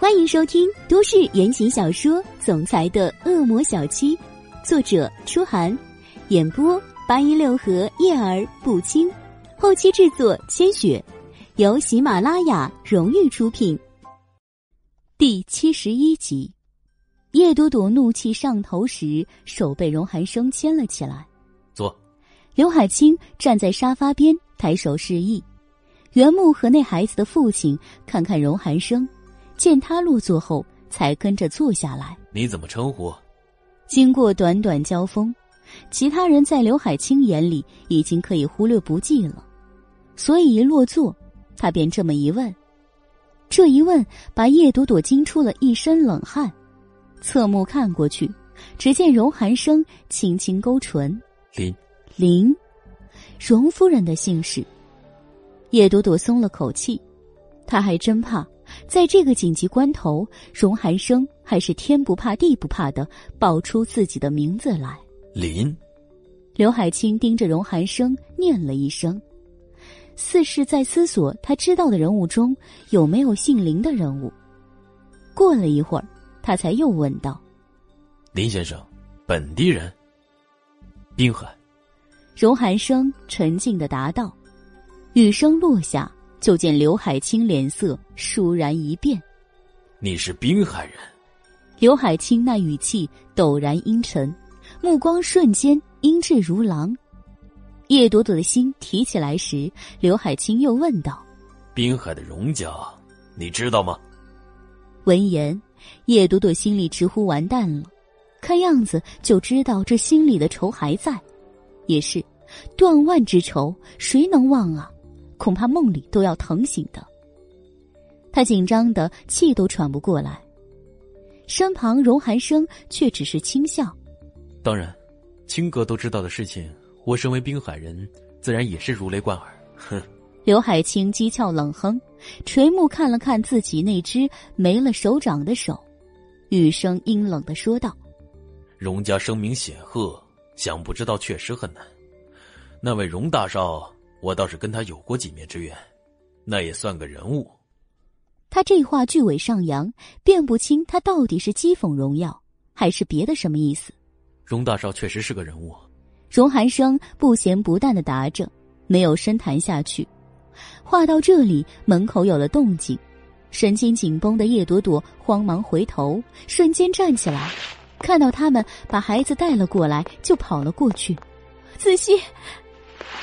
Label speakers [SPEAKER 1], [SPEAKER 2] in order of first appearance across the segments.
[SPEAKER 1] 欢迎收听都市言情小说《总裁的恶魔小七》，作者：初寒，演播：八一六合叶儿不清，后期制作：千雪，由喜马拉雅荣誉出品。第七十一集，叶朵朵怒气上头时，手被荣寒生牵了起来。
[SPEAKER 2] 坐。
[SPEAKER 1] 刘海清站在沙发边，抬手示意。袁木和那孩子的父亲看看荣寒生。见他落座后，才跟着坐下来。
[SPEAKER 2] 你怎么称呼？
[SPEAKER 1] 经过短短交锋，其他人在刘海清眼里已经可以忽略不计了，所以一落座，他便这么一问。这一问把叶朵朵惊出了一身冷汗，侧目看过去，只见荣寒生轻轻勾唇：“
[SPEAKER 2] 林，
[SPEAKER 1] 林，荣夫人的姓氏。”叶朵朵松了口气，她还真怕。在这个紧急关头，荣寒生还是天不怕地不怕的报出自己的名字来。
[SPEAKER 2] 林，
[SPEAKER 1] 刘海清盯着荣寒生念了一声，似是在思索他知道的人物中有没有姓林的人物。过了一会儿，他才又问道：“
[SPEAKER 2] 林先生，本地人？滨海。”
[SPEAKER 1] 荣寒生沉静的答道。雨声落下。就见刘海清脸色倏然一变，
[SPEAKER 2] 你是滨海人。
[SPEAKER 1] 刘海清那语气陡然阴沉，目光瞬间阴鸷如狼。叶朵朵的心提起来时，刘海清又问道：“
[SPEAKER 2] 滨海的荣家，你知道吗？”
[SPEAKER 1] 闻言，叶朵朵心里直呼完蛋了，看样子就知道这心里的仇还在。也是，断腕之仇，谁能忘啊？恐怕梦里都要疼醒的。他紧张的气都喘不过来，身旁荣寒生却只是轻笑：“
[SPEAKER 2] 当然，青哥都知道的事情，我身为滨海人，自然也是如雷贯耳。”哼。
[SPEAKER 1] 刘海清讥诮冷哼，垂目看了看自己那只没了手掌的手，语声阴冷的说道：“
[SPEAKER 2] 荣家声名显赫，想不知道确实很难。那位荣大少。”我倒是跟他有过几面之缘，那也算个人物。
[SPEAKER 1] 他这话句尾上扬，辨不清他到底是讥讽荣耀，还是别的什么意思。
[SPEAKER 2] 荣大少确实是个人物。
[SPEAKER 1] 荣寒生不咸不淡的答着，没有深谈下去。话到这里，门口有了动静，神经紧绷的叶朵朵慌忙回头，瞬间站起来，看到他们把孩子带了过来，就跑了过去。仔细。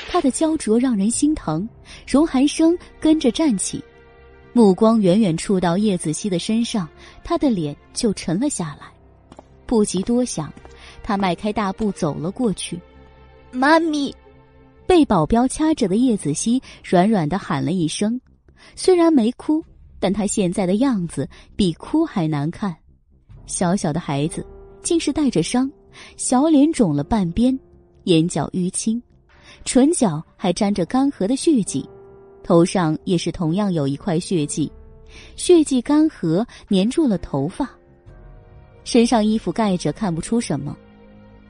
[SPEAKER 1] 他的焦灼让人心疼，荣寒生跟着站起，目光远远触到叶子熙的身上，他的脸就沉了下来。不及多想，他迈开大步走了过去。妈咪，被保镖掐着的叶子熙软软的喊了一声，虽然没哭，但他现在的样子比哭还难看。小小的孩子，竟是带着伤，小脸肿了半边，眼角淤青。唇角还沾着干涸的血迹，头上也是同样有一块血迹，血迹干涸粘住了头发。身上衣服盖着看不出什么，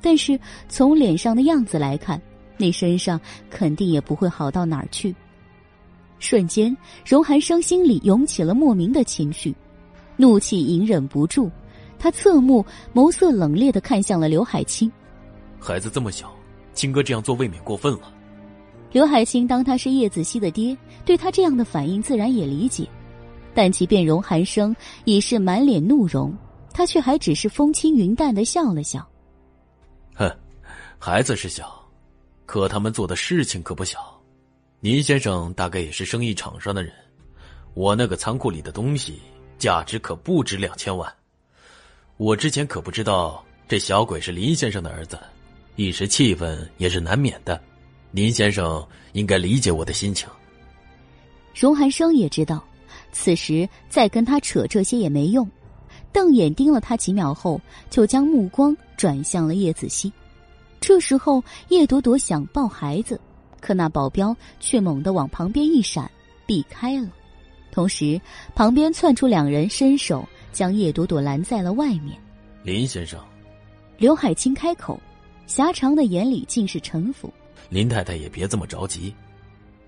[SPEAKER 1] 但是从脸上的样子来看，那身上肯定也不会好到哪儿去。瞬间，荣寒生心里涌起了莫名的情绪，怒气隐忍不住，他侧目，眸色冷冽的看向了刘海清。
[SPEAKER 2] 孩子这么小。青哥这样做未免过分了。
[SPEAKER 1] 刘海清当他是叶子熙的爹，对他这样的反应自然也理解。但即便荣寒生已是满脸怒容，他却还只是风轻云淡的笑了笑。
[SPEAKER 2] 哼，孩子是小，可他们做的事情可不小。林先生大概也是生意场上的人，我那个仓库里的东西价值可不止两千万。我之前可不知道这小鬼是林先生的儿子。一时气愤也是难免的，林先生应该理解我的心情。
[SPEAKER 1] 荣寒生也知道，此时再跟他扯这些也没用，瞪眼盯了他几秒后，就将目光转向了叶子熙。这时候，叶朵朵想抱孩子，可那保镖却猛地往旁边一闪，避开了。同时，旁边窜出两人，伸手将叶朵朵拦在了外面。
[SPEAKER 2] 林先生，
[SPEAKER 1] 刘海清开口。狭长的眼里尽是城府。
[SPEAKER 2] 林太太也别这么着急，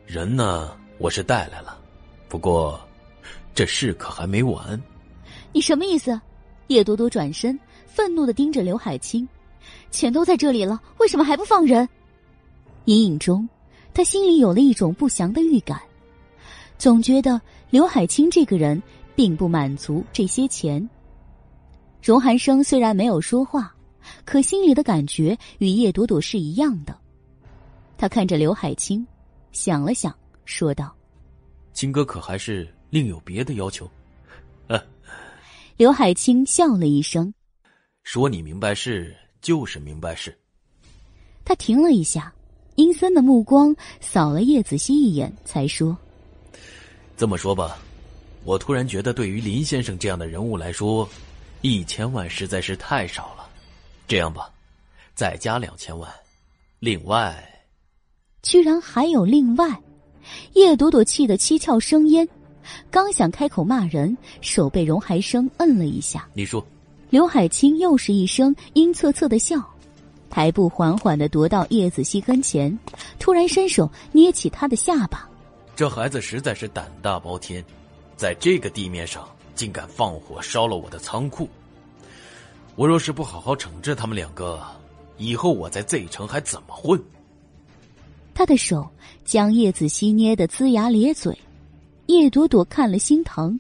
[SPEAKER 2] 人呢，我是带来了，不过这事可还没完。
[SPEAKER 1] 你什么意思？叶朵朵转身，愤怒的盯着刘海清：“钱都在这里了，为什么还不放人？”隐隐中，他心里有了一种不祥的预感，总觉得刘海清这个人并不满足这些钱。荣寒生虽然没有说话，可心里的感觉与叶朵朵是一样的。他看着刘海清，想了想，说道：“
[SPEAKER 2] 青哥可还是另有别的要求？”
[SPEAKER 1] 刘海清笑了一声，
[SPEAKER 2] 说：“你明白事就是明白事。”
[SPEAKER 1] 他停了一下，阴森的目光扫了叶子熙一眼，才说：“
[SPEAKER 2] 这么说吧，我突然觉得，对于林先生这样的人物来说，一千万实在是太少了。这样吧，再加两千万，另外……
[SPEAKER 1] 居然还有另外！”叶朵朵气得七窍生烟。刚想开口骂人，手被荣海生摁了一下。
[SPEAKER 2] 你说，
[SPEAKER 1] 刘海清又是一声阴恻恻的笑，抬步缓缓的踱到叶子熙跟前，突然伸手捏起他的下巴。
[SPEAKER 2] 这孩子实在是胆大包天，在这个地面上竟敢放火烧了我的仓库。我若是不好好惩治他们两个，以后我在 Z 城还怎么混？
[SPEAKER 1] 他的手将叶子熙捏得龇牙咧嘴。叶朵朵看了心疼，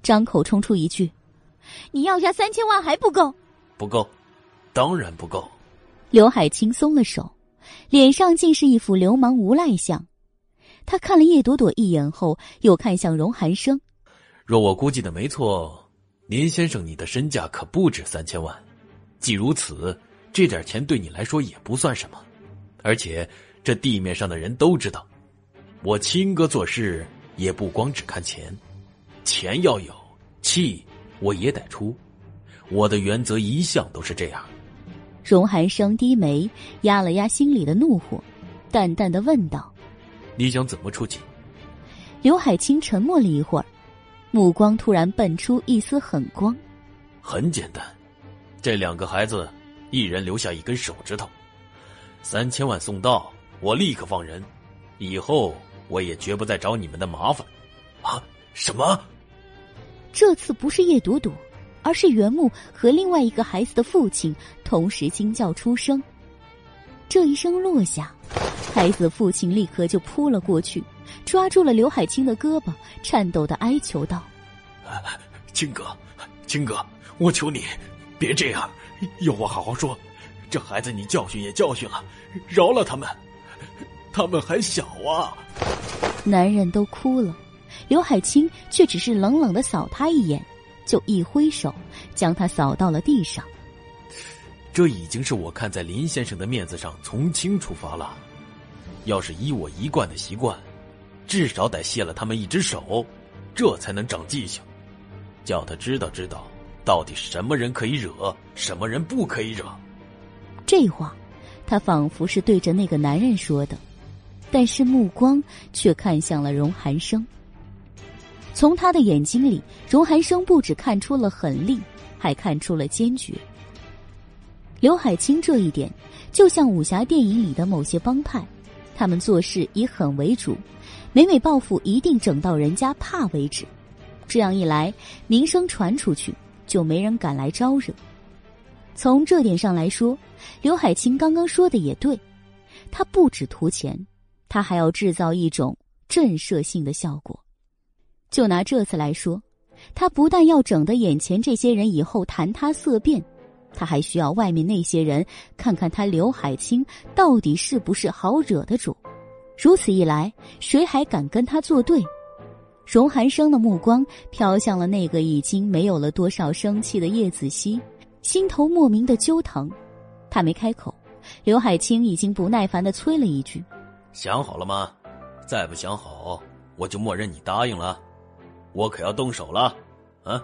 [SPEAKER 1] 张口冲出一句：“你要下三千万还不够？
[SPEAKER 2] 不够，当然不够。”
[SPEAKER 1] 刘海清松了手，脸上竟是一副流氓无赖相。他看了叶朵朵一眼后，又看向荣寒生：“
[SPEAKER 2] 若我估计的没错，林先生，你的身价可不止三千万。既如此，这点钱对你来说也不算什么。而且，这地面上的人都知道，我亲哥做事。”也不光只看钱，钱要有，气我也得出。我的原则一向都是这样。
[SPEAKER 1] 荣寒生低眉，压了压心里的怒火，淡淡的问道：“
[SPEAKER 2] 你想怎么出气？”
[SPEAKER 1] 刘海清沉默了一会儿，目光突然迸出一丝狠光。
[SPEAKER 2] 很简单，这两个孩子，一人留下一根手指头，三千万送到，我立刻放人，以后。我也绝不再找你们的麻烦，啊？什么？
[SPEAKER 1] 这次不是叶朵朵，而是袁木和另外一个孩子的父亲同时惊叫出声。这一声落下，孩子父亲立刻就扑了过去，抓住了刘海清的胳膊，颤抖的哀求道：“
[SPEAKER 2] 清哥，清哥，我求你，别这样，有话好好说。这孩子你教训也教训了，饶了他们。”他们还小啊！
[SPEAKER 1] 男人都哭了，刘海清却只是冷冷的扫他一眼，就一挥手将他扫到了地上。
[SPEAKER 2] 这已经是我看在林先生的面子上从轻处罚了。要是依我一贯的习惯，至少得卸了他们一只手，这才能长记性，叫他知道知道到底什么人可以惹，什么人不可以惹。
[SPEAKER 1] 这话，他仿佛是对着那个男人说的。但是目光却看向了荣寒生。从他的眼睛里，荣寒生不止看出了狠厉，还看出了坚决。刘海清这一点，就像武侠电影里的某些帮派，他们做事以狠为主，每每报复一定整到人家怕为止。这样一来，名声传出去，就没人敢来招惹。从这点上来说，刘海清刚刚说的也对，他不止图钱。他还要制造一种震慑性的效果。就拿这次来说，他不但要整得眼前这些人以后谈他色变，他还需要外面那些人看看他刘海清到底是不是好惹的主。如此一来，谁还敢跟他作对？荣寒生的目光飘向了那个已经没有了多少生气的叶子熙，心头莫名的揪疼。他没开口，刘海清已经不耐烦的催了一句。
[SPEAKER 2] 想好了吗？再不想好，我就默认你答应了。我可要动手了，啊！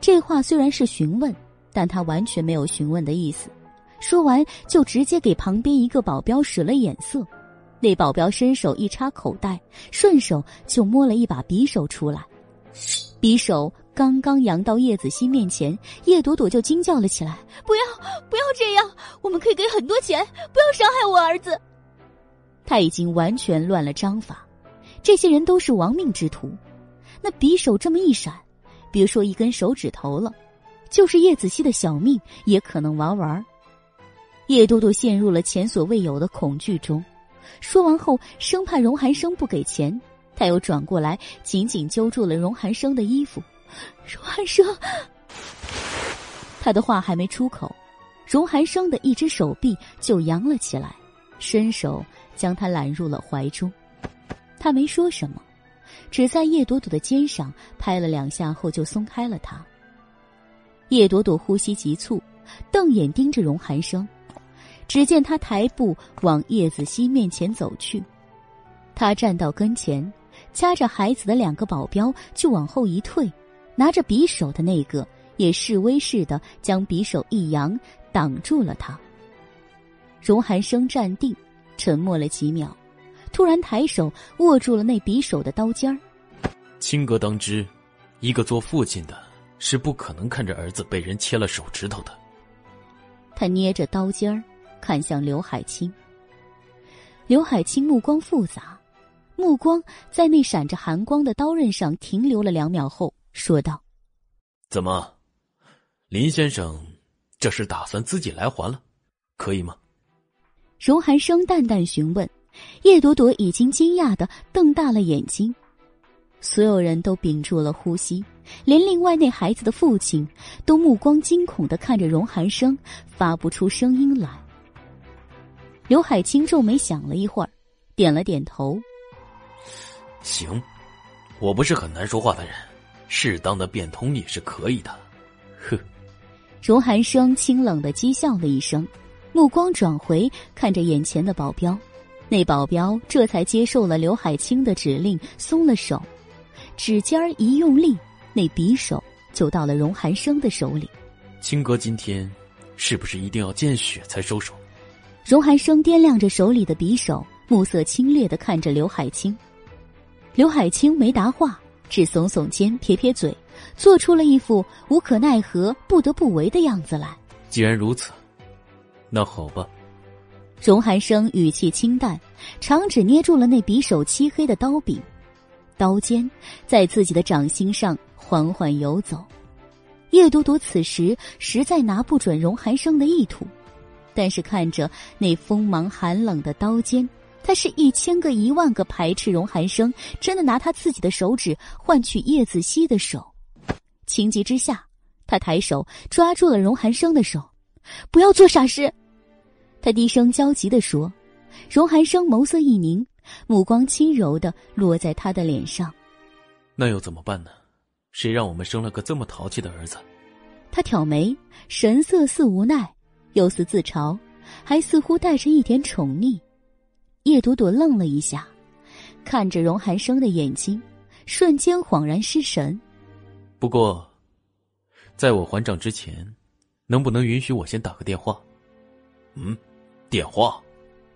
[SPEAKER 1] 这话虽然是询问，但他完全没有询问的意思。说完，就直接给旁边一个保镖使了眼色。那保镖伸手一插口袋，顺手就摸了一把匕首出来。匕首刚刚扬到叶子熙面前，叶朵朵就惊叫了起来：“不要，不要这样！我们可以给很多钱，不要伤害我儿子。”他已经完全乱了章法，这些人都是亡命之徒。那匕首这么一闪，别说一根手指头了，就是叶子熙的小命也可能玩完。叶多多陷入了前所未有的恐惧中。说完后，生怕荣寒生不给钱，他又转过来紧紧揪住了荣寒生的衣服。荣寒生，他的话还没出口，荣寒生的一只手臂就扬了起来，伸手将他揽入了怀中。他没说什么，只在叶朵朵的肩上拍了两下后就松开了他。叶朵朵呼吸急促，瞪眼盯着荣寒生。只见他抬步往叶子熙面前走去，他站到跟前，掐着孩子的两个保镖就往后一退，拿着匕首的那个也示威似的将匕首一扬，挡住了他。荣寒生站定，沉默了几秒，突然抬手握住了那匕首的刀尖儿。
[SPEAKER 2] 亲哥当知，一个做父亲的是不可能看着儿子被人切了手指头的。
[SPEAKER 1] 他捏着刀尖儿。看向刘海清，刘海清目光复杂，目光在那闪着寒光的刀刃上停留了两秒后，说道：“
[SPEAKER 2] 怎么，林先生，这是打算自己来还了，可以吗？”
[SPEAKER 1] 荣寒生淡淡询问，叶朵朵已经惊讶的瞪大了眼睛，所有人都屏住了呼吸，连另外那孩子的父亲都目光惊恐的看着荣寒生，发不出声音来。刘海清皱眉想了一会儿，点了点头。
[SPEAKER 2] 行，我不是很难说话的人，适当的变通也是可以的。哼。
[SPEAKER 1] 荣寒生清冷的讥笑了一声，目光转回看着眼前的保镖，那保镖这才接受了刘海清的指令，松了手，指尖儿一用力，那匕首就到了荣寒生的手里。
[SPEAKER 2] 青哥今天是不是一定要见血才收手？
[SPEAKER 1] 荣寒生掂量着手里的匕首，目色清冽的看着刘海清。刘海清没答话，只耸耸肩，撇撇嘴，做出了一副无可奈何、不得不为的样子来。
[SPEAKER 2] 既然如此，那好吧。
[SPEAKER 1] 荣寒生语气清淡，长指捏住了那匕首漆黑的刀柄，刀尖在自己的掌心上缓缓游走。叶朵朵此时实在拿不准荣寒生的意图。但是看着那锋芒寒冷的刀尖，他是一千个一万个排斥荣寒生，真的拿他自己的手指换取叶子熙的手。情急之下，他抬手抓住了荣寒生的手，不要做傻事。他低声焦急的说。荣寒生眸色一凝，目光轻柔的落在他的脸上。
[SPEAKER 2] 那又怎么办呢？谁让我们生了个这么淘气的儿子？
[SPEAKER 1] 他挑眉，神色似无奈。又似自嘲，还似乎带着一点宠溺。叶朵朵愣了一下，看着荣寒生的眼睛，瞬间恍然失神。
[SPEAKER 2] 不过，在我还账之前，能不能允许我先打个电话？嗯，电话。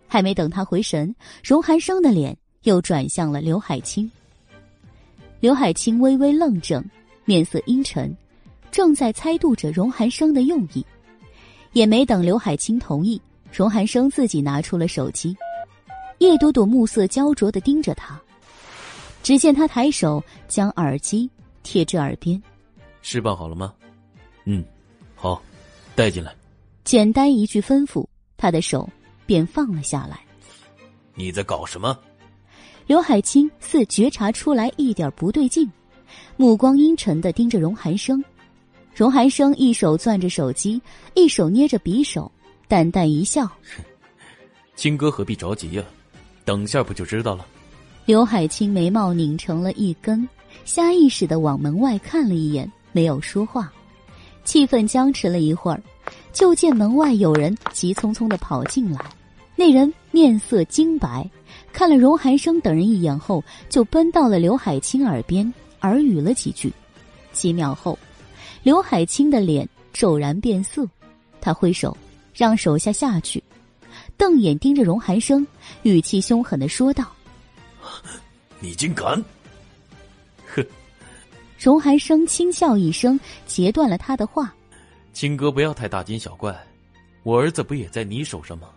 [SPEAKER 1] 还没等他回神，荣寒生的脸又转向了刘海清。刘海清微微愣怔，面色阴沉，正在猜度着荣寒生的用意。也没等刘海清同意，荣寒生自己拿出了手机。叶朵朵目色焦灼的盯着他，只见他抬手将耳机贴至耳边。
[SPEAKER 2] 事办好了吗？嗯，好，带进来。
[SPEAKER 1] 简单一句吩咐，他的手便放了下来。
[SPEAKER 2] 你在搞什么？
[SPEAKER 1] 刘海清似觉察出来一点不对劲，目光阴沉的盯着荣寒生。荣寒生一手攥着手机，一手捏着匕首，淡淡一笑：“
[SPEAKER 2] 青哥何必着急呀？等下不就知道了。”
[SPEAKER 1] 刘海清眉毛拧成了一根，下意识的往门外看了一眼，没有说话。气氛僵持了一会儿，就见门外有人急匆匆的跑进来。那人面色金白，看了荣寒生等人一眼后，就奔到了刘海清耳边耳语了几句。几秒后。刘海清的脸骤然变色，他挥手让手下下去，瞪眼盯着荣寒生，语气凶狠的说道：“
[SPEAKER 2] 你竟敢！”哼！
[SPEAKER 1] 荣寒生轻笑一声，截断了他的话：“
[SPEAKER 2] 青哥，不要太大惊小怪，我儿子不也在你手上吗？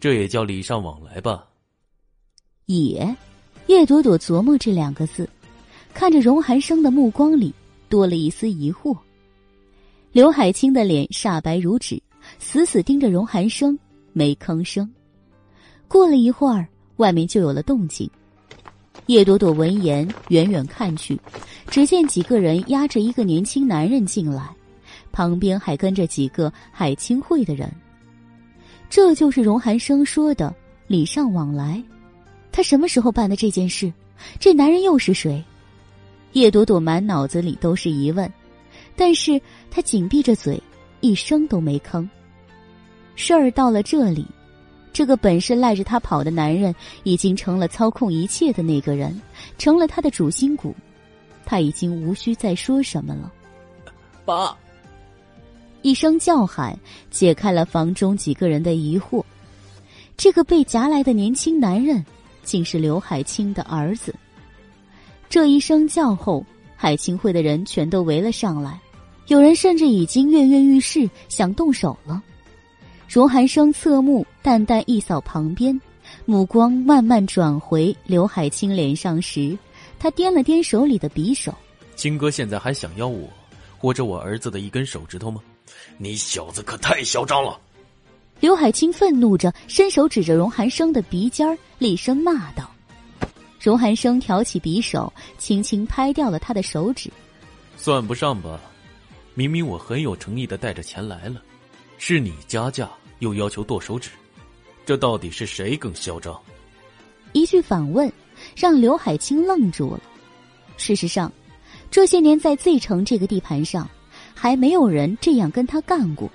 [SPEAKER 2] 这也叫礼尚往来吧？”
[SPEAKER 1] 也，叶朵朵琢磨这两个字，看着荣寒生的目光里。多了一丝疑惑。刘海清的脸煞白如纸，死死盯着荣寒生，没吭声。过了一会儿，外面就有了动静。叶朵朵闻言，远远看去，只见几个人押着一个年轻男人进来，旁边还跟着几个海清会的人。这就是荣寒生说的礼尚往来。他什么时候办的这件事？这男人又是谁？叶朵朵满脑子里都是疑问，但是她紧闭着嘴，一声都没吭。事儿到了这里。这个本是赖着他跑的男人，已经成了操控一切的那个人，成了他的主心骨。他已经无需再说什么了。
[SPEAKER 2] 爸，
[SPEAKER 1] 一声叫喊解开了房中几个人的疑惑。这个被夹来的年轻男人，竟是刘海清的儿子。这一声叫后，海清会的人全都围了上来，有人甚至已经跃跃欲试，想动手了。荣寒生侧目，淡淡一扫旁边，目光慢慢转回刘海清脸上时，他掂了掂手里的匕首。
[SPEAKER 2] 清哥现在还想要我，或者我儿子的一根手指头吗？你小子可太嚣张了！
[SPEAKER 1] 刘海清愤怒着，伸手指着荣寒生的鼻尖儿，厉声骂道：“荣寒生，挑起匕首，轻轻拍掉了他的手指。
[SPEAKER 2] 算不上吧，明明我很有诚意的带着钱来了，是你加价。”又要求剁手指，这到底是谁更嚣张？
[SPEAKER 1] 一句反问，让刘海清愣住了。事实上，这些年在 Z 城这个地盘上，还没有人这样跟他干过。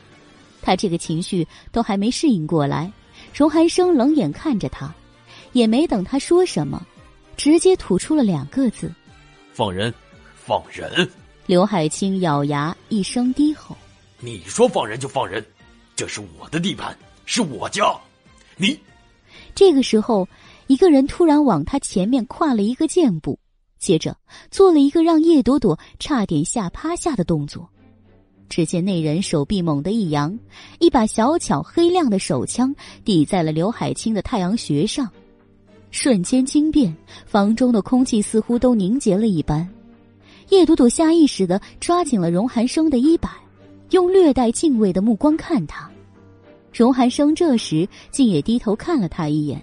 [SPEAKER 1] 他这个情绪都还没适应过来，荣寒生冷眼看着他，也没等他说什么，直接吐出了两个字：“
[SPEAKER 2] 放人，放人！”
[SPEAKER 1] 刘海清咬牙一声低吼：“
[SPEAKER 2] 你说放人就放人。”这是我的地盘，是我家。你，
[SPEAKER 1] 这个时候，一个人突然往他前面跨了一个箭步，接着做了一个让叶朵朵差点吓趴下的动作。只见那人手臂猛地一扬，一把小巧黑亮的手枪抵在了刘海清的太阳穴上，瞬间惊变，房中的空气似乎都凝结了一般。叶朵朵下意识的抓紧了荣寒生的衣摆。用略带敬畏的目光看他，荣寒生这时竟也低头看了他一眼，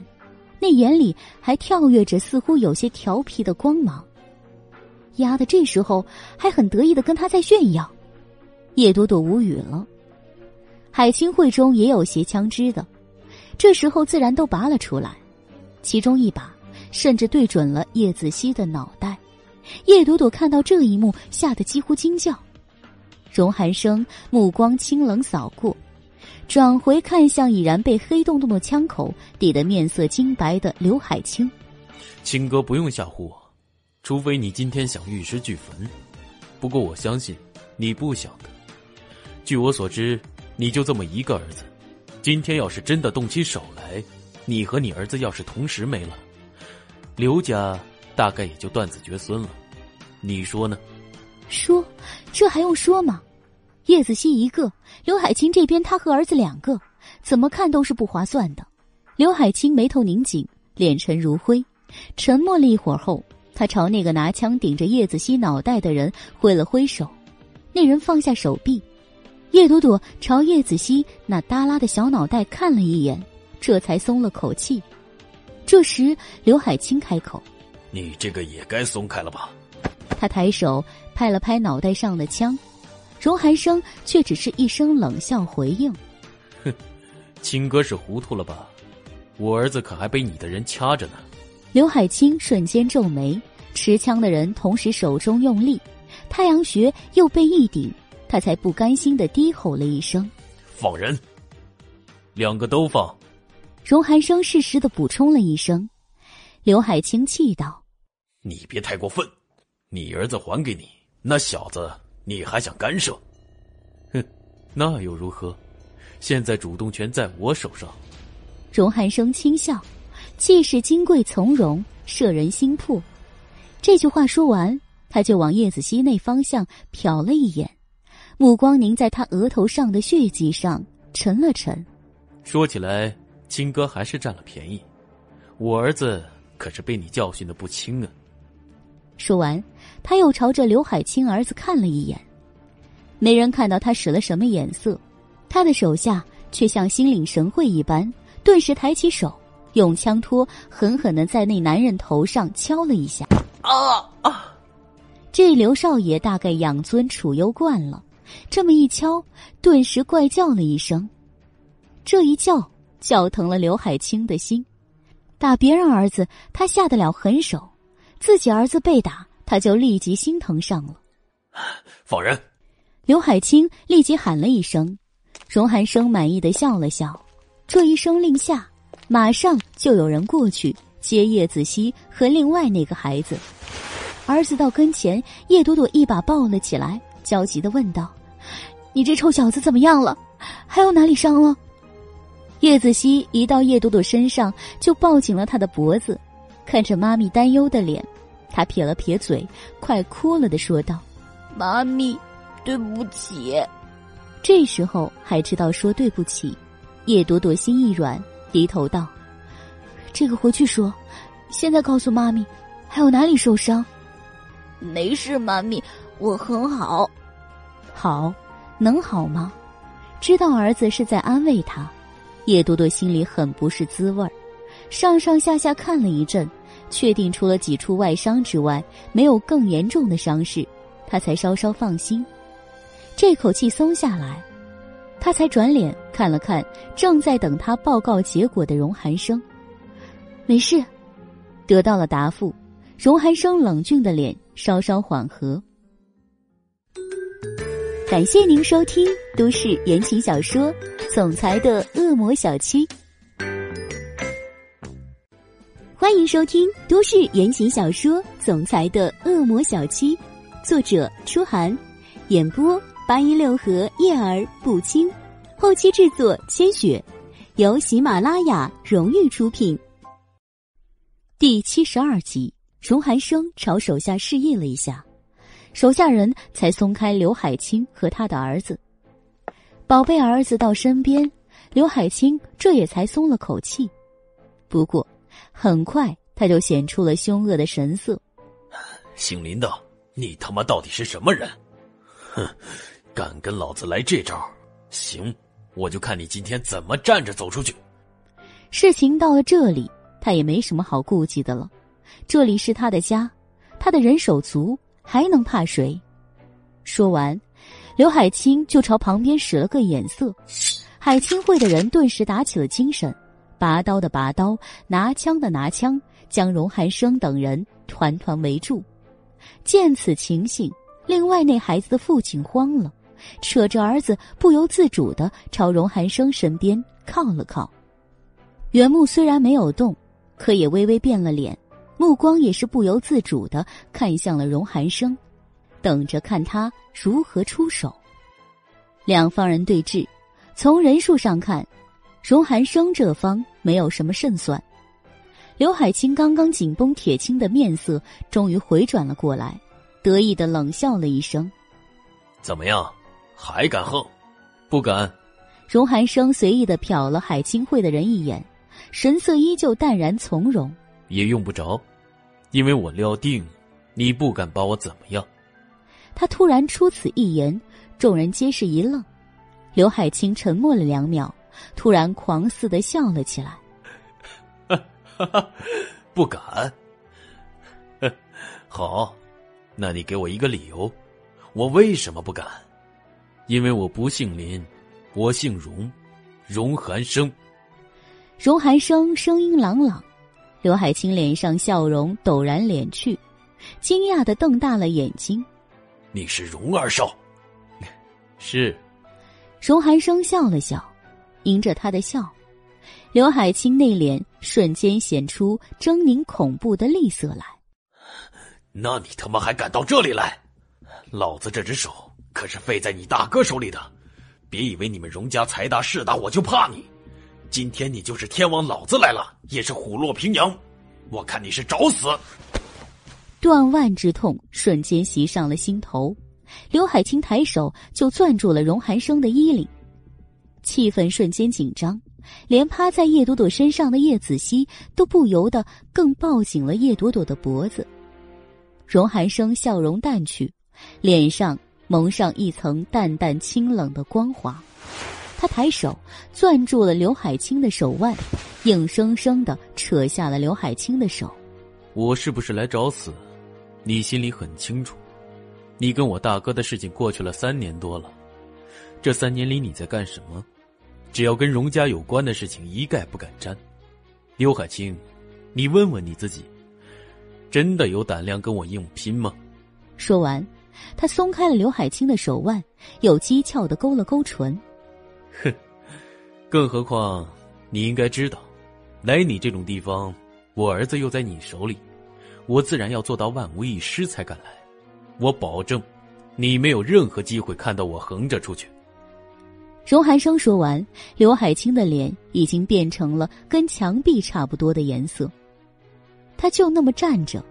[SPEAKER 1] 那眼里还跳跃着似乎有些调皮的光芒。丫的，这时候还很得意的跟他在炫耀，叶朵朵无语了。海清会中也有携枪支的，这时候自然都拔了出来，其中一把甚至对准了叶子熙的脑袋。叶朵朵看到这一幕，吓得几乎惊叫。荣寒生目光清冷扫过，转回看向已然被黑洞洞的枪口抵得面色金白的刘海清。
[SPEAKER 2] 青哥不用吓唬我，除非你今天想玉石俱焚。不过我相信你不想的。据我所知，你就这么一个儿子。今天要是真的动起手来，你和你儿子要是同时没了，刘家大概也就断子绝孙了。你说呢？
[SPEAKER 1] 说，这还用说吗？叶子熙一个，刘海清这边他和儿子两个，怎么看都是不划算的。刘海清眉头拧紧，脸沉如灰，沉默了一会儿后，他朝那个拿枪顶着叶子熙脑袋的人挥了挥手，那人放下手臂。叶朵朵朝叶子熙那耷拉的小脑袋看了一眼，这才松了口气。这时，刘海清开口：“
[SPEAKER 2] 你这个也该松开了吧？”
[SPEAKER 1] 他抬手拍了拍脑袋上的枪。荣寒生却只是一声冷笑回应：“
[SPEAKER 2] 哼，青哥是糊涂了吧？我儿子可还被你的人掐着呢。”
[SPEAKER 1] 刘海清瞬间皱眉，持枪的人同时手中用力，太阳穴又被一顶，他才不甘心的低吼了一声：“
[SPEAKER 2] 放人！”两个都放。
[SPEAKER 1] 荣寒生适时的补充了一声。刘海清气道：“
[SPEAKER 2] 你别太过分，你儿子还给你，那小子。”你还想干涉？哼，那又如何？现在主动权在我手上。
[SPEAKER 1] 荣寒生轻笑，气势金贵从容，摄人心魄。这句话说完，他就往叶子熙那方向瞟了一眼，目光凝在他额头上的血迹上，沉了沉。
[SPEAKER 2] 说起来，亲哥还是占了便宜，我儿子可是被你教训的不轻啊。
[SPEAKER 1] 说完，他又朝着刘海清儿子看了一眼，没人看到他使了什么眼色，他的手下却像心领神会一般，顿时抬起手，用枪托狠狠的在那男人头上敲了一下。啊啊！这刘少爷大概养尊处优惯了，这么一敲，顿时怪叫了一声。这一叫，叫疼了刘海清的心。打别人儿子，他下得了狠手；自己儿子被打，他就立即心疼上了。
[SPEAKER 2] 放人！
[SPEAKER 1] 刘海清立即喊了一声。荣寒生满意的笑了笑。这一声令下，马上就有人过去接叶子熙和另外那个孩子。儿子到跟前，叶朵朵一把抱了起来，焦急的问道：“你这臭小子怎么样了？还有哪里伤了？”叶子熙一到叶朵朵身上，就抱紧了她的脖子，看着妈咪担忧的脸，他撇了撇嘴，快哭了的说道：“
[SPEAKER 3] 妈咪，对不起。”
[SPEAKER 1] 这时候还知道说对不起，叶朵朵心一软，低头道：“这个回去说，现在告诉妈咪，还有哪里受伤？”
[SPEAKER 3] 没事，妈咪，我很好。
[SPEAKER 1] 好，能好吗？知道儿子是在安慰他，叶多多心里很不是滋味儿，上上下下看了一阵，确定除了几处外伤之外，没有更严重的伤势，他才稍稍放心，这口气松下来，他才转脸看了看正在等他报告结果的荣寒生，没事，得到了答复。荣寒生冷峻的脸稍稍缓和。感谢您收听都市言情小说《总裁的恶魔小七》，欢迎收听都市言情小说《总裁的恶魔小七》，作者：初寒，演播：八一六合叶儿不轻，后期制作：千雪，由喜马拉雅荣誉出品。第七十二集。荣寒生朝手下示意了一下，手下人才松开刘海清和他的儿子。宝贝儿子到身边，刘海清这也才松了口气。不过，很快他就显出了凶恶的神色。
[SPEAKER 2] 姓林的，你他妈到底是什么人？哼，敢跟老子来这招？行，我就看你今天怎么站着走出去。
[SPEAKER 1] 事情到了这里，他也没什么好顾忌的了。这里是他的家，他的人手足，还能怕谁？说完，刘海清就朝旁边使了个眼色，海清会的人顿时打起了精神，拔刀的拔刀，拿枪的拿枪，将荣寒生等人团团围住。见此情形，另外那孩子的父亲慌了，扯着儿子不由自主的朝荣寒生身边靠了靠。袁木虽然没有动，可也微微变了脸。目光也是不由自主的看向了荣寒生，等着看他如何出手。两方人对峙，从人数上看，荣寒生这方没有什么胜算。刘海清刚刚紧绷铁青的面色终于回转了过来，得意的冷笑了一声：“
[SPEAKER 2] 怎么样，还敢横？
[SPEAKER 4] 不敢。”
[SPEAKER 1] 荣寒生随意的瞟了海清会的人一眼，神色依旧淡然从容。
[SPEAKER 4] 也用不着，因为我料定，你不敢把我怎么样。
[SPEAKER 1] 他突然出此一言，众人皆是一愣。刘海清沉默了两秒，突然狂似的笑了起来。
[SPEAKER 4] 哈哈，不敢。好，那你给我一个理由，我为什么不敢？因为我不姓林，我姓荣，荣寒生。
[SPEAKER 1] 荣寒生声音朗朗。刘海清脸上笑容陡然敛去，惊讶的瞪大了眼睛：“
[SPEAKER 2] 你是荣二少？”“
[SPEAKER 4] 是。”
[SPEAKER 1] 荣寒生笑了笑，迎着他的笑，刘海清内脸瞬间显出狰狞恐怖的厉色来。
[SPEAKER 2] “那你他妈还敢到这里来？老子这只手可是废在你大哥手里的，别以为你们荣家财大势大，我就怕你。”今天你就是天王老子来了，也是虎落平阳。我看你是找死！
[SPEAKER 1] 断腕之痛瞬间袭上了心头，刘海清抬手就攥住了荣寒生的衣领，气氛瞬间紧张，连趴在叶朵朵身上的叶子熙都不由得更抱紧了叶朵朵的脖子。荣寒生笑容淡去，脸上蒙上一层淡淡清冷的光华。他抬手攥住了刘海清的手腕，硬生生的扯下了刘海清的手。
[SPEAKER 2] 我是不是来找死？你心里很清楚。你跟我大哥的事情过去了三年多了，这三年里你在干什么？只要跟荣家有关的事情，一概不敢沾。刘海清，你问问你自己，真的有胆量跟我硬拼吗？
[SPEAKER 1] 说完，他松开了刘海清的手腕，又讥诮的勾了勾唇。
[SPEAKER 2] 哼，更何况，你应该知道，来你这种地方，我儿子又在你手里，我自然要做到万无一失才敢来。我保证，你没有任何机会看到我横着出去。
[SPEAKER 1] 荣寒生说完，刘海清的脸已经变成了跟墙壁差不多的颜色。他就那么站着，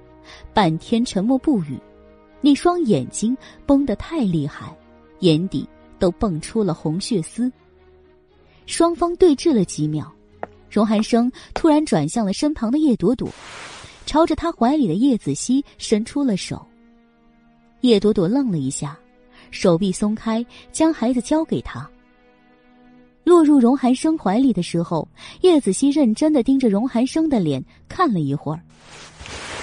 [SPEAKER 1] 半天沉默不语，那双眼睛绷得太厉害，眼底都蹦出了红血丝。双方对峙了几秒，荣寒生突然转向了身旁的叶朵朵，朝着他怀里的叶子熙伸出了手。叶朵朵愣了一下，手臂松开，将孩子交给他。落入荣寒生怀里的时候，叶子熙认真的盯着荣寒生的脸看了一会儿。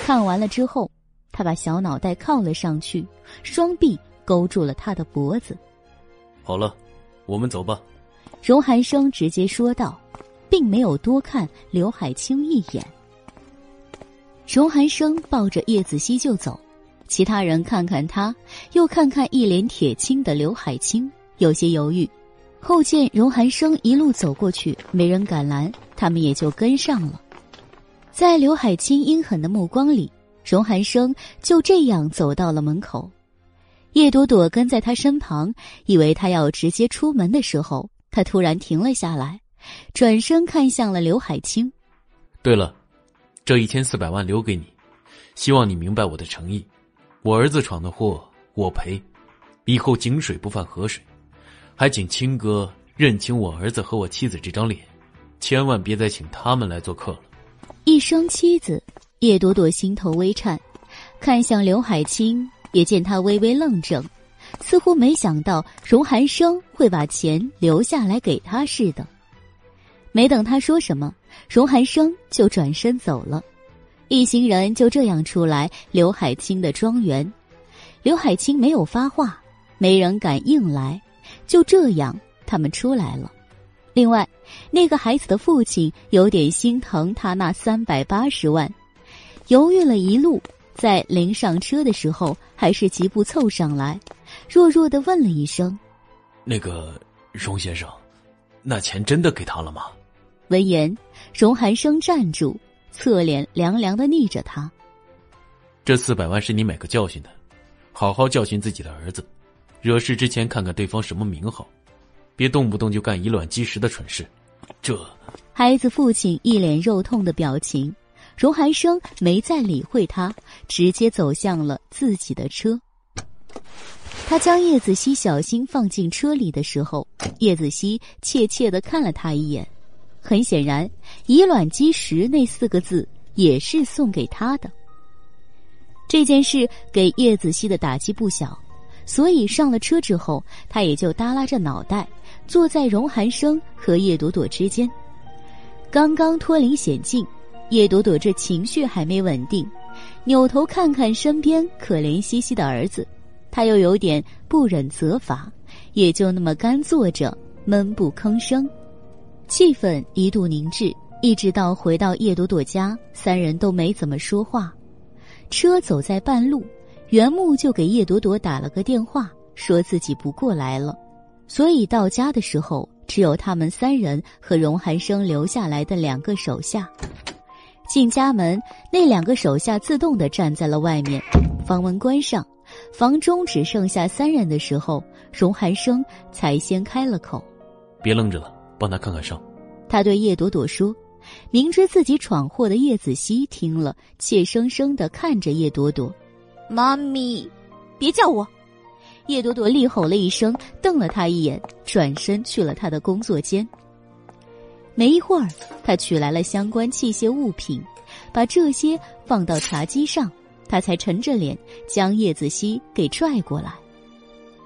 [SPEAKER 1] 看完了之后，他把小脑袋靠了上去，双臂勾住了他的脖子。
[SPEAKER 2] 好了，我们走吧。
[SPEAKER 1] 荣寒生直接说道，并没有多看刘海清一眼。荣寒生抱着叶子熙就走，其他人看看他，又看看一脸铁青的刘海清，有些犹豫。后见荣寒生一路走过去，没人敢拦，他们也就跟上了。在刘海清阴狠的目光里，荣寒生就这样走到了门口。叶朵朵跟在他身旁，以为他要直接出门的时候，他突然停了下来，转身看向了刘海清。
[SPEAKER 2] 对了，这一千四百万留给你，希望你明白我的诚意。我儿子闯的祸，我赔，以后井水不犯河水。还请亲哥认清我儿子和我妻子这张脸，千万别再请他们来做客了。
[SPEAKER 1] 一声“妻子”，叶朵朵心头微颤，看向刘海清，也见他微微愣怔，似乎没想到荣寒生会把钱留下来给他似的。没等他说什么，荣寒生就转身走了。一行人就这样出来刘海清的庄园，刘海清没有发话，没人敢硬来。就这样，他们出来了。另外，那个孩子的父亲有点心疼他那三百八十万，犹豫了一路，在临上车的时候，还是急步凑上来，弱弱的问了一声：“
[SPEAKER 2] 那个荣先生，那钱真的给他了吗？”
[SPEAKER 1] 闻言，荣寒生站住，侧脸凉凉的睨着他：“
[SPEAKER 2] 这四百万是你买个教训的，好好教训自己的儿子。”惹事之前看看对方什么名号，别动不动就干以卵击石的蠢事。这
[SPEAKER 1] 孩子父亲一脸肉痛的表情，荣寒生没再理会他，直接走向了自己的车。他将叶子熙小心放进车里的时候，叶子熙怯怯的看了他一眼。很显然，“以卵击石”那四个字也是送给他的。这件事给叶子熙的打击不小。所以上了车之后，他也就耷拉着脑袋，坐在荣寒生和叶朵朵之间。刚刚脱离险境，叶朵朵这情绪还没稳定，扭头看看身边可怜兮兮的儿子，他又有点不忍责罚，也就那么干坐着，闷不吭声。气氛一度凝滞，一直到回到叶朵朵家，三人都没怎么说话。车走在半路。袁木就给叶朵朵打了个电话，说自己不过来了，所以到家的时候只有他们三人和荣寒生留下来的两个手下。进家门，那两个手下自动的站在了外面，房门关上，房中只剩下三人的时候，荣寒生才先开了口：“
[SPEAKER 2] 别愣着了，帮他看看伤。”
[SPEAKER 1] 他对叶朵朵说。明知自己闯祸的叶子熙听了，怯生生的看着叶朵朵。
[SPEAKER 3] 妈咪，别叫我！
[SPEAKER 1] 叶朵朵厉吼了一声，瞪了他一眼，转身去了他的工作间。没一会儿，他取来了相关器械物品，把这些放到茶几上，他才沉着脸将叶子熙给拽过来。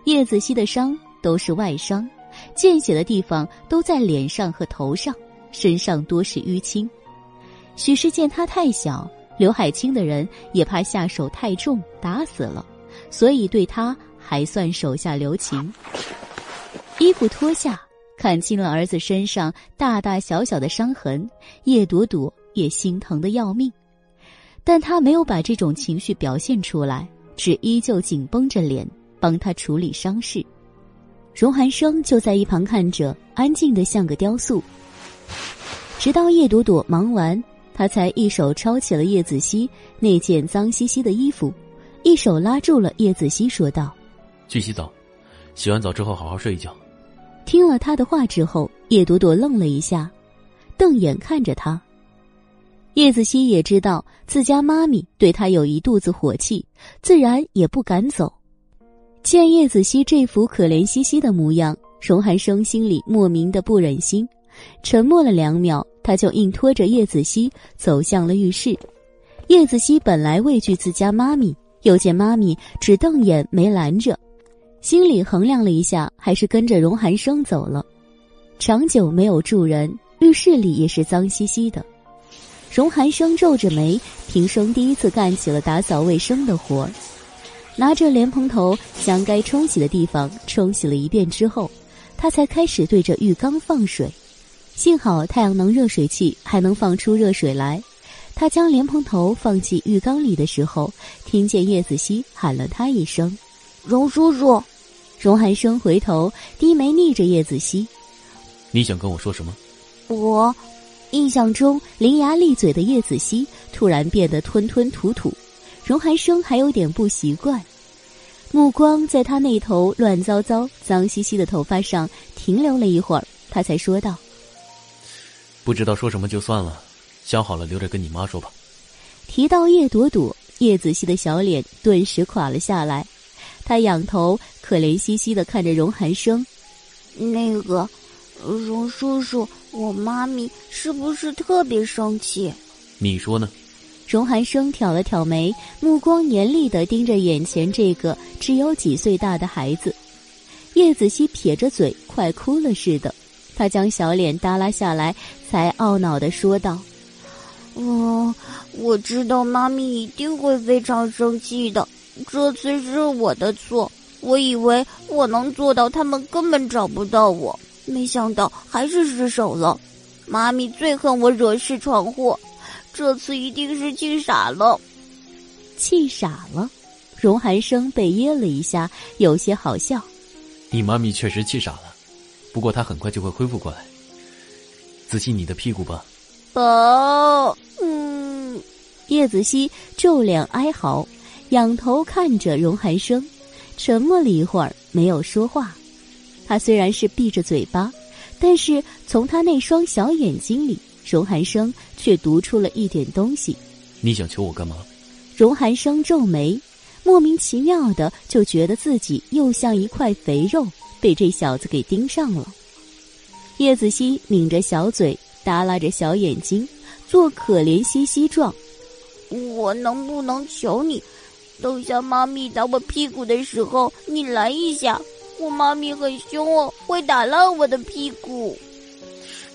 [SPEAKER 1] 叶子熙的伤都是外伤，见血的地方都在脸上和头上，身上多是淤青。许是见他太小，刘海清的人也怕下手太重打死了，所以对他还算手下留情。衣服脱下，看清了儿子身上大大小小的伤痕，叶朵朵也心疼的要命。但他没有把这种情绪表现出来，只依旧紧绷着脸帮他处理伤势。荣寒生就在一旁看着，安静的像个雕塑。直到叶朵朵忙完，他才一手抄起了叶子熙那件脏兮兮的衣服，一手拉住了叶子熙，说道：“
[SPEAKER 2] 去洗澡，洗完澡之后好好睡一觉。”
[SPEAKER 1] 听了他的话之后，叶朵朵愣了一下，瞪眼看着他。叶子熙也知道自家妈咪对他有一肚子火气，自然也不敢走。见叶子熙这副可怜兮兮的模样，荣寒生心里莫名的不忍心，沉默了两秒，他就硬拖着叶子熙走向了浴室。叶子熙本来畏惧自家妈咪，又见妈咪只瞪眼没拦着，心里衡量了一下，还是跟着荣寒生走了。长久没有住人，浴室里也是脏兮兮的。荣寒生皱着眉，平生第一次干起了打扫卫生的活儿，拿着莲蓬头将该冲洗的地方冲洗了一遍之后，他才开始对着浴缸放水。幸好太阳能热水器还能放出热水来。他将莲蓬头放进浴缸里的时候，听见叶子熙喊了他一声：“
[SPEAKER 3] 荣叔叔。”
[SPEAKER 1] 荣寒生回头低眉睨着叶子熙：“
[SPEAKER 2] 你想跟我说什么？”
[SPEAKER 3] 我。
[SPEAKER 1] 印象中伶牙俐嘴的叶子熙突然变得吞吞吐吐，荣寒生还有点不习惯，目光在他那头乱糟糟、脏兮兮的头发上停留了一会儿，他才说道：“
[SPEAKER 2] 不知道说什么就算了，想好了留着跟你妈说吧。”
[SPEAKER 1] 提到叶朵朵，叶子熙的小脸顿时垮了下来，他仰头可怜兮兮的看着荣寒生：“
[SPEAKER 3] 那个，荣叔叔。”我妈咪是不是特别生气？
[SPEAKER 2] 你说呢？
[SPEAKER 1] 荣寒生挑了挑眉，目光严厉的盯着眼前这个只有几岁大的孩子。叶子熙撇着嘴，快哭了似的。他将小脸耷拉下来，才懊恼的说道：“
[SPEAKER 3] 哦，我知道妈咪一定会非常生气的。这次是我的错，我以为我能做到，他们根本找不到我。”没想到还是失手了，妈咪最恨我惹事闯祸，这次一定是气傻了。
[SPEAKER 1] 气傻了，荣寒生被噎了一下，有些好笑。
[SPEAKER 2] 你妈咪确实气傻了，不过她很快就会恢复过来。仔细你的屁股吧。
[SPEAKER 3] 宝，嗯，
[SPEAKER 1] 叶子熙皱脸哀嚎，仰头看着荣寒生，沉默了一会儿，没有说话。他虽然是闭着嘴巴，但是从他那双小眼睛里，荣寒生却读出了一点东西。
[SPEAKER 2] 你想求我干嘛？
[SPEAKER 1] 荣寒生皱眉，莫名其妙的就觉得自己又像一块肥肉，被这小子给盯上了。叶子熙抿着小嘴，耷拉着小眼睛，做可怜兮兮状。
[SPEAKER 3] 我能不能求你，等下妈咪打我屁股的时候，你来一下？我妈咪很凶哦，会打烂我的屁股。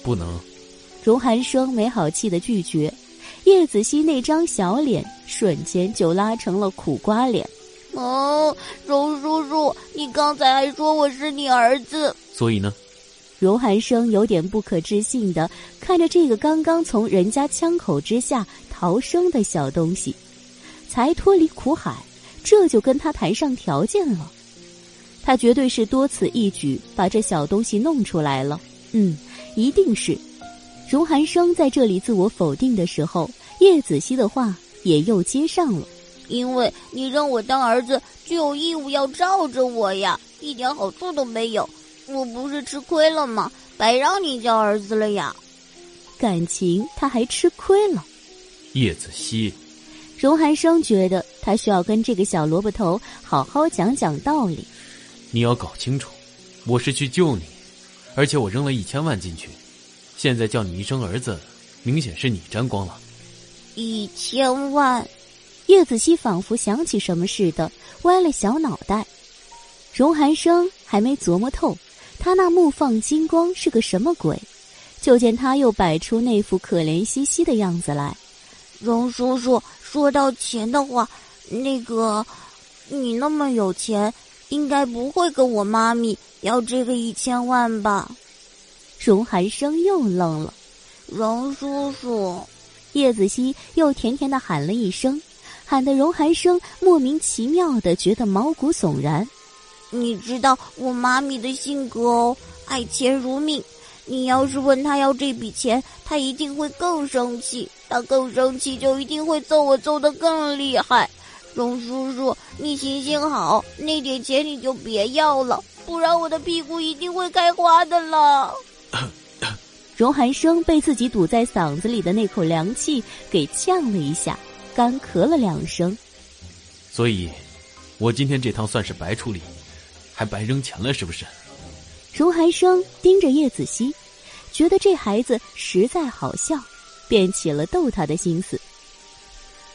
[SPEAKER 2] 不能，
[SPEAKER 1] 荣寒生没好气的拒绝。叶子熙那张小脸瞬间就拉成了苦瓜脸。
[SPEAKER 3] 哦，荣叔叔，你刚才还说我是你儿子，
[SPEAKER 2] 所以呢？
[SPEAKER 1] 荣寒生有点不可置信的看着这个刚刚从人家枪口之下逃生的小东西，才脱离苦海，这就跟他谈上条件了。他绝对是多此一举把这小东西弄出来了。嗯，一定是。荣寒生在这里自我否定的时候，叶子熙的话也又接上了。
[SPEAKER 3] 因为你认我当儿子，就有义务要罩着我呀，一点好处都没有。我不是吃亏了吗？白让你叫儿子了呀。
[SPEAKER 1] 感情他还吃亏了。
[SPEAKER 2] 叶子熙，
[SPEAKER 1] 荣寒生觉得他需要跟这个小萝卜头好好讲讲道理。
[SPEAKER 2] 你要搞清楚，我是去救你，而且我扔了一千万进去，现在叫你一声儿子，明显是你沾光了。
[SPEAKER 3] 一千万，
[SPEAKER 1] 叶子熙仿佛想起什么似的，歪了小脑袋。荣寒生还没琢磨透，他那目放金光是个什么鬼，就见他又摆出那副可怜兮兮的样子来。
[SPEAKER 3] 荣叔叔，说到钱的话，那个，你那么有钱，应该不会跟我妈咪要这个一千万吧？
[SPEAKER 1] 荣寒生又愣了。
[SPEAKER 3] 荣叔叔，
[SPEAKER 1] 叶子熙又甜甜的喊了一声。喊得荣寒生莫名其妙的觉得毛骨悚然。
[SPEAKER 3] 你知道我妈咪的性格哦，爱钱如命。你要是问他要这笔钱，他一定会更生气。他更生气，就一定会揍我，揍得更厉害。荣叔叔，你行行好，那点钱你就别要了，不然我的屁股一定会开花的了。
[SPEAKER 1] 荣寒生被自己堵在嗓子里的那口凉气给呛了一下。干咳了两声，
[SPEAKER 2] 所以，我今天这趟算是白处理，还白扔钱了，是不是？
[SPEAKER 1] 荣寒生盯着叶子熙，觉得这孩子实在好笑，便起了逗他的心思。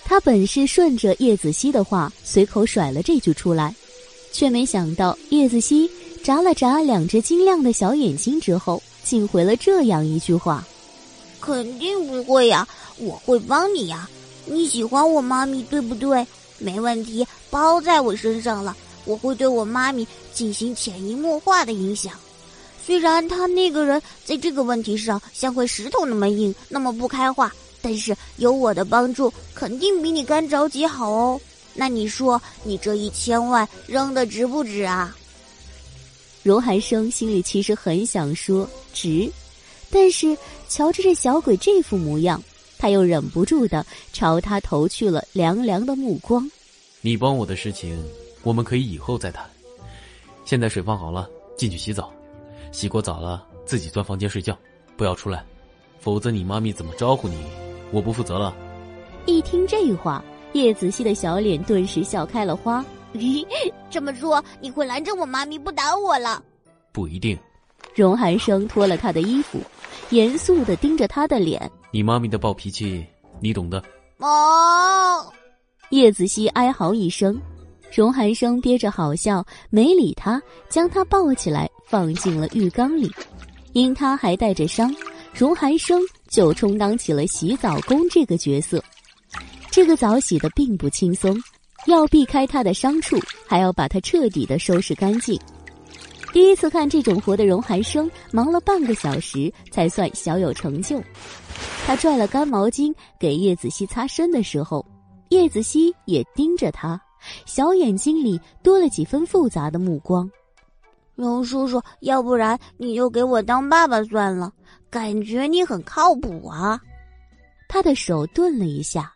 [SPEAKER 1] 他本是顺着叶子熙的话，随口甩了这句出来，却没想到叶子熙眨了眨两只晶亮的小眼睛之后，竟回了这样一句话：“
[SPEAKER 3] 肯定不会呀，我会帮你呀。”你喜欢我妈咪对不对？没问题，包在我身上了。我会对我妈咪进行潜移默化的影响。虽然她那个人在这个问题上像块石头那么硬，那么不开化，但是有我的帮助，肯定比你干着急好哦。那你说，你这一千万扔的值不值啊？
[SPEAKER 1] 荣寒生心里其实很想说值，但是瞧着这小鬼这副模样。他又忍不住的朝他投去了凉凉的目光。
[SPEAKER 2] 你帮我的事情，我们可以以后再谈。现在水放好了，进去洗澡。洗过澡了，自己钻房间睡觉，不要出来，否则你妈咪怎么招呼你，我不负责了。
[SPEAKER 1] 一听这话，叶子熙的小脸顿时笑开了花。
[SPEAKER 3] 咦，这么说你会拦着我妈咪不打我了？
[SPEAKER 2] 不一定。
[SPEAKER 1] 荣寒生脱了他的衣服，严肃的盯着他的脸。
[SPEAKER 2] 你妈咪的暴脾气，你懂的。
[SPEAKER 3] 哦，
[SPEAKER 1] 叶子熙哀嚎一声，荣寒生憋着好笑，没理他，将他抱起来放进了浴缸里。因他还带着伤，荣寒生就充当起了洗澡工这个角色。这个澡洗的并不轻松，要避开他的伤处，还要把他彻底的收拾干净。第一次看这种活的荣寒生，忙了半个小时才算小有成就。他拽了干毛巾给叶子熙擦身的时候，叶子熙也盯着他，小眼睛里多了几分复杂的目光。
[SPEAKER 3] 荣叔叔，要不然你就给我当爸爸算了，感觉你很靠谱啊。
[SPEAKER 1] 他的手顿了一下，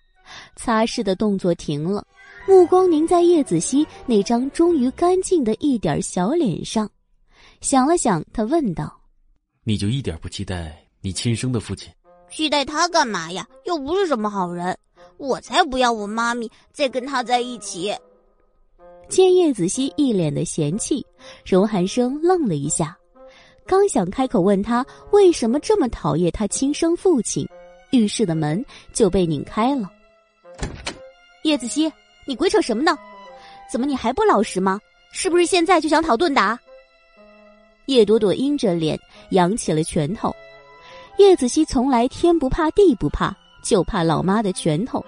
[SPEAKER 1] 擦拭的动作停了，目光凝在叶子熙那张终于干净的一点小脸上。想了想，他问道：“
[SPEAKER 2] 你就一点不期待你亲生的父亲？
[SPEAKER 3] 期待他干嘛呀？又不是什么好人，我才不要我妈咪再跟他在一起。”
[SPEAKER 1] 见叶子熙一脸的嫌弃，荣寒生愣了一下，刚想开口问他为什么这么讨厌他亲生父亲，浴室的门就被拧开了。叶子熙，你鬼扯什么呢？怎么你还不老实吗？是不是现在就想讨顿打？叶朵朵阴着脸，扬起了拳头。叶子熙从来天不怕地不怕，就怕老妈的拳头。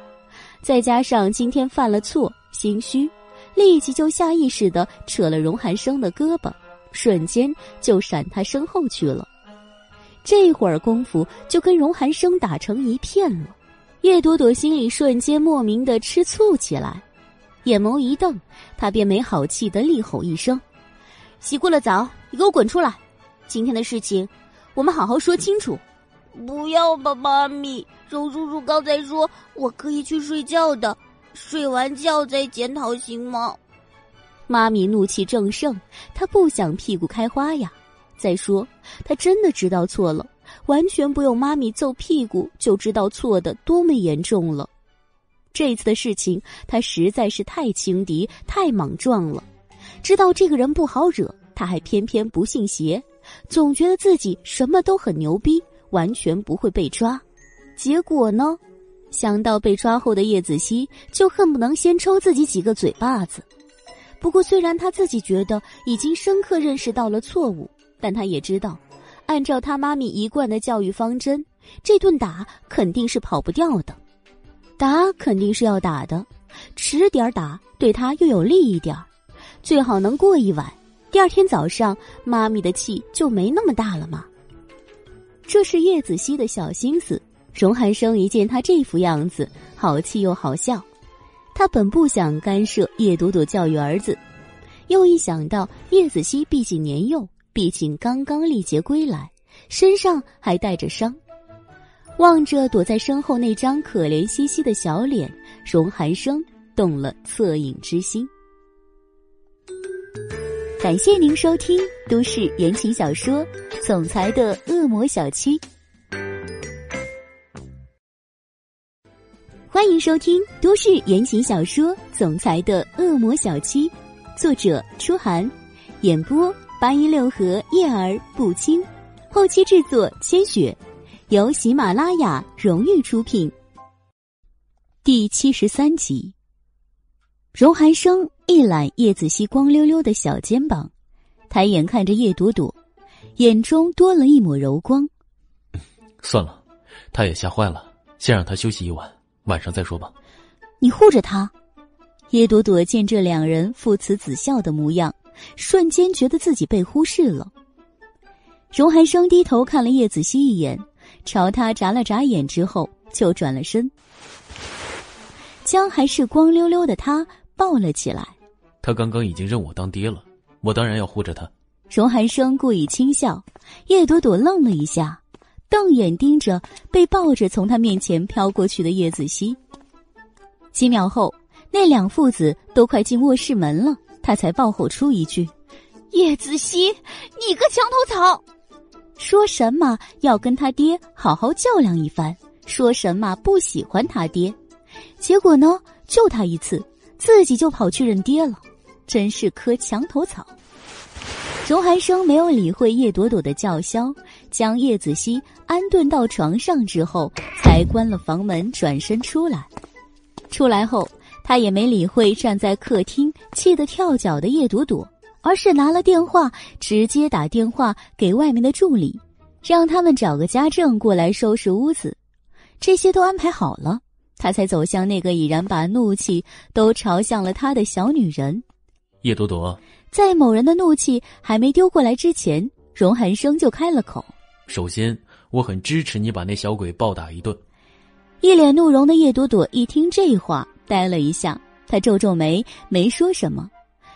[SPEAKER 1] 再加上今天犯了错，心虚，立即就下意识的扯了荣寒生的胳膊，瞬间就闪他身后去了。这会儿功夫就跟荣寒生打成一片了。叶朵朵心里瞬间莫名的吃醋起来，眼眸一瞪，她便没好气的厉吼一声。洗过了澡，你给我滚出来！今天的事情，我们好好说清楚。
[SPEAKER 3] 不要吧，妈咪！荣叔叔刚才说我可以去睡觉的，睡完觉再检讨行吗？
[SPEAKER 1] 妈咪怒气正盛，她不想屁股开花呀。再说，她真的知道错了，完全不用妈咪揍屁股就知道错的多么严重了。这次的事情，她实在是太轻敌、太莽撞了。知道这个人不好惹，他还偏偏不信邪，总觉得自己什么都很牛逼，完全不会被抓。结果呢，想到被抓后的叶子熙，就恨不能先抽自己几个嘴巴子。不过，虽然他自己觉得已经深刻认识到了错误，但他也知道，按照他妈咪一贯的教育方针，这顿打肯定是跑不掉的。打肯定是要打的，迟点打对他又有利一点最好能过一晚，第二天早上妈咪的气就没那么大了嘛。这是叶子熙的小心思。荣寒生一见他这副样子，好气又好笑。他本不想干涉叶朵朵教育儿子，又一想到叶子熙毕竟年幼，毕竟刚刚历劫归来，身上还带着伤，望着躲在身后那张可怜兮兮的小脸，荣寒生动了恻隐之心。感谢您收听都市言情小说《总裁的恶魔小七》。欢迎收听都市言情小说《总裁的恶魔小七》，作者：初寒，演播：八一六和叶儿不轻，后期制作：千雪，由喜马拉雅荣誉出品。第七十三集，荣寒生一揽叶子熙光溜溜的小肩膀，抬眼看着叶朵朵，眼中多了一抹柔光。
[SPEAKER 2] 算了，他也吓坏了，先让他休息一晚。晚上再说吧。
[SPEAKER 1] 你护着他。叶朵朵见这两人父慈子孝的模样，瞬间觉得自己被忽视了。荣寒生低头看了叶子熙一眼，朝他眨了眨眼之后，就转了身，将还是光溜溜的他抱了起来。
[SPEAKER 2] 他刚刚已经认我当爹了，我当然要护着他。
[SPEAKER 1] 荣寒生故意轻笑，叶朵朵愣了一下。瞪眼盯着被抱着从他面前飘过去的叶子熙，几秒后，那两父子都快进卧室门了，他才爆吼出一句：“
[SPEAKER 3] 叶子熙，你个墙头草！”
[SPEAKER 1] 说什么要跟他爹好好较量一番，说什么不喜欢他爹，结果呢，就他一次，自己就跑去认爹了，真是棵墙头草。荣寒生没有理会叶朵朵的叫嚣，将叶子熙安顿到床上之后，才关了房门，转身出来。出来后，他也没理会站在客厅气得跳脚的叶朵朵，而是拿了电话，直接打电话给外面的助理，让他们找个家政过来收拾屋子。这些都安排好了，他才走向那个已然把怒气都朝向了他的小女人，
[SPEAKER 2] 叶朵朵。
[SPEAKER 1] 在某人的怒气还没丢过来之前，荣寒生就开了口：“
[SPEAKER 2] 首先，我很支持你把那小鬼暴打一顿。”
[SPEAKER 1] 一脸怒容的叶朵朵一听这话，呆了一下，她皱皱眉，没说什么。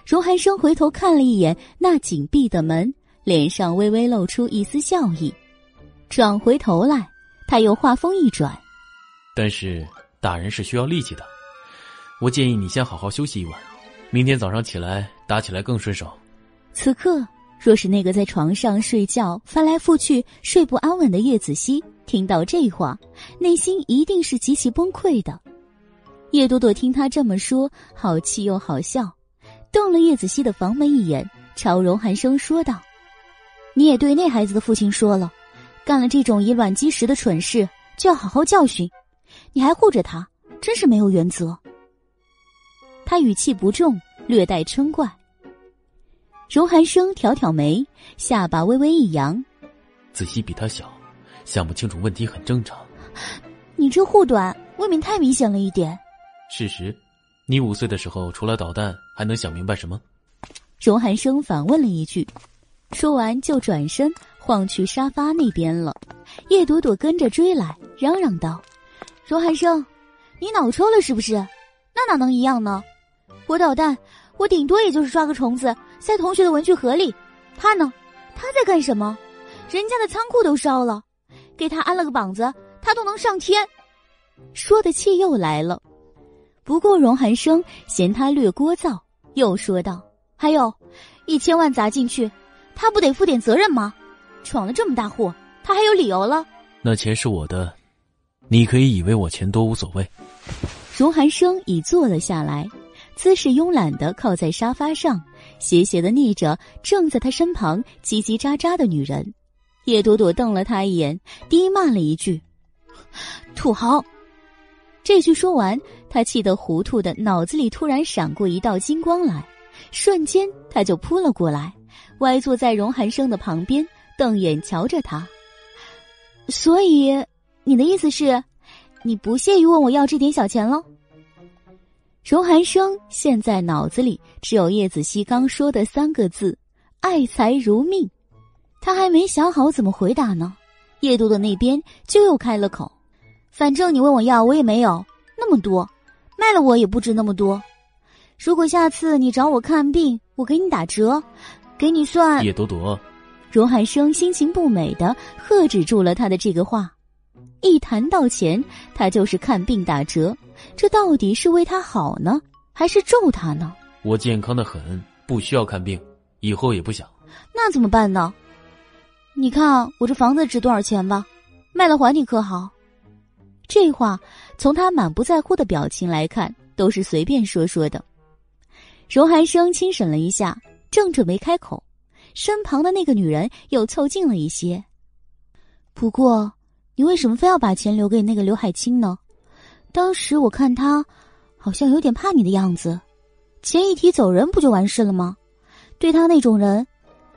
[SPEAKER 1] 荣寒生回头看了一眼那紧闭的门，脸上微微露出一丝笑意，转回头来，他又话锋一转：“
[SPEAKER 2] 但是打人是需要力气的，我建议你先好好休息一晚。”明天早上起来打起来更顺手。
[SPEAKER 1] 此刻，若是那个在床上睡觉、翻来覆去睡不安稳的叶子熙听到这话，内心一定是极其崩溃的。叶朵朵听他这么说，好气又好笑，瞪了叶子熙的房门一眼，朝荣寒生说道：“你也对那孩子的父亲说了，干了这种以卵击石的蠢事，就要好好教训。你还护着他，真是没有原则。”他语气不重，略带嗔怪。荣寒生挑挑眉，下巴微微一扬：“
[SPEAKER 2] 子熙比他小，想不清楚问题很正常。
[SPEAKER 3] 你这护短未免太明显了一点。
[SPEAKER 2] 事实，你五岁的时候除了捣蛋，还能想明白什么？”
[SPEAKER 1] 荣寒生反问了一句，说完就转身晃去沙发那边了。叶朵朵跟着追来，嚷嚷道：“
[SPEAKER 3] 荣寒生，你脑抽了是不是？那哪能一样呢？”我捣蛋，我顶多也就是抓个虫子塞同学的文具盒里。他呢？他在干什么？人家的仓库都烧了，给他安了个膀子，他都能上天。
[SPEAKER 1] 说的气又来了。不过荣寒生嫌他略聒噪，又说道：“
[SPEAKER 3] 还有，一千万砸进去，他不得负点责任吗？闯了这么大祸，他还有理由了。
[SPEAKER 2] 那钱是我的，你可以以为我钱多无所谓。”
[SPEAKER 1] 荣寒生已坐了下来。姿势慵懒的靠在沙发上，斜斜的睨着正在他身旁叽叽喳喳的女人。叶朵朵瞪了他一眼，低骂了一句：“
[SPEAKER 3] 土豪。”
[SPEAKER 1] 这句说完，他气得糊涂的脑子里突然闪过一道金光来，瞬间他就扑了过来，歪坐在荣寒生的旁边，瞪眼瞧着他。所以，你的意思是，你不屑于问我要这点小钱了？荣寒生现在脑子里只有叶子熙刚说的三个字：“爱财如命。”他还没想好怎么回答呢，叶朵朵那边就又开了口：“反正你问我要，我也没有那么多，卖了我也不值那么多。如果下次你找我看病，我给你打折，给你算。”
[SPEAKER 2] 叶朵朵，
[SPEAKER 1] 荣寒生心情不美的喝止住了他的这个话。一谈到钱，他就是看病打折，这到底是为他好呢，还是咒他呢？
[SPEAKER 2] 我健康的很，不需要看病，以后也不想。
[SPEAKER 1] 那怎么办呢？你看我这房子值多少钱吧，卖了还你可好？这话从他满不在乎的表情来看，都是随便说说的。荣寒生轻审了一下，正准备开口，身旁的那个女人又凑近了一些。不过，你为什么非要把钱留给那个刘海清呢？当时我看他，好像有点怕你的样子。钱一提走人不就完事了吗？对他那种人，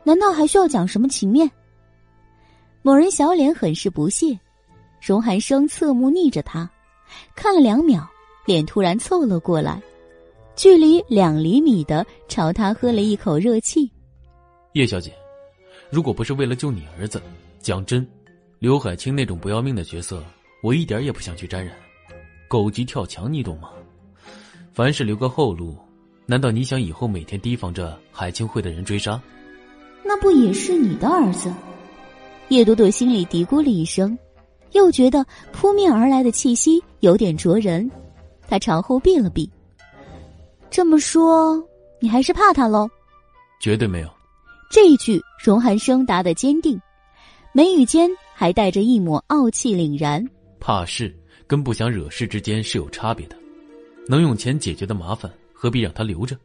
[SPEAKER 1] 难道还需要讲什么情面？某人小脸很是不屑，荣寒生侧目睨着他，看了两秒，脸突然凑了过来，距离两厘米的朝他喝了一口热气。
[SPEAKER 2] 叶小姐，如果不是为了救你儿子，讲真，刘海清那种不要命的角色，我一点也不想去沾染。狗急跳墙，你懂吗？凡事留个后路，难道你想以后每天提防着海清会的人追杀？
[SPEAKER 1] 那不也是你的儿子？叶朵朵心里嘀咕了一声，又觉得扑面而来的气息有点灼人，她朝后避了避。这么说，你还是怕他喽？
[SPEAKER 2] 绝对没有。
[SPEAKER 1] 这一句，荣寒生答得坚定，眉宇间还带着一抹傲气凛然。
[SPEAKER 2] 怕事跟不想惹事之间是有差别的，能用钱解决的麻烦，何必让他留着？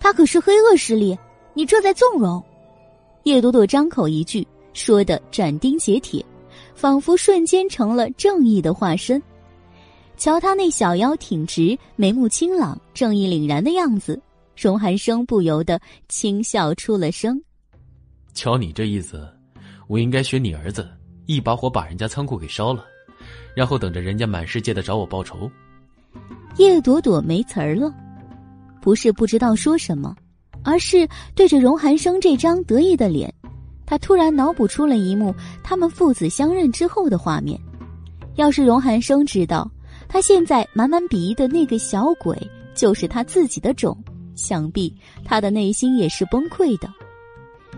[SPEAKER 1] 他可是黑恶势力，你这在纵容。叶朵朵张口一句。说的斩钉截铁，仿佛瞬间成了正义的化身。瞧他那小腰挺直、眉目清朗、正义凛然的样子，荣寒生不由得轻笑出了声。
[SPEAKER 2] 瞧你这意思，我应该学你儿子，一把火把人家仓库给烧了，然后等着人家满世界的找我报仇。
[SPEAKER 1] 叶朵朵没词儿了，不是不知道说什么，而是对着荣寒生这张得意的脸。他突然脑补出了一幕他们父子相认之后的画面。要是荣寒生知道他现在满满鄙夷的那个小鬼就是他自己的种，想必他的内心也是崩溃的。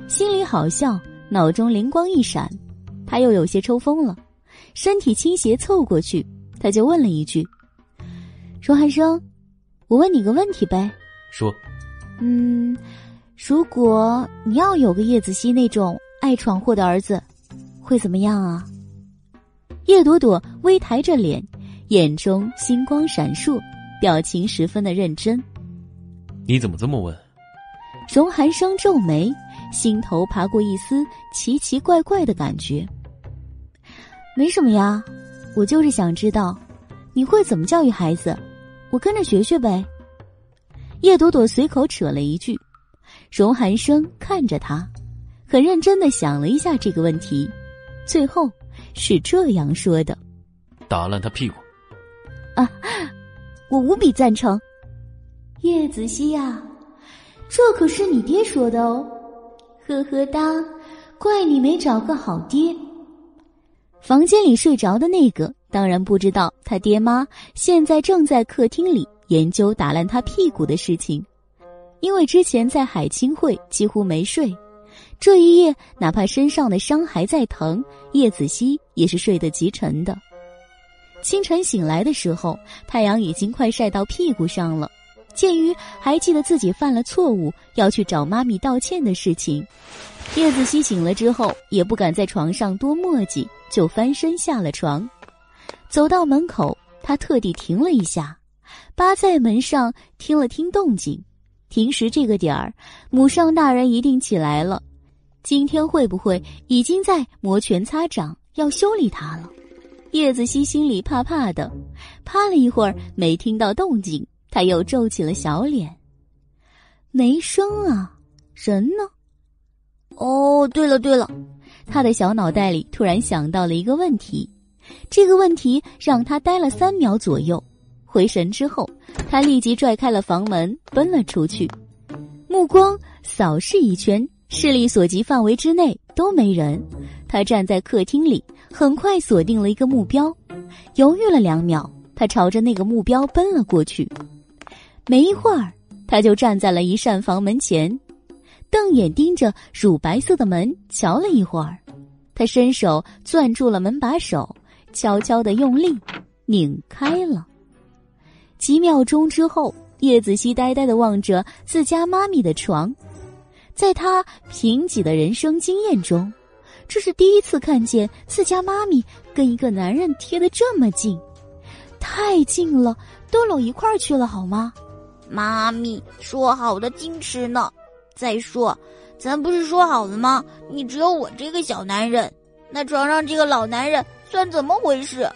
[SPEAKER 1] 心里好笑，脑中灵光一闪，他又有些抽风了，身体倾斜凑过去，他就问了一句：“荣寒生，我问你个问题呗。”
[SPEAKER 2] 说：“
[SPEAKER 1] 嗯。”如果你要有个叶子熙那种爱闯祸的儿子，会怎么样啊？叶朵朵微抬着脸，眼中星光闪烁，表情十分的认真。
[SPEAKER 2] 你怎么这么问？
[SPEAKER 1] 荣寒生皱眉，心头爬过一丝奇奇怪怪的感觉。没什么呀，我就是想知道，你会怎么教育孩子，我跟着学学呗。叶朵朵随口扯了一句。荣寒生看着他，很认真的想了一下这个问题，最后是这样说的：“
[SPEAKER 2] 打烂他屁股。”
[SPEAKER 1] 啊，我无比赞成。叶子熙呀，这可是你爹说的哦，呵呵哒，怪你没找个好爹。房间里睡着的那个当然不知道，他爹妈现在正在客厅里研究打烂他屁股的事情。因为之前在海清会几乎没睡，这一夜哪怕身上的伤还在疼，叶子熙也是睡得极沉的。清晨醒来的时候，太阳已经快晒到屁股上了。鉴于还记得自己犯了错误要去找妈咪道歉的事情，叶子熙醒了之后也不敢在床上多磨叽，就翻身下了床，走到门口，他特地停了一下，扒在门上听了听动静。平时这个点儿，母上大人一定起来了。今天会不会已经在摩拳擦掌，要修理他了？叶子熙心里怕怕的，趴了一会儿没听到动静，他又皱起了小脸。没声啊，人呢？
[SPEAKER 3] 哦，对了对了，
[SPEAKER 1] 他的小脑袋里突然想到了一个问题，这个问题让他呆了三秒左右。回神之后，他立即拽开了房门，奔了出去，目光扫视一圈，视力所及范围之内都没人。他站在客厅里，很快锁定了一个目标，犹豫了两秒，他朝着那个目标奔了过去。没一会儿，他就站在了一扇房门前，瞪眼盯着乳白色的门瞧了一会儿，他伸手攥住了门把手，悄悄的用力拧开了。几秒钟之后，叶子熙呆呆的望着自家妈咪的床，在他贫瘠的人生经验中，这是第一次看见自家妈咪跟一个男人贴得这么近，太近了，都搂一块儿去了好吗？
[SPEAKER 3] 妈咪说好的矜持呢？再说，咱不是说好了吗？你只有我这个小男人，那床上这个老男人算怎么回事？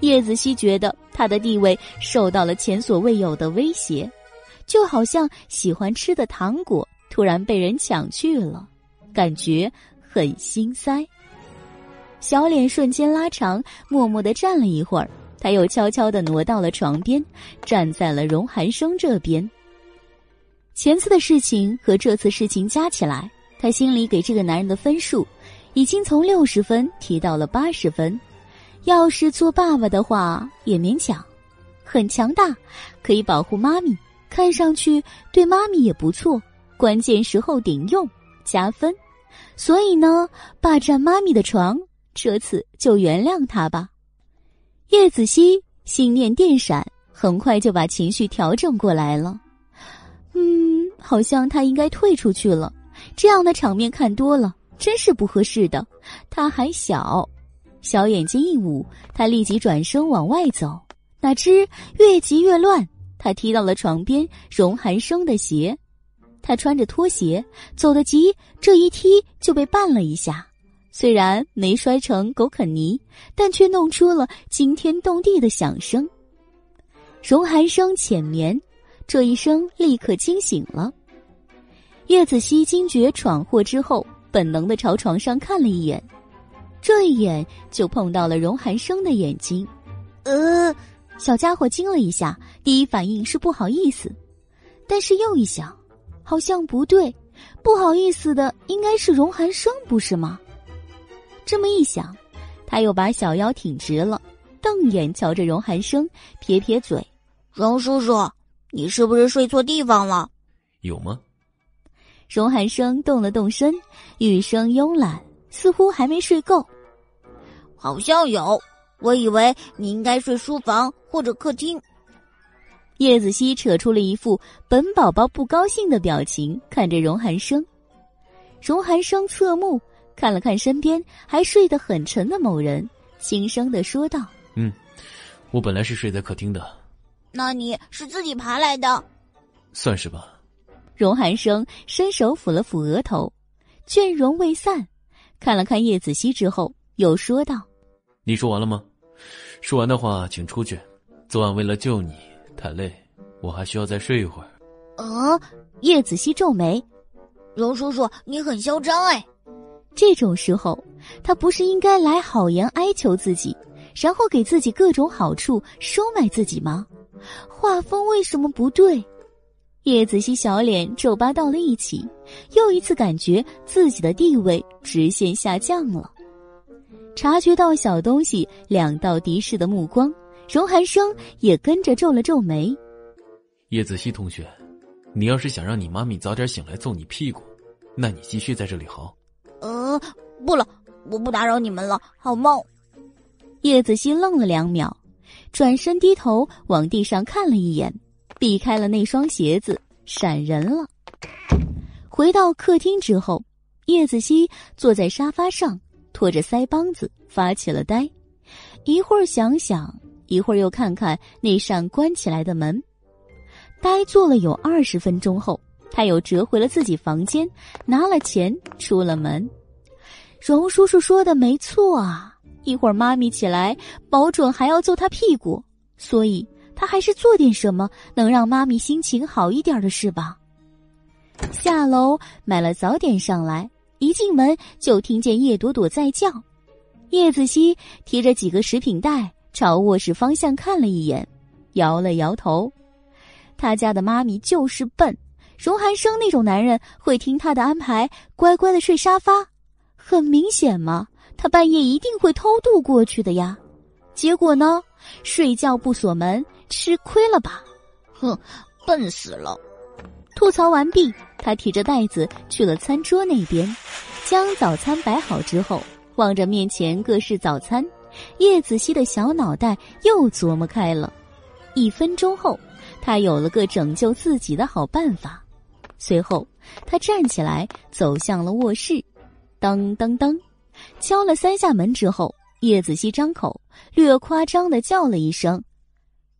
[SPEAKER 1] 叶子熙觉得他的地位受到了前所未有的威胁，就好像喜欢吃的糖果突然被人抢去了，感觉很心塞。小脸瞬间拉长，默默的站了一会儿，他又悄悄的挪到了床边，站在了荣寒生这边。前次的事情和这次事情加起来，他心里给这个男人的分数，已经从六十分提到了八十分。要是做爸爸的话，也勉强，很强大，可以保护妈咪，看上去对妈咪也不错，关键时候顶用，加分。所以呢，霸占妈咪的床，这次就原谅他吧。叶子熙心念电闪，很快就把情绪调整过来了。嗯，好像他应该退出去了，这样的场面看多了，真是不合适的。他还小。小眼睛一捂，他立即转身往外走。哪知越急越乱，他踢到了床边荣寒生的鞋。他穿着拖鞋走得急，这一踢就被绊了一下。虽然没摔成狗啃泥，但却弄出了惊天动地的响声。荣寒生浅眠，这一声立刻惊醒了。叶子熙惊觉闯祸之后，本能的朝床上看了一眼。这一眼就碰到了荣寒生的眼睛，呃，小家伙惊了一下，第一反应是不好意思，但是又一想，好像不对，不好意思的应该是荣寒生，不是吗？这么一想，他又把小腰挺直了，瞪眼瞧着荣寒生，撇撇嘴：“
[SPEAKER 3] 荣叔叔，你是不是睡错地方了？”
[SPEAKER 2] 有吗？
[SPEAKER 1] 荣寒生动了动身，语声慵懒，似乎还没睡够。
[SPEAKER 3] 好像有，我以为你应该睡书房或者客厅。
[SPEAKER 1] 叶子熙扯出了一副本宝宝不高兴的表情，看着荣寒生。荣寒生侧目看了看身边还睡得很沉的某人，轻声的说道：“
[SPEAKER 2] 嗯，我本来是睡在客厅的。
[SPEAKER 3] 那你是自己爬来的？
[SPEAKER 2] 算是吧。”
[SPEAKER 1] 荣寒生伸手抚了抚额头，倦容未散，看了看叶子熙之后，又说道。
[SPEAKER 2] 你说完了吗？说完的话，请出去。昨晚为了救你，太累，我还需要再睡一会儿。
[SPEAKER 3] 啊！
[SPEAKER 1] 叶子熙皱眉，
[SPEAKER 3] 荣叔叔，你很嚣张哎！
[SPEAKER 1] 这种时候，他不是应该来好言哀求自己，然后给自己各种好处，收买自己吗？画风为什么不对？叶子熙小脸皱巴到了一起，又一次感觉自己的地位直线下降了。察觉到小东西两道敌视的目光，荣寒生也跟着皱了皱眉。
[SPEAKER 2] 叶子熙同学，你要是想让你妈咪早点醒来揍你屁股，那你继续在这里嚎。
[SPEAKER 3] 呃，不了，我不打扰你们了，好梦。
[SPEAKER 1] 叶子熙愣了两秒，转身低头往地上看了一眼，避开了那双鞋子，闪人了。回到客厅之后，叶子熙坐在沙发上。拖着腮帮子发起了呆，一会儿想想，一会儿又看看那扇关起来的门，呆坐了有二十分钟后，他又折回了自己房间，拿了钱出了门。荣叔叔说的没错啊，一会儿妈咪起来，保准还要揍他屁股，所以他还是做点什么能让妈咪心情好一点的事吧。下楼买了早点上来，一进门就听见叶朵朵在叫。叶子熙提着几个食品袋朝卧室方向看了一眼，摇了摇头。他家的妈咪就是笨，荣寒生那种男人会听他的安排，乖乖的睡沙发。很明显嘛，他半夜一定会偷渡过去的呀。结果呢，睡觉不锁门，吃亏了吧？
[SPEAKER 3] 哼，笨死了。
[SPEAKER 1] 吐槽完毕，他提着袋子去了餐桌那边，将早餐摆好之后，望着面前各式早餐，叶子熙的小脑袋又琢磨开了。一分钟后，他有了个拯救自己的好办法。随后，他站起来走向了卧室，当当当，敲了三下门之后，叶子熙张口，略夸张的叫了一声：“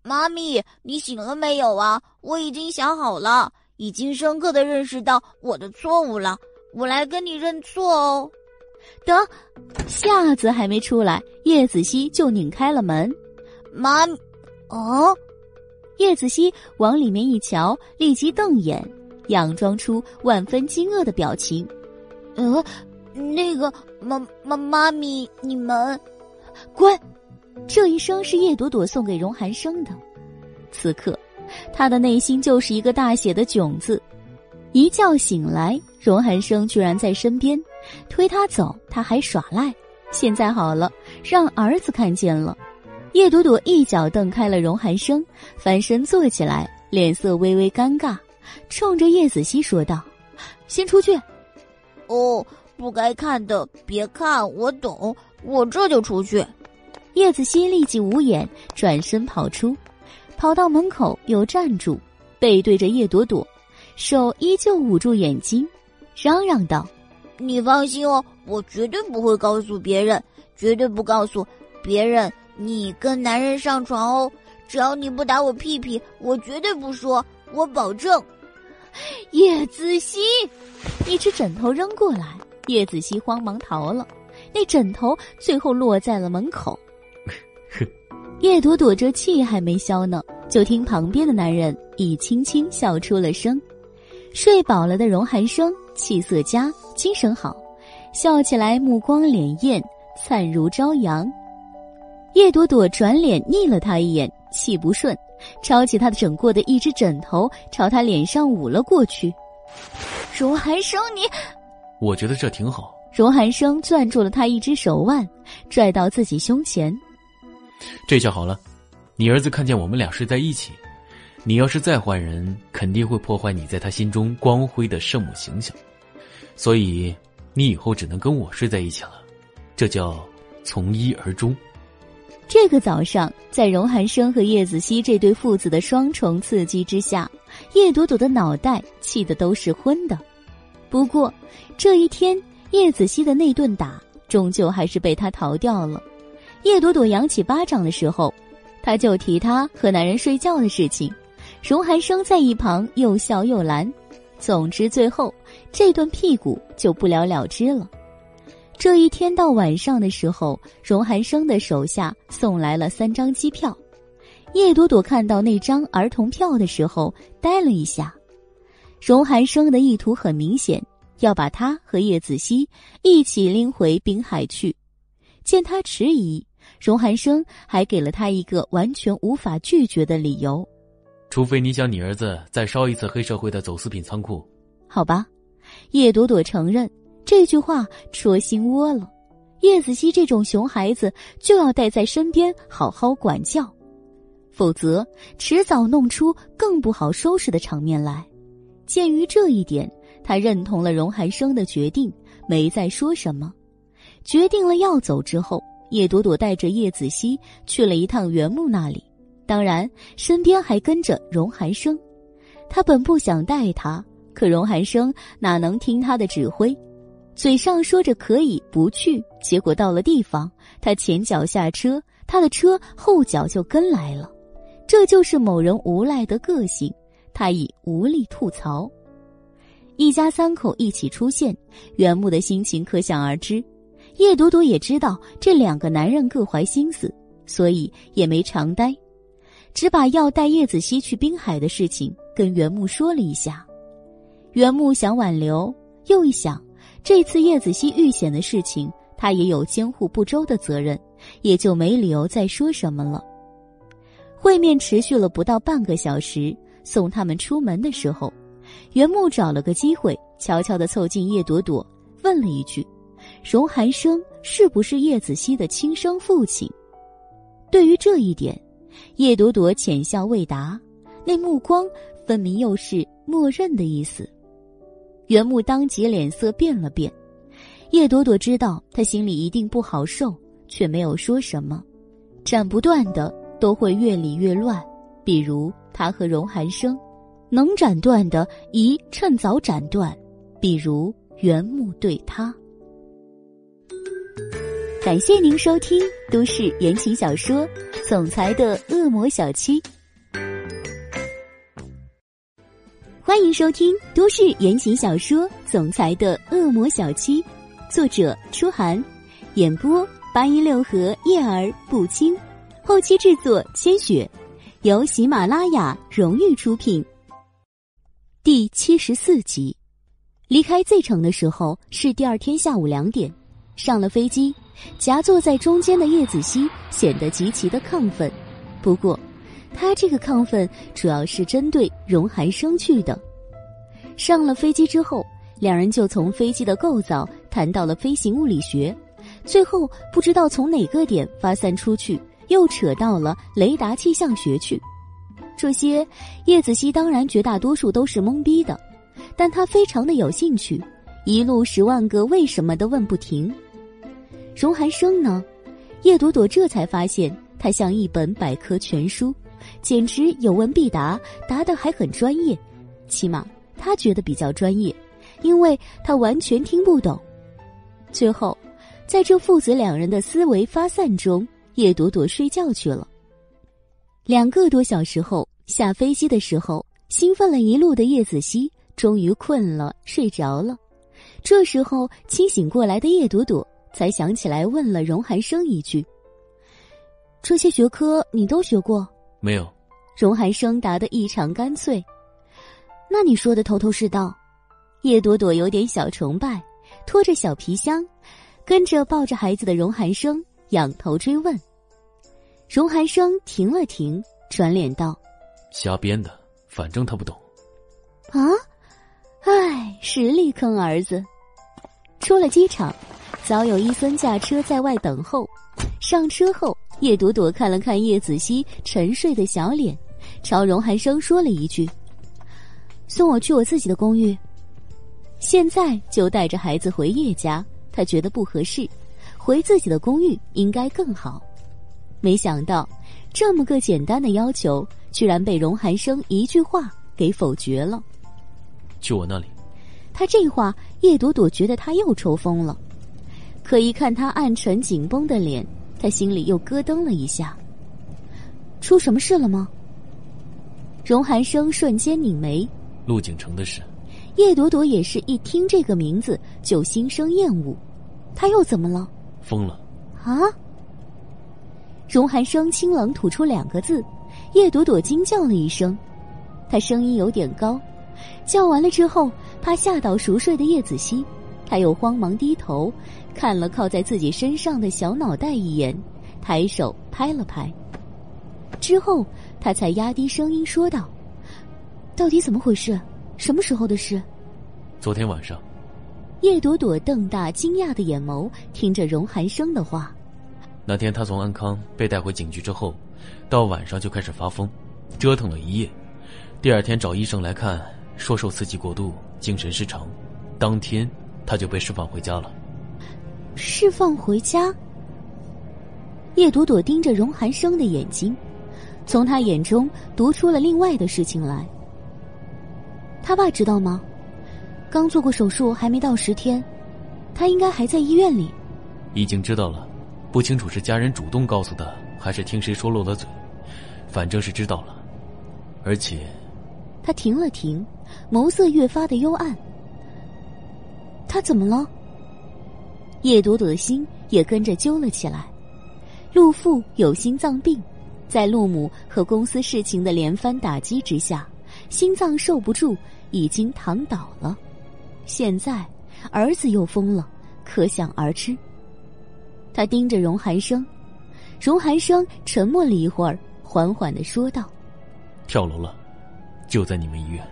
[SPEAKER 3] 妈咪，你醒了没有啊？我已经想好了。”已经深刻的认识到我的错误了，我来跟你认错哦。
[SPEAKER 1] 得，下子还没出来，叶子熙就拧开了门。
[SPEAKER 3] 妈，哦，
[SPEAKER 1] 叶子熙往里面一瞧，立即瞪眼，佯装出万分惊愕的表情。
[SPEAKER 3] 呃，那个妈妈妈咪，你们
[SPEAKER 1] 滚！这一声是叶朵朵送给荣寒生的。此刻。他的内心就是一个大写的囧字。一觉醒来，荣寒生居然在身边，推他走，他还耍赖。现在好了，让儿子看见了。叶朵朵一脚蹬开了荣寒生，翻身坐起来，脸色微微尴尬，冲着叶子熙说道：“先出去。”“
[SPEAKER 3] 哦，不该看的别看，我懂，我这就出去。”
[SPEAKER 1] 叶子熙立即捂眼，转身跑出。跑到门口又站住，背对着叶朵朵，手依旧捂住眼睛，嚷嚷道：“
[SPEAKER 3] 你放心哦，我绝对不会告诉别人，绝对不告诉别人你跟男人上床哦。只要你不打我屁屁，我绝对不说，我保证。”
[SPEAKER 1] 叶子熙，一只枕头扔过来，叶子熙慌忙逃了，那枕头最后落在了门口。叶朵朵这气还没消呢，就听旁边的男人已轻轻笑出了声。睡饱了的荣寒生气色佳，精神好，笑起来目光潋滟，灿如朝阳。叶朵朵转脸睨了他一眼，气不顺，抄起他的整过的一只枕头，朝他脸上捂了过去。荣寒生，你，
[SPEAKER 2] 我觉得这挺好。
[SPEAKER 1] 荣寒生攥住了他一只手腕，拽到自己胸前。
[SPEAKER 2] 这下好了，你儿子看见我们俩睡在一起，你要是再换人，肯定会破坏你在他心中光辉的圣母形象，所以你以后只能跟我睡在一起了，这叫从一而终。
[SPEAKER 1] 这个早上，在荣寒生和叶子熙这对父子的双重刺激之下，叶朵朵的脑袋气得都是昏的。不过，这一天叶子熙的那顿打，终究还是被他逃掉了。叶朵朵扬起巴掌的时候，他就提他和男人睡觉的事情。荣寒生在一旁又笑又拦。总之，最后这顿屁股就不了了之了。这一天到晚上的时候，荣寒生的手下送来了三张机票。叶朵朵看到那张儿童票的时候，呆了一下。荣寒生的意图很明显，要把他和叶子熙一起拎回滨海去。见他迟疑。荣寒生还给了他一个完全无法拒绝的理由，
[SPEAKER 2] 除非你想你儿子再烧一次黑社会的走私品仓库，
[SPEAKER 1] 好吧？叶朵朵承认这句话戳心窝了。叶子熙这种熊孩子就要带在身边好好管教，否则迟早弄出更不好收拾的场面来。鉴于这一点，他认同了荣寒生的决定，没再说什么。决定了要走之后。叶朵朵带着叶子熙去了一趟原木那里，当然身边还跟着荣寒生。他本不想带他，可荣寒生哪能听他的指挥？嘴上说着可以不去，结果到了地方，他前脚下车，他的车后脚就跟来了。这就是某人无赖的个性，他已无力吐槽。一家三口一起出现，原木的心情可想而知。叶朵朵也知道这两个男人各怀心思，所以也没长待，只把要带叶子熙去滨海的事情跟袁木说了一下。袁木想挽留，又一想，这次叶子熙遇险的事情，他也有监护不周的责任，也就没理由再说什么了。会面持续了不到半个小时，送他们出门的时候，袁木找了个机会，悄悄的凑近叶朵朵，问了一句。荣寒生是不是叶子熙的亲生父亲？对于这一点，叶朵朵浅笑未答，那目光分明又是默认的意思。袁木当即脸色变了变，叶朵朵知道他心里一定不好受，却没有说什么。斩不断的都会越理越乱，比如他和荣寒生；能斩断的宜趁早斩断，比如袁木对他。感谢您收听都市言情小说《总裁的恶魔小七》，欢迎收听都市言情小说《总裁的恶魔小七》，作者：初寒，演播：八一六合叶儿不轻，后期制作：千雪，由喜马拉雅荣誉出品。第七十四集，离开 Z 城的时候是第二天下午两点，上了飞机。夹坐在中间的叶子熙显得极其的亢奋，不过，他这个亢奋主要是针对荣寒生去的。上了飞机之后，两人就从飞机的构造谈到了飞行物理学，最后不知道从哪个点发散出去，又扯到了雷达气象学去。这些叶子熙当然绝大多数都是懵逼的，但他非常的有兴趣，一路十万个为什么的问不停。荣寒生呢？叶朵朵这才发现，他像一本百科全书，简直有问必答，答的还很专业。起码他觉得比较专业，因为他完全听不懂。最后，在这父子两人的思维发散中，叶朵朵睡觉去了。两个多小时后，下飞机的时候，兴奋了一路的叶子熙终于困了，睡着了。这时候清醒过来的叶朵朵。才想起来，问了荣寒生一句：“这些学科你都学过？”“
[SPEAKER 2] 没有。”
[SPEAKER 1] 荣寒生答得异常干脆。“那你说的头头是道。”叶朵朵有点小崇拜，拖着小皮箱，跟着抱着孩子的荣寒生仰头追问。荣寒生停了停，转脸道：“
[SPEAKER 2] 瞎编的，反正他不懂。”“
[SPEAKER 1] 啊，唉，实力坑儿子。”出了机场。早有伊森驾车在外等候，上车后，叶朵朵看了看叶子熙沉睡的小脸，朝荣寒生说了一句：“送我去我自己的公寓。”现在就带着孩子回叶家，他觉得不合适，回自己的公寓应该更好。没想到，这么个简单的要求，居然被荣寒生一句话给否决了。
[SPEAKER 2] 去我那里。
[SPEAKER 1] 他这话，叶朵朵觉得他又抽风了。可一看他暗沉紧绷的脸，他心里又咯噔了一下。出什么事了吗？荣寒生瞬间拧眉。
[SPEAKER 2] 陆景城的事。
[SPEAKER 1] 叶朵朵也是一听这个名字就心生厌恶。他又怎么了？
[SPEAKER 2] 疯了。
[SPEAKER 1] 啊！荣寒生清冷吐出两个字，叶朵朵惊叫了一声。他声音有点高，叫完了之后，怕吓到熟睡的叶子熙。他又慌忙低头，看了靠在自己身上的小脑袋一眼，抬手拍了拍。之后，他才压低声音说道：“到底怎么回事？什么时候的事？”
[SPEAKER 2] 昨天晚上。
[SPEAKER 1] 叶朵朵瞪大惊讶的眼眸，听着荣寒生的话。
[SPEAKER 2] 那天他从安康被带回警局之后，到晚上就开始发疯，折腾了一夜。第二天找医生来看，说受刺激过度，精神失常。当天。他就被释放回家了。
[SPEAKER 1] 释放回家。叶朵朵盯着荣寒生的眼睛，从他眼中读出了另外的事情来。他爸知道吗？刚做过手术，还没到十天，他应该还在医院里。
[SPEAKER 2] 已经知道了，不清楚是家人主动告诉的，还是听谁说漏了嘴，反正是知道了。而且，
[SPEAKER 1] 他停了停，眸色越发的幽暗。他怎么了？叶朵朵的心也跟着揪了起来。陆父有心脏病，在陆母和公司事情的连番打击之下，心脏受不住，已经躺倒了。现在儿子又疯了，可想而知。他盯着荣寒生，荣寒生沉默了一会儿，缓缓的说道：“
[SPEAKER 2] 跳楼了，就在你们医院。”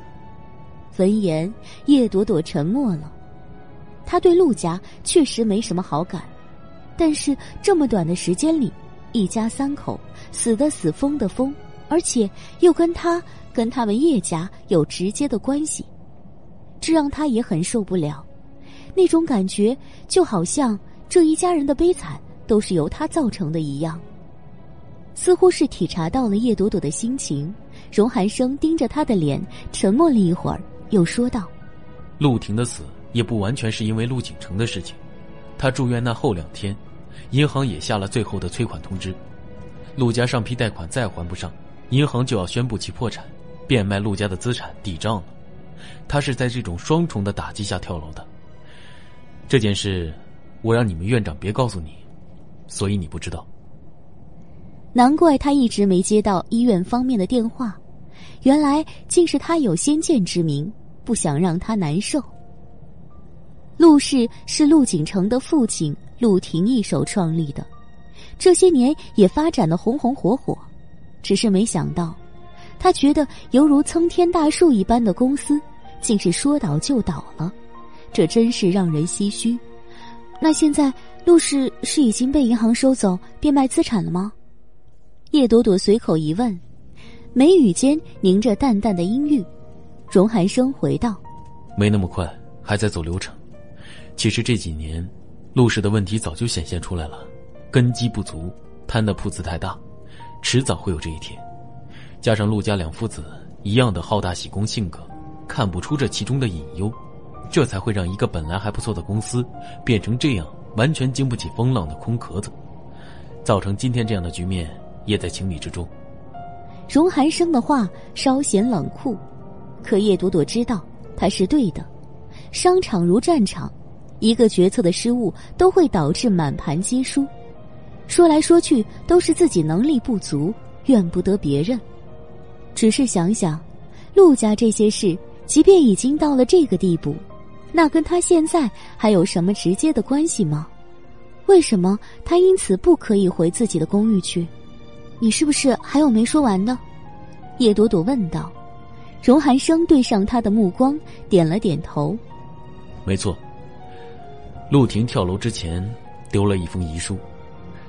[SPEAKER 1] 闻言，叶朵朵沉默了。他对陆家确实没什么好感，但是这么短的时间里，一家三口死的死，疯的疯，而且又跟他跟他们叶家有直接的关系，这让他也很受不了。那种感觉就好像……这一家人的悲惨都是由他造成的一样，似乎是体察到了叶朵朵的心情。荣寒生盯着他的脸，沉默了一会儿，又说道：“
[SPEAKER 2] 陆婷的死也不完全是因为陆景城的事情。他住院那后两天，银行也下了最后的催款通知。陆家上批贷款再还不上，银行就要宣布其破产，变卖陆家的资产抵账了。他是在这种双重的打击下跳楼的。这件事。”我让你们院长别告诉你，所以你不知道。
[SPEAKER 1] 难怪他一直没接到医院方面的电话，原来竟是他有先见之明，不想让他难受。陆氏是陆景城的父亲陆廷一手创立的，这些年也发展的红红火火，只是没想到，他觉得犹如参天大树一般的公司，竟是说倒就倒了，这真是让人唏嘘。那现在陆氏是已经被银行收走变卖资产了吗？叶朵朵随口一问，眉宇间凝着淡淡的阴郁。荣寒生回道：“
[SPEAKER 2] 没那么快，还在走流程。其实这几年，陆氏的问题早就显现出来了，根基不足，贪的铺子太大，迟早会有这一天。加上陆家两父子一样的好大喜功性格，看不出这其中的隐忧。”这才会让一个本来还不错的公司，变成这样完全经不起风浪的空壳子，造成今天这样的局面，也在情理之中。
[SPEAKER 1] 荣寒生的话稍显冷酷，可叶朵朵知道他是对的。商场如战场，一个决策的失误都会导致满盘皆输。说来说去都是自己能力不足，怨不得别人。只是想想，陆家这些事，即便已经到了这个地步。那跟他现在还有什么直接的关系吗？为什么他因此不可以回自己的公寓去？你是不是还有没说完的？叶朵朵问道。荣寒生对上他的目光，点了点头。
[SPEAKER 2] 没错。陆婷跳楼之前丢了一封遗书，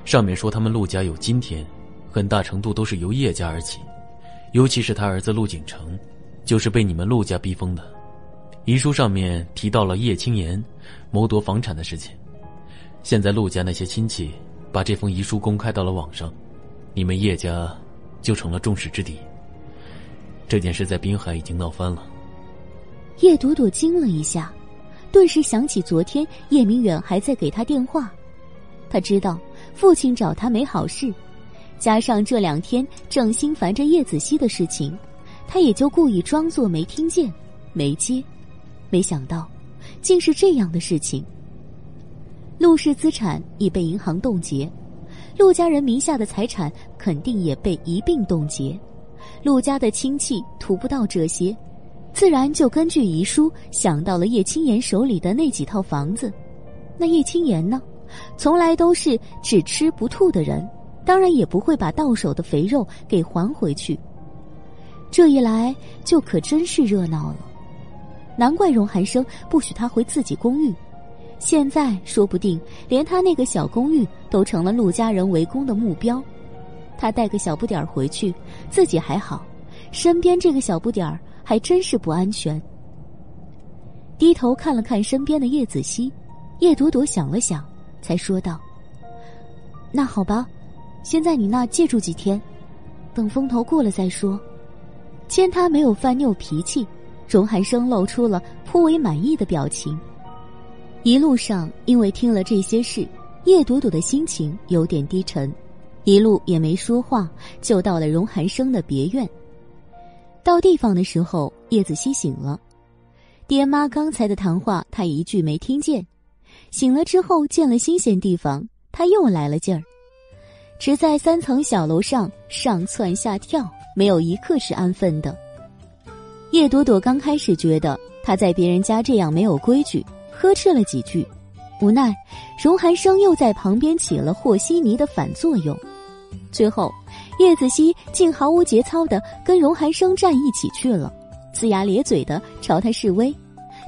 [SPEAKER 2] 上面说他们陆家有今天，很大程度都是由叶家而起，尤其是他儿子陆景城，就是被你们陆家逼疯的。遗书上面提到了叶青言谋夺房产的事情，现在陆家那些亲戚把这封遗书公开到了网上，你们叶家就成了众矢之的。这件事在滨海已经闹翻了。
[SPEAKER 1] 叶朵朵惊了一下，顿时想起昨天叶明远还在给他电话，他知道父亲找他没好事，加上这两天正心烦着叶子熙的事情，他也就故意装作没听见，没接。没想到，竟是这样的事情。陆氏资产已被银行冻结，陆家人名下的财产肯定也被一并冻结。陆家的亲戚图不到这些，自然就根据遗书想到了叶青言手里的那几套房子。那叶青言呢，从来都是只吃不吐的人，当然也不会把到手的肥肉给还回去。这一来，就可真是热闹了。难怪荣寒生不许他回自己公寓，现在说不定连他那个小公寓都成了陆家人围攻的目标。他带个小不点儿回去，自己还好，身边这个小不点儿还真是不安全。低头看了看身边的叶子熙，叶朵朵想了想，才说道：“那好吧，先在你那借住几天，等风头过了再说。”见他没有犯拗脾气。荣寒生露出了颇为满意的表情。一路上，因为听了这些事，叶朵朵的心情有点低沉，一路也没说话，就到了荣寒生的别院。到地方的时候，叶子熙醒了，爹妈刚才的谈话他一句没听见，醒了之后见了新鲜地方，他又来了劲儿。只在三层小楼上上蹿下跳，没有一刻是安分的。叶朵朵刚开始觉得他在别人家这样没有规矩，呵斥了几句，无奈荣寒生又在旁边起了和稀泥的反作用。最后，叶子熙竟毫无节操的跟荣寒生站一起去了，龇牙咧嘴的朝他示威，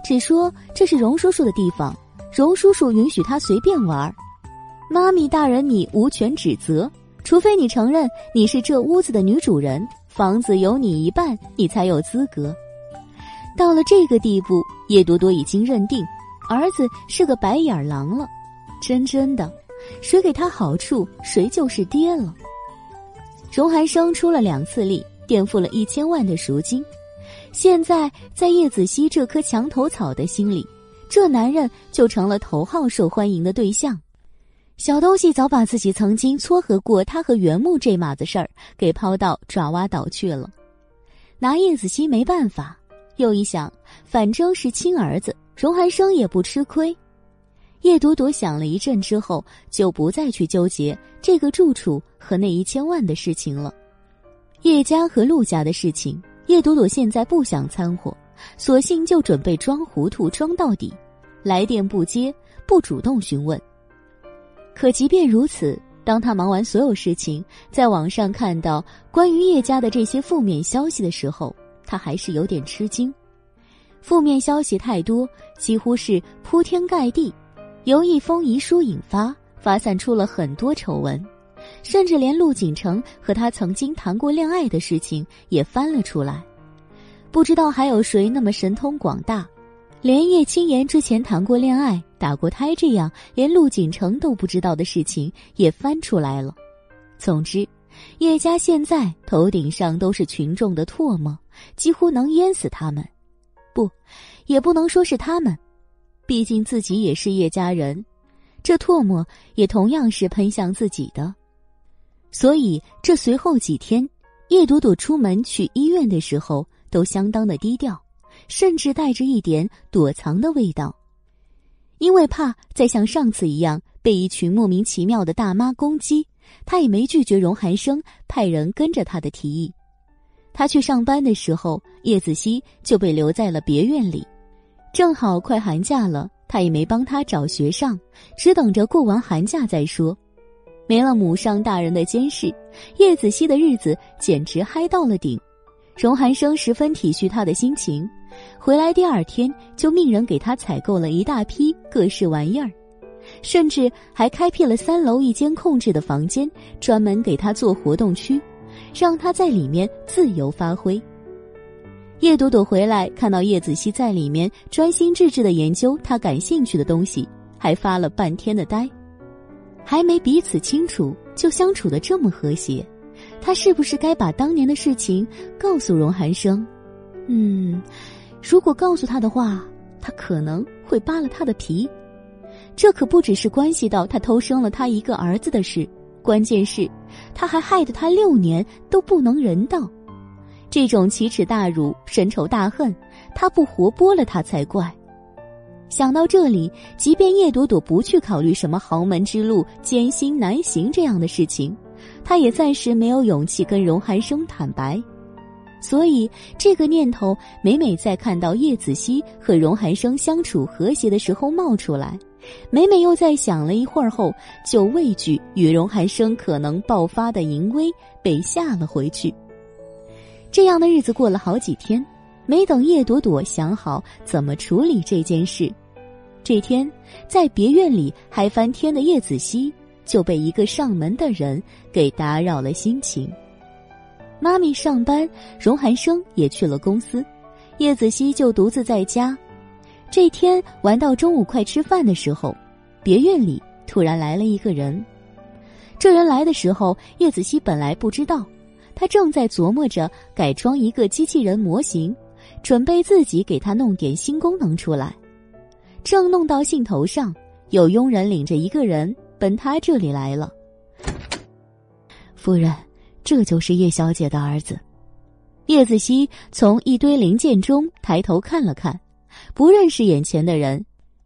[SPEAKER 1] 只说这是荣叔叔的地方。荣叔叔允许他随便玩，妈咪大人你无权指责，除非你承认你是这屋子的女主人，房子有你一半，你才有资格。到了这个地步，叶朵朵已经认定儿子是个白眼狼了，真真的，谁给他好处，谁就是爹了。荣寒生出了两次力，垫付了一千万的赎金，现在在叶子熙这棵墙头草的心里。这男人就成了头号受欢迎的对象，小东西早把自己曾经撮合过他和袁木这码子事儿给抛到爪哇岛去了，拿叶子熙没办法。又一想，反正是亲儿子，荣寒生也不吃亏。叶朵朵想了一阵之后，就不再去纠结这个住处和那一千万的事情了。叶家和陆家的事情，叶朵朵现在不想掺和。索性就准备装糊涂装到底，来电不接，不主动询问。可即便如此，当他忙完所有事情，在网上看到关于叶家的这些负面消息的时候，他还是有点吃惊。负面消息太多，几乎是铺天盖地，由一封遗书引发，发散出了很多丑闻，甚至连陆景成和他曾经谈过恋爱的事情也翻了出来。不知道还有谁那么神通广大，连叶青言之前谈过恋爱、打过胎这样连陆景成都不知道的事情也翻出来了。总之，叶家现在头顶上都是群众的唾沫，几乎能淹死他们。不，也不能说是他们，毕竟自己也是叶家人，这唾沫也同样是喷向自己的。所以，这随后几天，叶朵朵出门去医院的时候。都相当的低调，甚至带着一点躲藏的味道，因为怕再像上次一样被一群莫名其妙的大妈攻击，他也没拒绝荣寒生派人跟着他的提议。他去上班的时候，叶子熙就被留在了别院里，正好快寒假了，他也没帮他找学上，只等着过完寒假再说。没了母上大人的监视，叶子熙的日子简直嗨到了顶。荣寒生十分体恤他的心情，回来第二天就命人给他采购了一大批各式玩意儿，甚至还开辟了三楼一间空置的房间，专门给他做活动区，让他在里面自由发挥。叶朵朵回来看到叶子熙在里面专心致志的研究他感兴趣的东西，还发了半天的呆，还没彼此清楚就相处的这么和谐。他是不是该把当年的事情告诉荣寒生？嗯，如果告诉他的话，他可能会扒了他的皮。这可不只是关系到他偷生了他一个儿子的事，关键是，他还害得他六年都不能人道。这种奇耻大辱、深仇大恨，他不活剥了他才怪。想到这里，即便叶朵朵不去考虑什么豪门之路艰辛难行这样的事情。他也暂时没有勇气跟荣寒生坦白，所以这个念头每每在看到叶子熙和荣寒生相处和谐的时候冒出来，每每又在想了一会儿后，就畏惧与荣寒生可能爆发的淫威被吓了回去。这样的日子过了好几天，没等叶朵朵想好怎么处理这件事，这天在别院里嗨翻天的叶子熙。就被一个上门的人给打扰了心情。妈咪上班，荣寒生也去了公司，叶子熙就独自在家。这天玩到中午快吃饭的时候，别院里突然来了一个人。这人来的时候，叶子熙本来不知道，他正在琢磨着改装一个机器人模型，准备自己给他弄点新功能出来。正弄到兴头上，有佣人领着一个人。奔他这里来了，夫人，这就是叶小姐的儿子。叶子熙从一堆零件中抬头看了看，不认识眼前的人，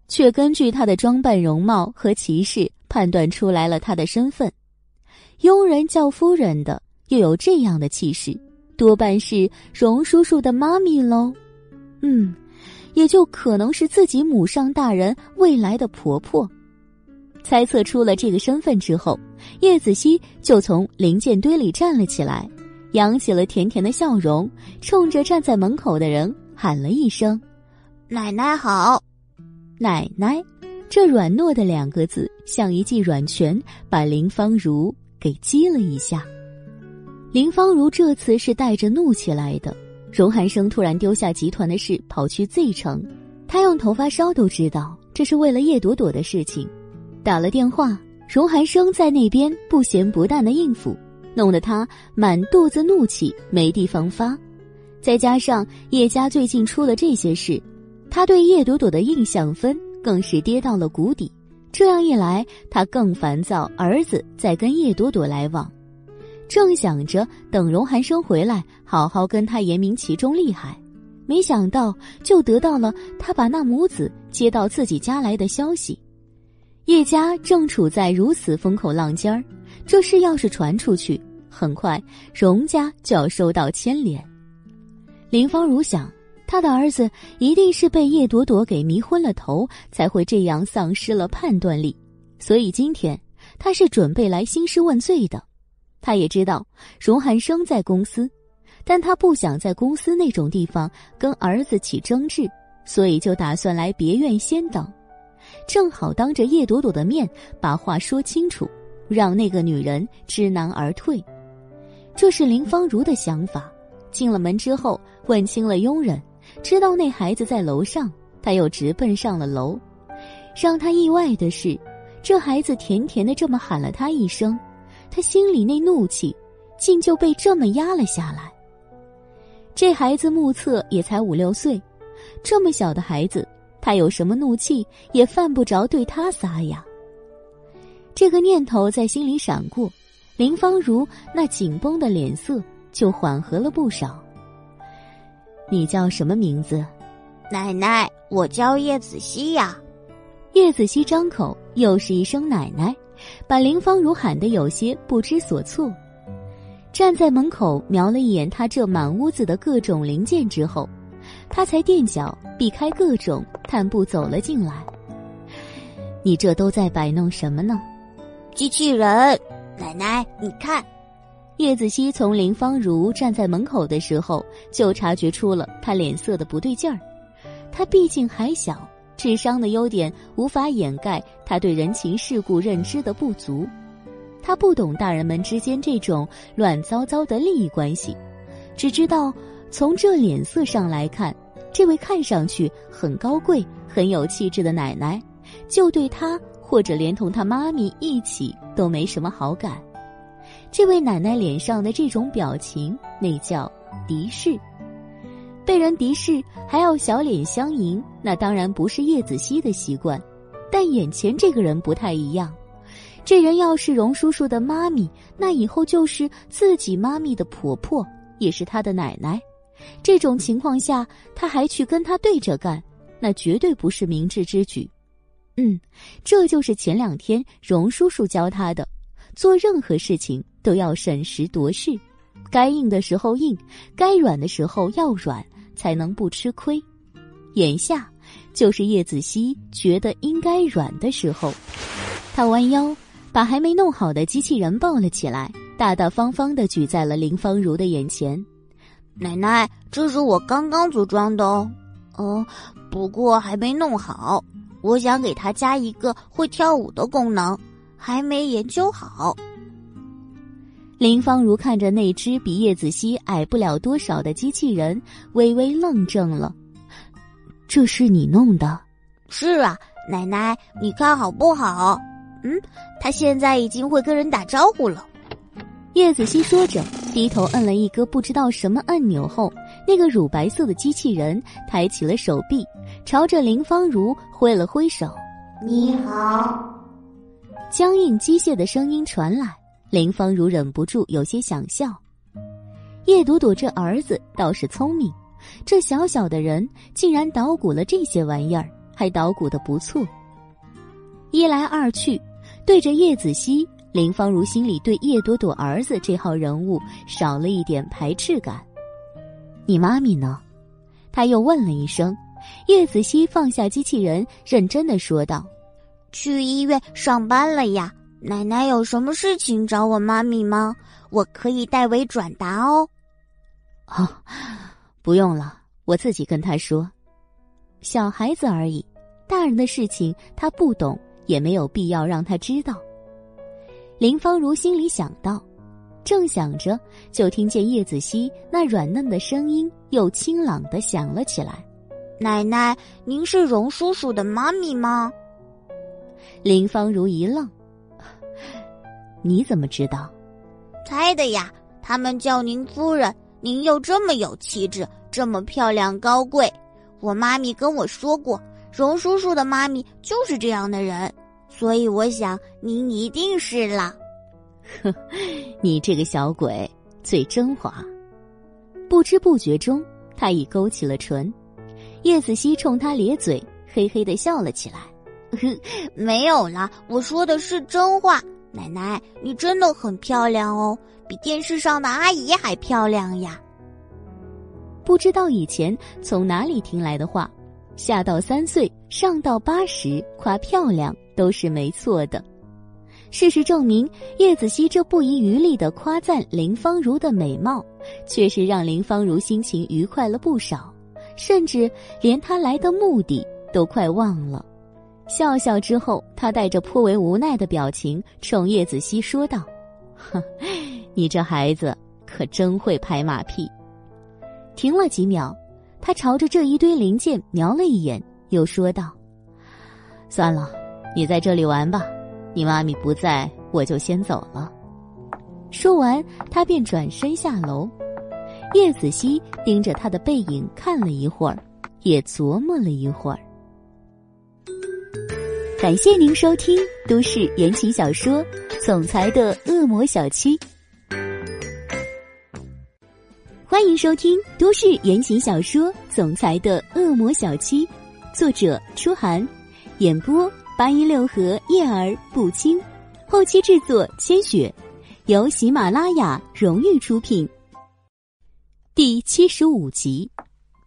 [SPEAKER 1] 却根据他的装扮、容貌和骑士判断出来了他的身份。佣人叫夫人的，又有这样的气势，多半是荣叔叔的妈咪喽。嗯，也就可能是自己母上大人未来的婆婆。猜测出了这个身份之后，叶子熙就从零件堆里站了起来，扬起了甜甜的笑容，冲着站在门口的人喊了一声：“
[SPEAKER 3] 奶奶好，
[SPEAKER 1] 奶奶。”这软糯的两个字像一记软拳，把林芳如给击了一下。林芳如这次是带着怒气来的。荣寒生突然丢下集团的事，跑去 Z 城，他用头发梢都知道这是为了叶朵朵的事情。打了电话，荣寒生在那边不咸不淡的应付，弄得他满肚子怒气没地方发。再加上叶家最近出了这些事，他对叶朵朵的印象分更是跌到了谷底。这样一来，他更烦躁儿子在跟叶朵朵来往。正想着等荣寒生回来，好好跟他言明其中厉害，没想到就得到了他把那母子接到自己家来的消息。叶家正处在如此风口浪尖儿，这事要是传出去，很快荣家就要受到牵连。林芳如想，他的儿子一定是被叶朵朵给迷昏了头，才会这样丧失了判断力。所以今天他是准备来兴师问罪的。他也知道荣寒生在公司，但他不想在公司那种地方跟儿子起争执，所以就打算来别院先等。正好当着叶朵朵的面把话说清楚，让那个女人知难而退。这是林芳如的想法。进了门之后，问清了佣人，知道那孩子在楼上，他又直奔上了楼。让他意外的是，这孩子甜甜的这么喊了他一声，他心里那怒气竟就被这么压了下来。这孩子目测也才五六岁，这么小的孩子。他有什么怒气，也犯不着对他撒呀。这个念头在心里闪过，林芳如那紧绷的脸色就缓和了不少。你叫什么名字？
[SPEAKER 3] 奶奶，我叫叶子熙呀。
[SPEAKER 1] 叶子熙张口又是一声奶奶，把林芳如喊得有些不知所措。站在门口瞄了一眼他这满屋子的各种零件之后。他才垫脚避开各种，探步走了进来。你这都在摆弄什么呢？
[SPEAKER 3] 机器人，奶奶，你看。
[SPEAKER 1] 叶子熙从林芳如站在门口的时候就察觉出了他脸色的不对劲儿。他毕竟还小，智商的优点无法掩盖他对人情世故认知的不足。他不懂大人们之间这种乱糟糟的利益关系，只知道。从这脸色上来看，这位看上去很高贵、很有气质的奶奶，就对他或者连同他妈咪一起都没什么好感。这位奶奶脸上的这种表情，那叫敌视。被人敌视还要小脸相迎，那当然不是叶子熙的习惯。但眼前这个人不太一样，这人要是荣叔叔的妈咪，那以后就是自己妈咪的婆婆，也是他的奶奶。这种情况下，他还去跟他对着干，那绝对不是明智之举。嗯，这就是前两天荣叔叔教他的，做任何事情都要审时度势，该硬的时候硬，该软的时候要软，才能不吃亏。眼下就是叶子熙觉得应该软的时候，他弯腰把还没弄好的机器人抱了起来，大大方方的举在了林芳如的眼前。
[SPEAKER 3] 奶奶，这是我刚刚组装的哦，哦，不过还没弄好。我想给它加一个会跳舞的功能，还没研究好。
[SPEAKER 1] 林芳如看着那只比叶子熙矮不了多少的机器人，微微愣怔了。这是你弄的？
[SPEAKER 3] 是啊，奶奶，你看好不好？嗯，他现在已经会跟人打招呼了。
[SPEAKER 1] 叶子熙说着。低头摁了一个不知道什么按钮后，那个乳白色的机器人抬起了手臂，朝着林芳如挥了挥手。
[SPEAKER 3] 你好，
[SPEAKER 1] 僵硬机械的声音传来，林芳如忍不住有些想笑。叶朵朵这儿子倒是聪明，这小小的人竟然捣鼓了这些玩意儿，还捣鼓的不错。一来二去，对着叶子熙，林芳如心里对叶朵朵儿子这号人物少了一点排斥感。你妈咪呢？他又问了一声。叶子熙放下机器人，认真的说道：“
[SPEAKER 3] 去医院上班了呀。奶奶有什么事情找我妈咪吗？我可以代为转达哦。”“
[SPEAKER 1] 哦，不用了，我自己跟他说。小孩子而已，大人的事情他不懂，也没有必要让他知道。”林芳如心里想到，正想着，就听见叶子熙那软嫩的声音又清朗的响了起来。
[SPEAKER 3] 奶奶，您是荣叔叔的妈咪吗？
[SPEAKER 1] 林芳如一愣，你怎么知道？
[SPEAKER 3] 猜的呀。他们叫您夫人，您又这么有气质，这么漂亮高贵。我妈咪跟我说过，荣叔叔的妈咪就是这样的人，所以我想您一定是了。
[SPEAKER 1] 呵，你这个小鬼最真滑。不知不觉中，他已勾起了唇。叶子熙冲他咧嘴，嘿嘿的笑了起来。
[SPEAKER 3] 没有啦，我说的是真话。奶奶，你真的很漂亮哦，比电视上的阿姨还漂亮呀。
[SPEAKER 1] 不知道以前从哪里听来的话，下到三岁，上到八十，夸漂亮都是没错的。事实证明，叶子熙这不遗余力的夸赞林芳如的美貌，确实让林芳如心情愉快了不少。甚至连他来的目的都快忘了，笑笑之后，他带着颇为无奈的表情冲叶子熙说道：“哼，你这孩子可真会拍马屁。”停了几秒，他朝着这一堆零件瞄了一眼，又说道：“算了，你在这里玩吧，你妈咪不在，我就先走了。”说完，他便转身下楼。叶子熙盯着他的背影看了一会儿，也琢磨了一会儿。感谢您收听都市言情小说《总裁的恶魔小七》，欢迎收听都市言情小说《总裁的恶魔小七》，作者：初寒，演播：八音六合叶儿不清，后期制作：千雪，由喜马拉雅荣誉出品。第七十五集，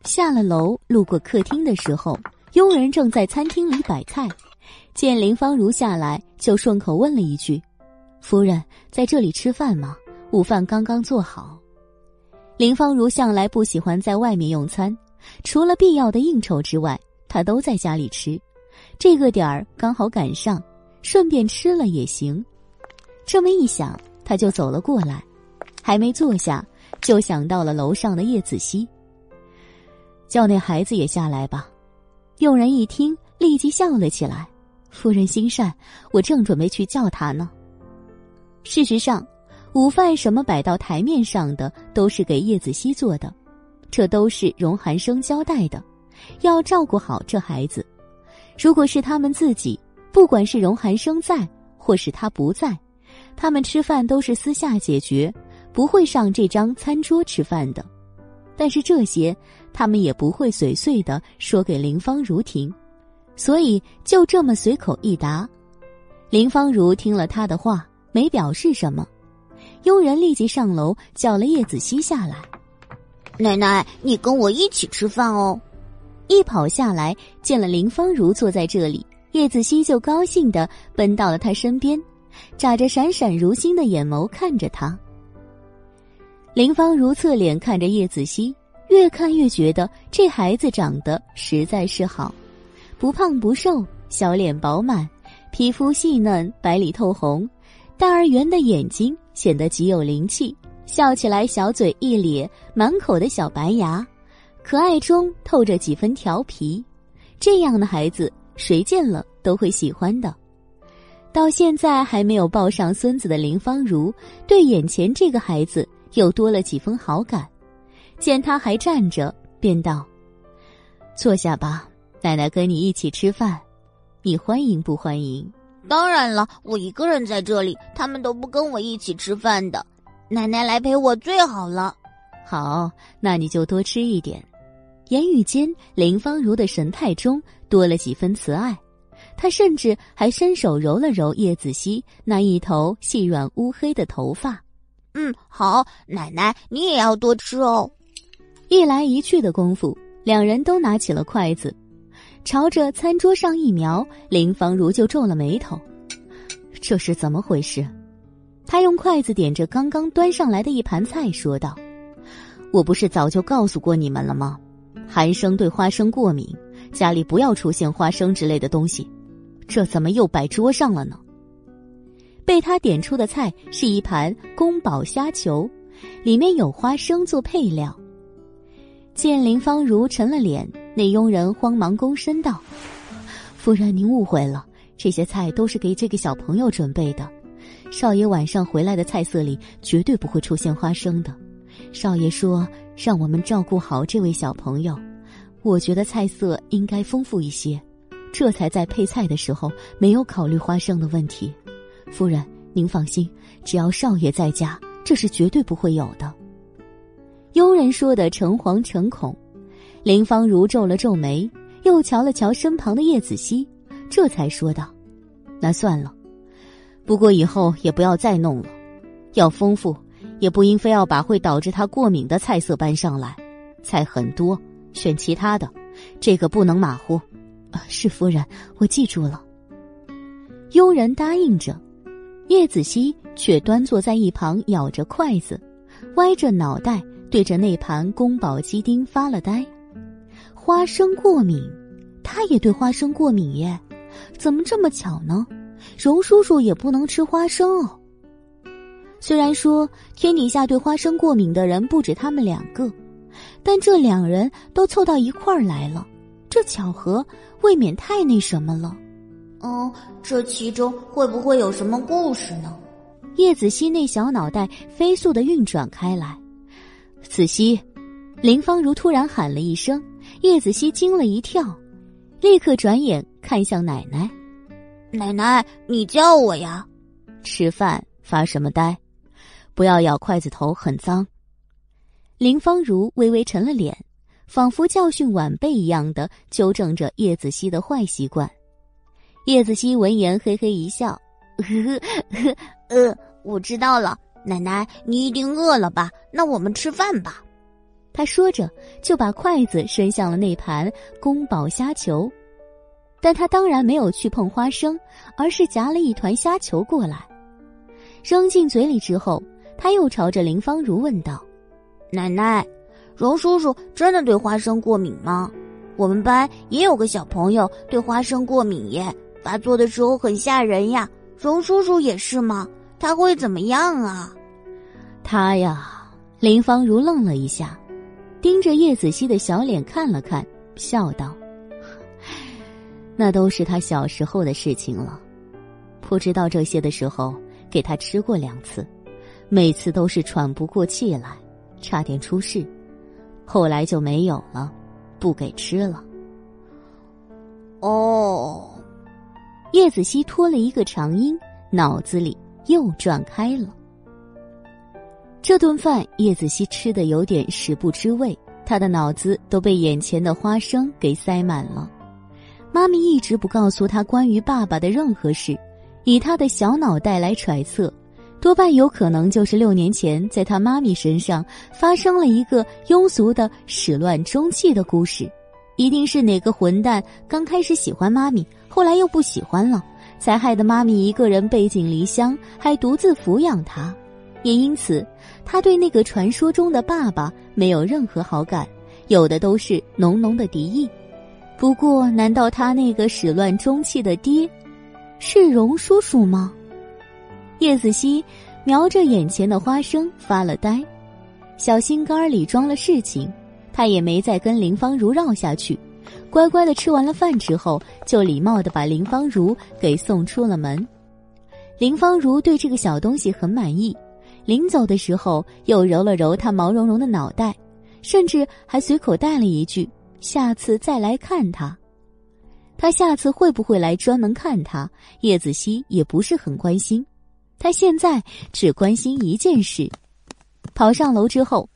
[SPEAKER 1] 下了楼，路过客厅的时候，佣人正在餐厅里摆菜，见林芳如下来，就顺口问了一句：“夫人在这里吃饭吗？午饭刚刚做好。”林芳如向来不喜欢在外面用餐，除了必要的应酬之外，她都在家里吃。这个点儿刚好赶上，顺便吃了也行。这么一想，他就走了过来，还没坐下。就想到了楼上的叶子熙，叫那孩子也下来吧。佣人一听，立即笑了起来：“夫人心善，我正准备去叫他呢。”事实上，午饭什么摆到台面上的，都是给叶子熙做的，这都是荣寒生交代的，要照顾好这孩子。如果是他们自己，不管是荣寒生在，或是他不在，他们吃饭都是私下解决。不会上这张餐桌吃饭的，但是这些他们也不会随碎的说给林芳如听，所以就这么随口一答。林芳如听了他的话，没表示什么。佣人立即上楼叫了叶子熙下来：“
[SPEAKER 3] 奶奶，你跟我一起吃饭哦。”
[SPEAKER 1] 一跑下来见了林芳如坐在这里，叶子熙就高兴的奔到了他身边，眨着闪闪如星的眼眸看着他。林芳如侧脸看着叶子熙，越看越觉得这孩子长得实在是好，不胖不瘦，小脸饱满，皮肤细嫩，白里透红，大而圆的眼睛显得极有灵气，笑起来小嘴一咧，满口的小白牙，可爱中透着几分调皮。这样的孩子，谁见了都会喜欢的。到现在还没有抱上孙子的林芳如，对眼前这个孩子。又多了几分好感，见他还站着，便道：“坐下吧，奶奶跟你一起吃饭，你欢迎不欢迎？”“
[SPEAKER 3] 当然了，我一个人在这里，他们都不跟我一起吃饭的。奶奶来陪我最好了。”“
[SPEAKER 1] 好，那你就多吃一点。”言语间，林芳如的神态中多了几分慈爱。他甚至还伸手揉了揉叶子熙那一头细软乌黑的头发。
[SPEAKER 3] 嗯，好，奶奶你也要多吃哦。
[SPEAKER 1] 一来一去的功夫，两人都拿起了筷子，朝着餐桌上一瞄，林芳如就皱了眉头。这是怎么回事？他用筷子点着刚刚端上来的一盘菜，说道：“我不是早就告诉过你们了吗？寒生对花生过敏，家里不要出现花生之类的东西。这怎么又摆桌上了呢？”被他点出的菜是一盘宫保虾球，里面有花生做配料。见林芳如沉了脸，那佣人慌忙躬身道：“夫人，您误会了，这些菜都是给这个小朋友准备的。少爷晚上回来的菜色里绝对不会出现花生的。少爷说让我们照顾好这位小朋友，我觉得菜色应该丰富一些，这才在配菜的时候没有考虑花生的问题。”夫人，您放心，只要少爷在家，这是绝对不会有的。佣人说的诚惶诚恐，林芳如皱了皱眉，又瞧了瞧身旁的叶子熙，这才说道：“那算了，不过以后也不要再弄了。要丰富，也不应非要把会导致他过敏的菜色搬上来。菜很多，选其他的，这个不能马虎。是夫人，我记住了。”佣人答应着。叶子熙却端坐在一旁，咬着筷子，歪着脑袋对着那盘宫保鸡丁发了呆。花生过敏，他也对花生过敏耶？怎么这么巧呢？荣叔叔也不能吃花生哦。虽然说天底下对花生过敏的人不止他们两个，但这两人都凑到一块儿来了，这巧合未免太那什么了。
[SPEAKER 3] 嗯，这其中会不会有什么故事呢？
[SPEAKER 1] 叶子熙那小脑袋飞速的运转开来。子熙，林芳如突然喊了一声，叶子熙惊了一跳，立刻转眼看向奶奶。
[SPEAKER 3] 奶奶，你叫我呀？
[SPEAKER 1] 吃饭发什么呆？不要咬筷子头，很脏。林芳如微微沉了脸，仿佛教训晚辈一样的纠正着叶子熙的坏习惯。叶子熙闻言，嘿嘿一笑：“
[SPEAKER 3] 呵呵，呃，我知道了。奶奶，你一定饿了吧？那我们吃饭吧。”
[SPEAKER 1] 他说着，就把筷子伸向了那盘宫保虾球，但他当然没有去碰花生，而是夹了一团虾球过来，扔进嘴里之后，他又朝着林芳如问道：“
[SPEAKER 3] 奶奶，荣叔叔真的对花生过敏吗？我们班也有个小朋友对花生过敏耶。”发作的时候很吓人呀，荣叔叔也是吗？他会怎么样啊？
[SPEAKER 1] 他呀，林芳如愣了一下，盯着叶子熙的小脸看了看，笑道：“ 那都是他小时候的事情了。不知道这些的时候，给他吃过两次，每次都是喘不过气来，差点出事。后来就没有了，不给吃了。”
[SPEAKER 3] 哦。
[SPEAKER 1] 叶子熙拖了一个长音，脑子里又转开了。这顿饭，叶子熙吃的有点食不知味，他的脑子都被眼前的花生给塞满了。妈咪一直不告诉他关于爸爸的任何事，以他的小脑袋来揣测，多半有可能就是六年前在他妈咪身上发生了一个庸俗的始乱终弃的故事，一定是哪个混蛋刚开始喜欢妈咪。后来又不喜欢了，才害得妈咪一个人背井离乡，还独自抚养他。也因此，他对那个传说中的爸爸没有任何好感，有的都是浓浓的敌意。不过，难道他那个始乱终弃的爹，是荣叔叔吗？叶子熙瞄着眼前的花生发了呆，小心肝里装了事情，他也没再跟林芳如绕下去。乖乖的吃完了饭之后，就礼貌的把林芳如给送出了门。林芳如对这个小东西很满意，临走的时候又揉了揉他毛茸茸的脑袋，甚至还随口带了一句：“下次再来看他。”他下次会不会来专门看他？叶子熙也不是很关心，他现在只关心一件事。跑上楼之后，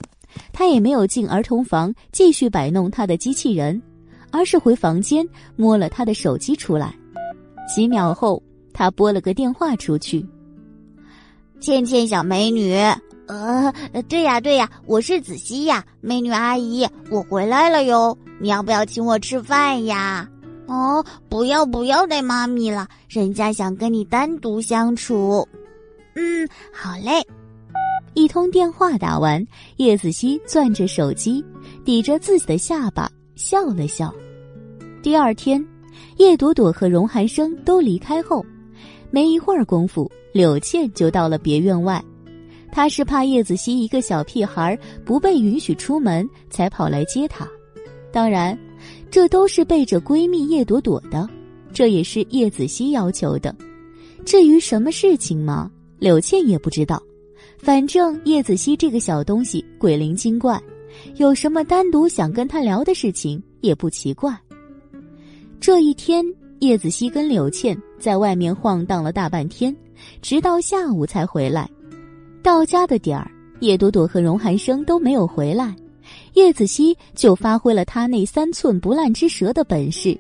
[SPEAKER 1] 他也没有进儿童房继续摆弄他的机器人。而是回房间摸了他的手机出来。几秒后，他拨了个电话出去：“
[SPEAKER 3] 倩倩小美女，呃，对呀对呀，我是子熙呀，美女阿姨，我回来了哟，你要不要请我吃饭呀？”哦，不要不要带妈咪了，人家想跟你单独相处。嗯，好嘞。
[SPEAKER 1] 一通电话打完，叶子熙攥着手机，抵着自己的下巴笑了笑。第二天，叶朵朵和荣寒生都离开后，没一会儿功夫，柳倩就到了别院外。她是怕叶子熙一个小屁孩不被允许出门，才跑来接她。当然。这都是背着闺蜜叶朵朵的，这也是叶子熙要求的。至于什么事情嘛，柳倩也不知道。反正叶子熙这个小东西鬼灵精怪，有什么单独想跟他聊的事情也不奇怪。这一天，叶子熙跟柳倩在外面晃荡了大半天，直到下午才回来。到家的点儿，叶朵朵和荣寒生都没有回来。叶子熙就发挥了他那三寸不烂之舌的本事，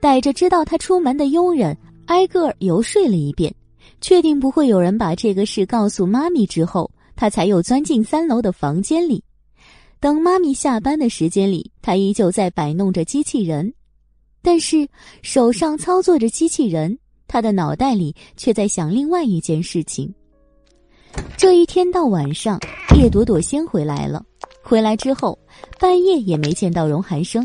[SPEAKER 1] 带着知道他出门的佣人挨个游说了一遍，确定不会有人把这个事告诉妈咪之后，他才又钻进三楼的房间里。等妈咪下班的时间里，他依旧在摆弄着机器人，但是手上操作着机器人，他的脑袋里却在想另外一件事情。这一天到晚上，叶朵朵先回来了。回来之后，半夜也没见到荣寒生。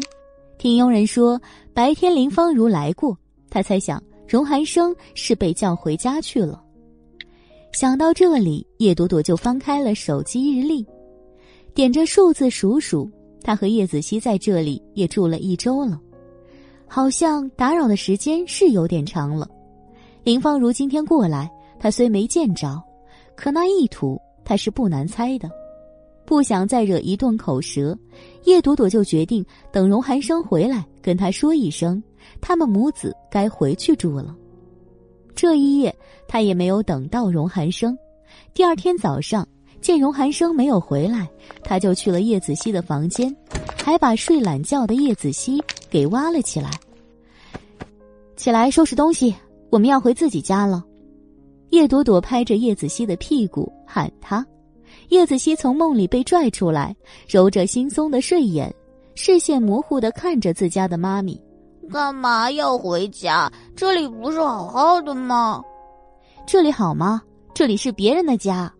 [SPEAKER 1] 听佣人说，白天林芳如来过，他猜想荣寒生是被叫回家去了。想到这里，叶朵朵就翻开了手机日历，点着数字数数，他和叶子熙在这里也住了一周了，好像打扰的时间是有点长了。林芳如今天过来，他虽没见着，可那意图他是不难猜的。不想再惹一顿口舌，叶朵朵就决定等荣寒生回来跟他说一声，他们母子该回去住了。这一夜，他也没有等到荣寒生。第二天早上，见荣寒生没有回来，他就去了叶子熙的房间，还把睡懒觉的叶子熙给挖了起来。起来收拾东西，我们要回自己家了。叶朵朵拍着叶子熙的屁股喊他。叶子熙从梦里被拽出来，揉着惺忪的睡眼，视线模糊的看着自家的妈咪。
[SPEAKER 3] 干嘛要回家？这里不是好好的吗？
[SPEAKER 1] 这里好吗？这里是别人的家。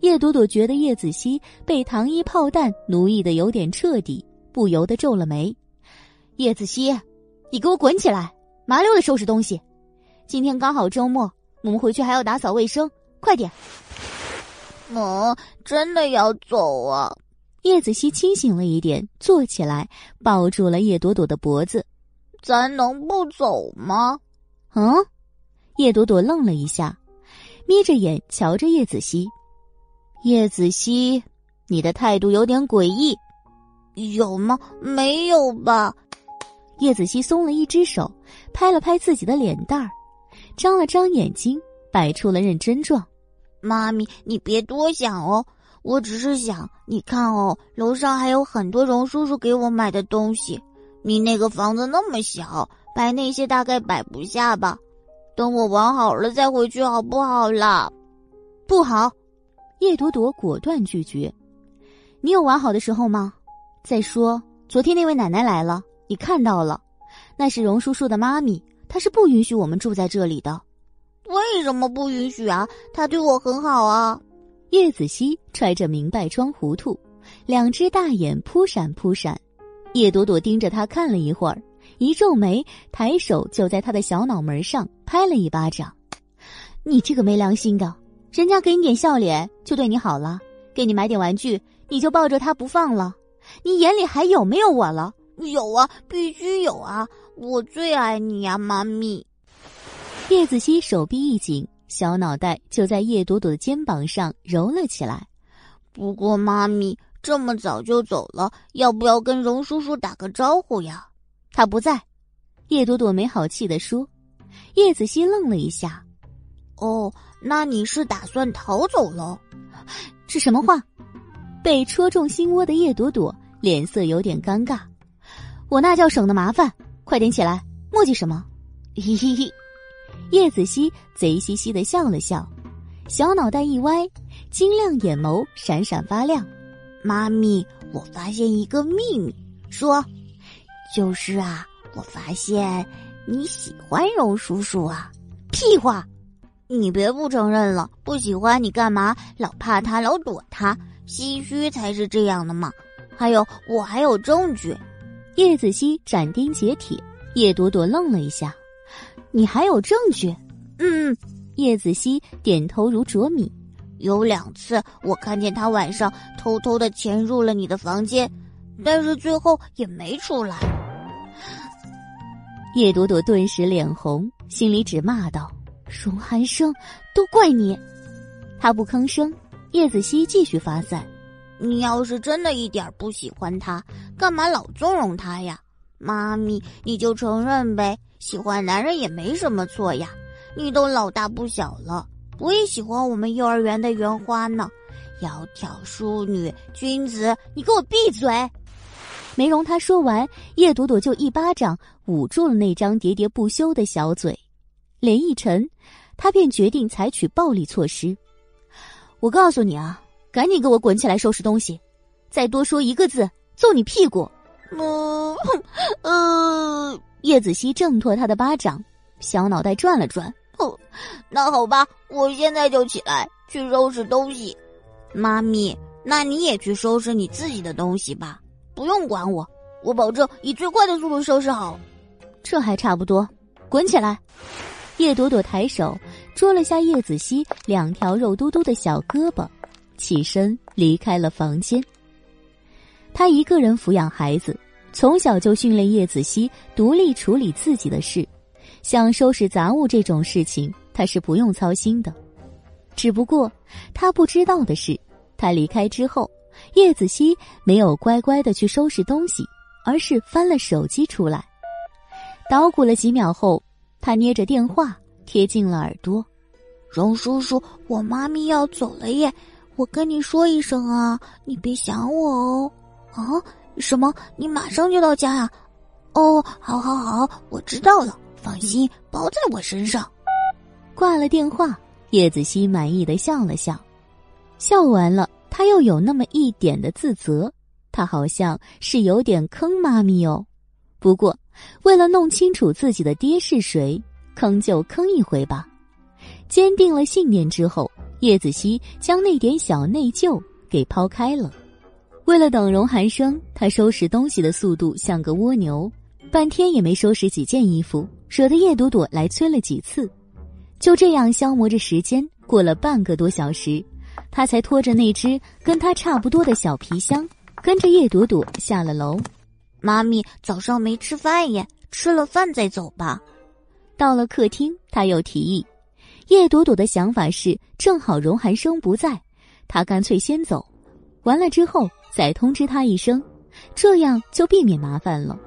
[SPEAKER 1] 叶朵朵觉得叶子熙被糖衣炮弹奴役的有点彻底，不由得皱了眉。叶子熙，你给我滚起来！麻溜的收拾东西。今天刚好周末，我们回去还要打扫卫生，快点。
[SPEAKER 3] 母真的要走啊！
[SPEAKER 1] 叶子熙清醒了一点，坐起来，抱住了叶朵朵的脖子。
[SPEAKER 3] 咱能不走吗？
[SPEAKER 1] 嗯？叶朵朵愣了一下，眯着眼瞧着叶子熙。叶子熙，你的态度有点诡异，
[SPEAKER 3] 有吗？没有吧？
[SPEAKER 1] 叶子熙松了一只手，拍了拍自己的脸蛋儿，张了张眼睛，摆出了认真状。
[SPEAKER 3] 妈咪，你别多想哦，我只是想，你看哦，楼上还有很多荣叔叔给我买的东西。你那个房子那么小，摆那些大概摆不下吧？等我玩好了再回去好不好啦？
[SPEAKER 1] 不好，叶朵朵果断拒绝。你有玩好的时候吗？再说，昨天那位奶奶来了，你看到了，那是荣叔叔的妈咪，她是不允许我们住在这里的。
[SPEAKER 3] 为什么不允许啊？她对我很好啊。
[SPEAKER 1] 叶子熙揣着明白装糊涂，两只大眼扑闪扑闪。叶朵朵盯着他看了一会儿，一皱眉，抬手就在他的小脑门上拍了一巴掌：“你这个没良心的！人家给你点笑脸就对你好了，给你买点玩具你就抱着他不放了，你眼里还有没有我了？
[SPEAKER 3] 有啊，必须有啊！我最爱你呀，妈咪。”
[SPEAKER 1] 叶子熙手臂一紧，小脑袋就在叶朵朵的肩膀上揉了起来。
[SPEAKER 3] 不过，妈咪这么早就走了，要不要跟荣叔叔打个招呼呀？
[SPEAKER 1] 他不在。叶朵朵没好气地说。叶子熙愣了一下。
[SPEAKER 3] 哦，那你是打算逃走了？
[SPEAKER 1] 是什么话？被戳中心窝的叶朵朵脸色有点尴尬。我那叫省的麻烦，快点起来，墨迹什么？嘿嘿嘿，叶子熙贼兮兮的笑了笑，小脑袋一歪，晶亮眼眸闪闪发亮。
[SPEAKER 3] 妈咪，我发现一个秘密，说，就是啊，我发现你喜欢荣叔叔啊。
[SPEAKER 1] 屁话，
[SPEAKER 3] 你别不承认了，不喜欢你干嘛？老怕他，老躲他，唏嘘才是这样的嘛。还有，我还有证据。
[SPEAKER 1] 叶子熙斩钉截铁，叶朵朵愣了一下，你还有证据？
[SPEAKER 3] 嗯，
[SPEAKER 1] 叶子熙点头如啄米。
[SPEAKER 3] 有两次，我看见他晚上偷偷的潜入了你的房间，但是最后也没出来。
[SPEAKER 1] 叶朵朵顿时脸红，心里只骂道：“荣寒生，都怪你！”他不吭声。叶子熙继续发散：“
[SPEAKER 3] 你要是真的一点不喜欢他，干嘛老纵容他呀？妈咪，你就承认呗，喜欢男人也没什么错呀。你都老大不小了。”我也喜欢我们幼儿园的园花呢，窈窕淑女，君子，你给我闭嘴！
[SPEAKER 1] 没容他说完，叶朵朵就一巴掌捂住了那张喋喋不休的小嘴，脸一沉，他便决定采取暴力措施。我告诉你啊，赶紧给我滚起来收拾东西，再多说一个字，揍你屁股！
[SPEAKER 3] 嗯 嗯，
[SPEAKER 1] 叶子熙挣脱他的巴掌，小脑袋转了转。
[SPEAKER 3] 哦，那好吧，我现在就起来去收拾东西。妈咪，那你也去收拾你自己的东西吧，不用管我，我保证以最快的速度收拾好。
[SPEAKER 1] 这还差不多，滚起来！叶朵朵抬手捉了下叶子熙两条肉嘟嘟的小胳膊，起身离开了房间。他一个人抚养孩子，从小就训练叶子熙独立处理自己的事。像收拾杂物这种事情，他是不用操心的。只不过他不知道的是，他离开之后，叶子熙没有乖乖的去收拾东西，而是翻了手机出来，捣鼓了几秒后，他捏着电话贴近了耳朵：“
[SPEAKER 3] 荣叔叔，我妈咪要走了耶，我跟你说一声啊，你别想我哦。啊，什么？你马上就到家呀？哦，好好好，我知道了。”放心，包在我身上。
[SPEAKER 1] 挂了电话，叶子熙满意的笑了笑，笑完了，他又有那么一点的自责，他好像是有点坑妈咪哦。不过，为了弄清楚自己的爹是谁，坑就坑一回吧。坚定了信念之后，叶子熙将那点小内疚给抛开了。为了等荣寒生，他收拾东西的速度像个蜗牛。半天也没收拾几件衣服，惹得叶朵朵来催了几次，就这样消磨着时间。过了半个多小时，他才拖着那只跟他差不多的小皮箱，跟着叶朵朵下了楼。
[SPEAKER 3] 妈咪早上没吃饭耶，吃了饭再走吧。
[SPEAKER 1] 到了客厅，他又提议。叶朵朵的想法是，正好荣寒生不在，他干脆先走，完了之后再通知他一声，这样就避免麻烦了。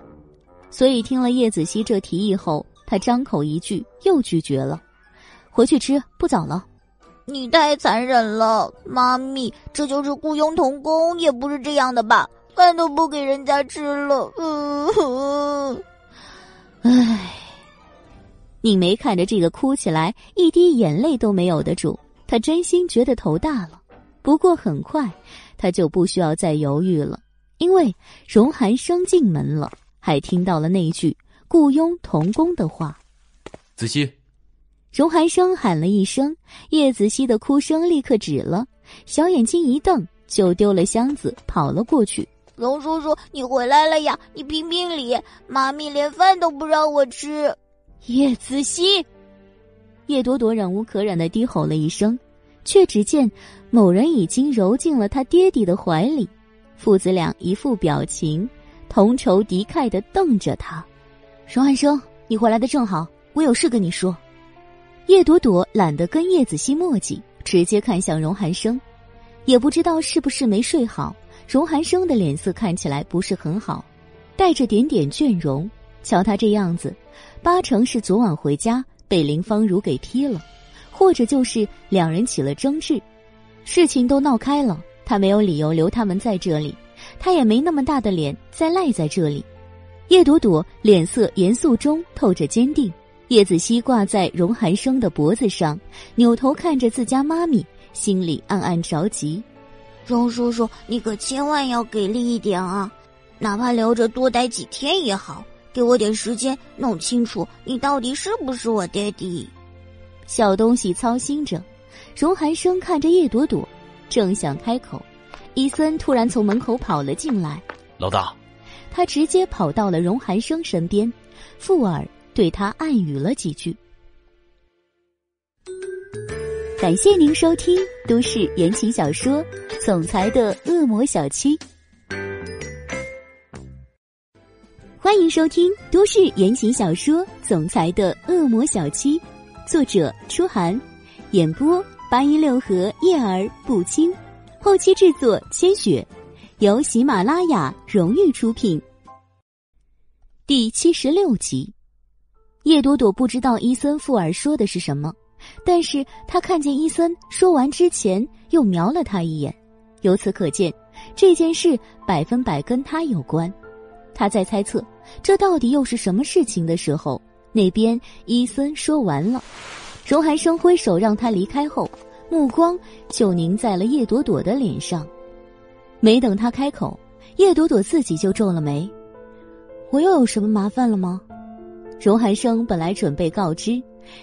[SPEAKER 1] 所以听了叶子熙这提议后，他张口一句又拒绝了，回去吃不早了。
[SPEAKER 3] 你太残忍了，妈咪，这就是雇佣童工，也不是这样的吧？饭都不给人家吃了，嗯，
[SPEAKER 1] 唉。宁梅看着这个哭起来一滴眼泪都没有的主，他真心觉得头大了。不过很快，他就不需要再犹豫了，因为荣寒生进门了。还听到了那句雇佣童工的话，
[SPEAKER 2] 子熙，
[SPEAKER 1] 荣寒生喊了一声，叶子熙的哭声立刻止了，小眼睛一瞪，就丢了箱子跑了过去。
[SPEAKER 3] 荣叔叔，你回来了呀！你评评理，妈咪连饭都不让我吃。
[SPEAKER 1] 叶子熙，叶朵朵忍无可忍的低吼了一声，却只见某人已经揉进了他爹地的怀里，父子俩一副表情。同仇敌忾的瞪着他，荣寒生，你回来的正好，我有事跟你说。叶朵朵懒得跟叶子熙墨迹，直接看向荣寒生，也不知道是不是没睡好，荣寒生的脸色看起来不是很好，带着点点倦容。瞧他这样子，八成是昨晚回家被林芳如给踢了，或者就是两人起了争执，事情都闹开了，他没有理由留他们在这里。他也没那么大的脸再赖在这里，叶朵朵脸色严肃中透着坚定。叶子熙挂在荣寒生的脖子上，扭头看着自家妈咪，心里暗暗着急。
[SPEAKER 3] 荣叔叔，你可千万要给力一点啊！哪怕留着多待几天也好，给我点时间弄清楚你到底是不是我爹地。
[SPEAKER 1] 小东西操心着。荣寒生看着叶朵朵，正想开口，伊森突然从门口跑了进来。
[SPEAKER 2] 老大，
[SPEAKER 1] 他直接跑到了荣寒生身边，附耳对他暗语了几句。感谢您收听都市言情小说《总裁的恶魔小七》，欢迎收听都市言情小说《总裁的恶魔小七》，作者：初寒，演播：八一六和叶儿不轻，后期制作：千雪，由喜马拉雅荣誉出品。第七十六集，叶朵朵不知道伊森富尔说的是什么。但是他看见伊森说完之前又瞄了他一眼，由此可见这件事百分百跟他有关。他在猜测这到底又是什么事情的时候，那边伊森说完了，荣寒生挥手让他离开后，目光就凝在了叶朵朵的脸上。没等他开口，叶朵朵自己就皱了眉：“我又有什么麻烦了吗？”荣寒生本来准备告知。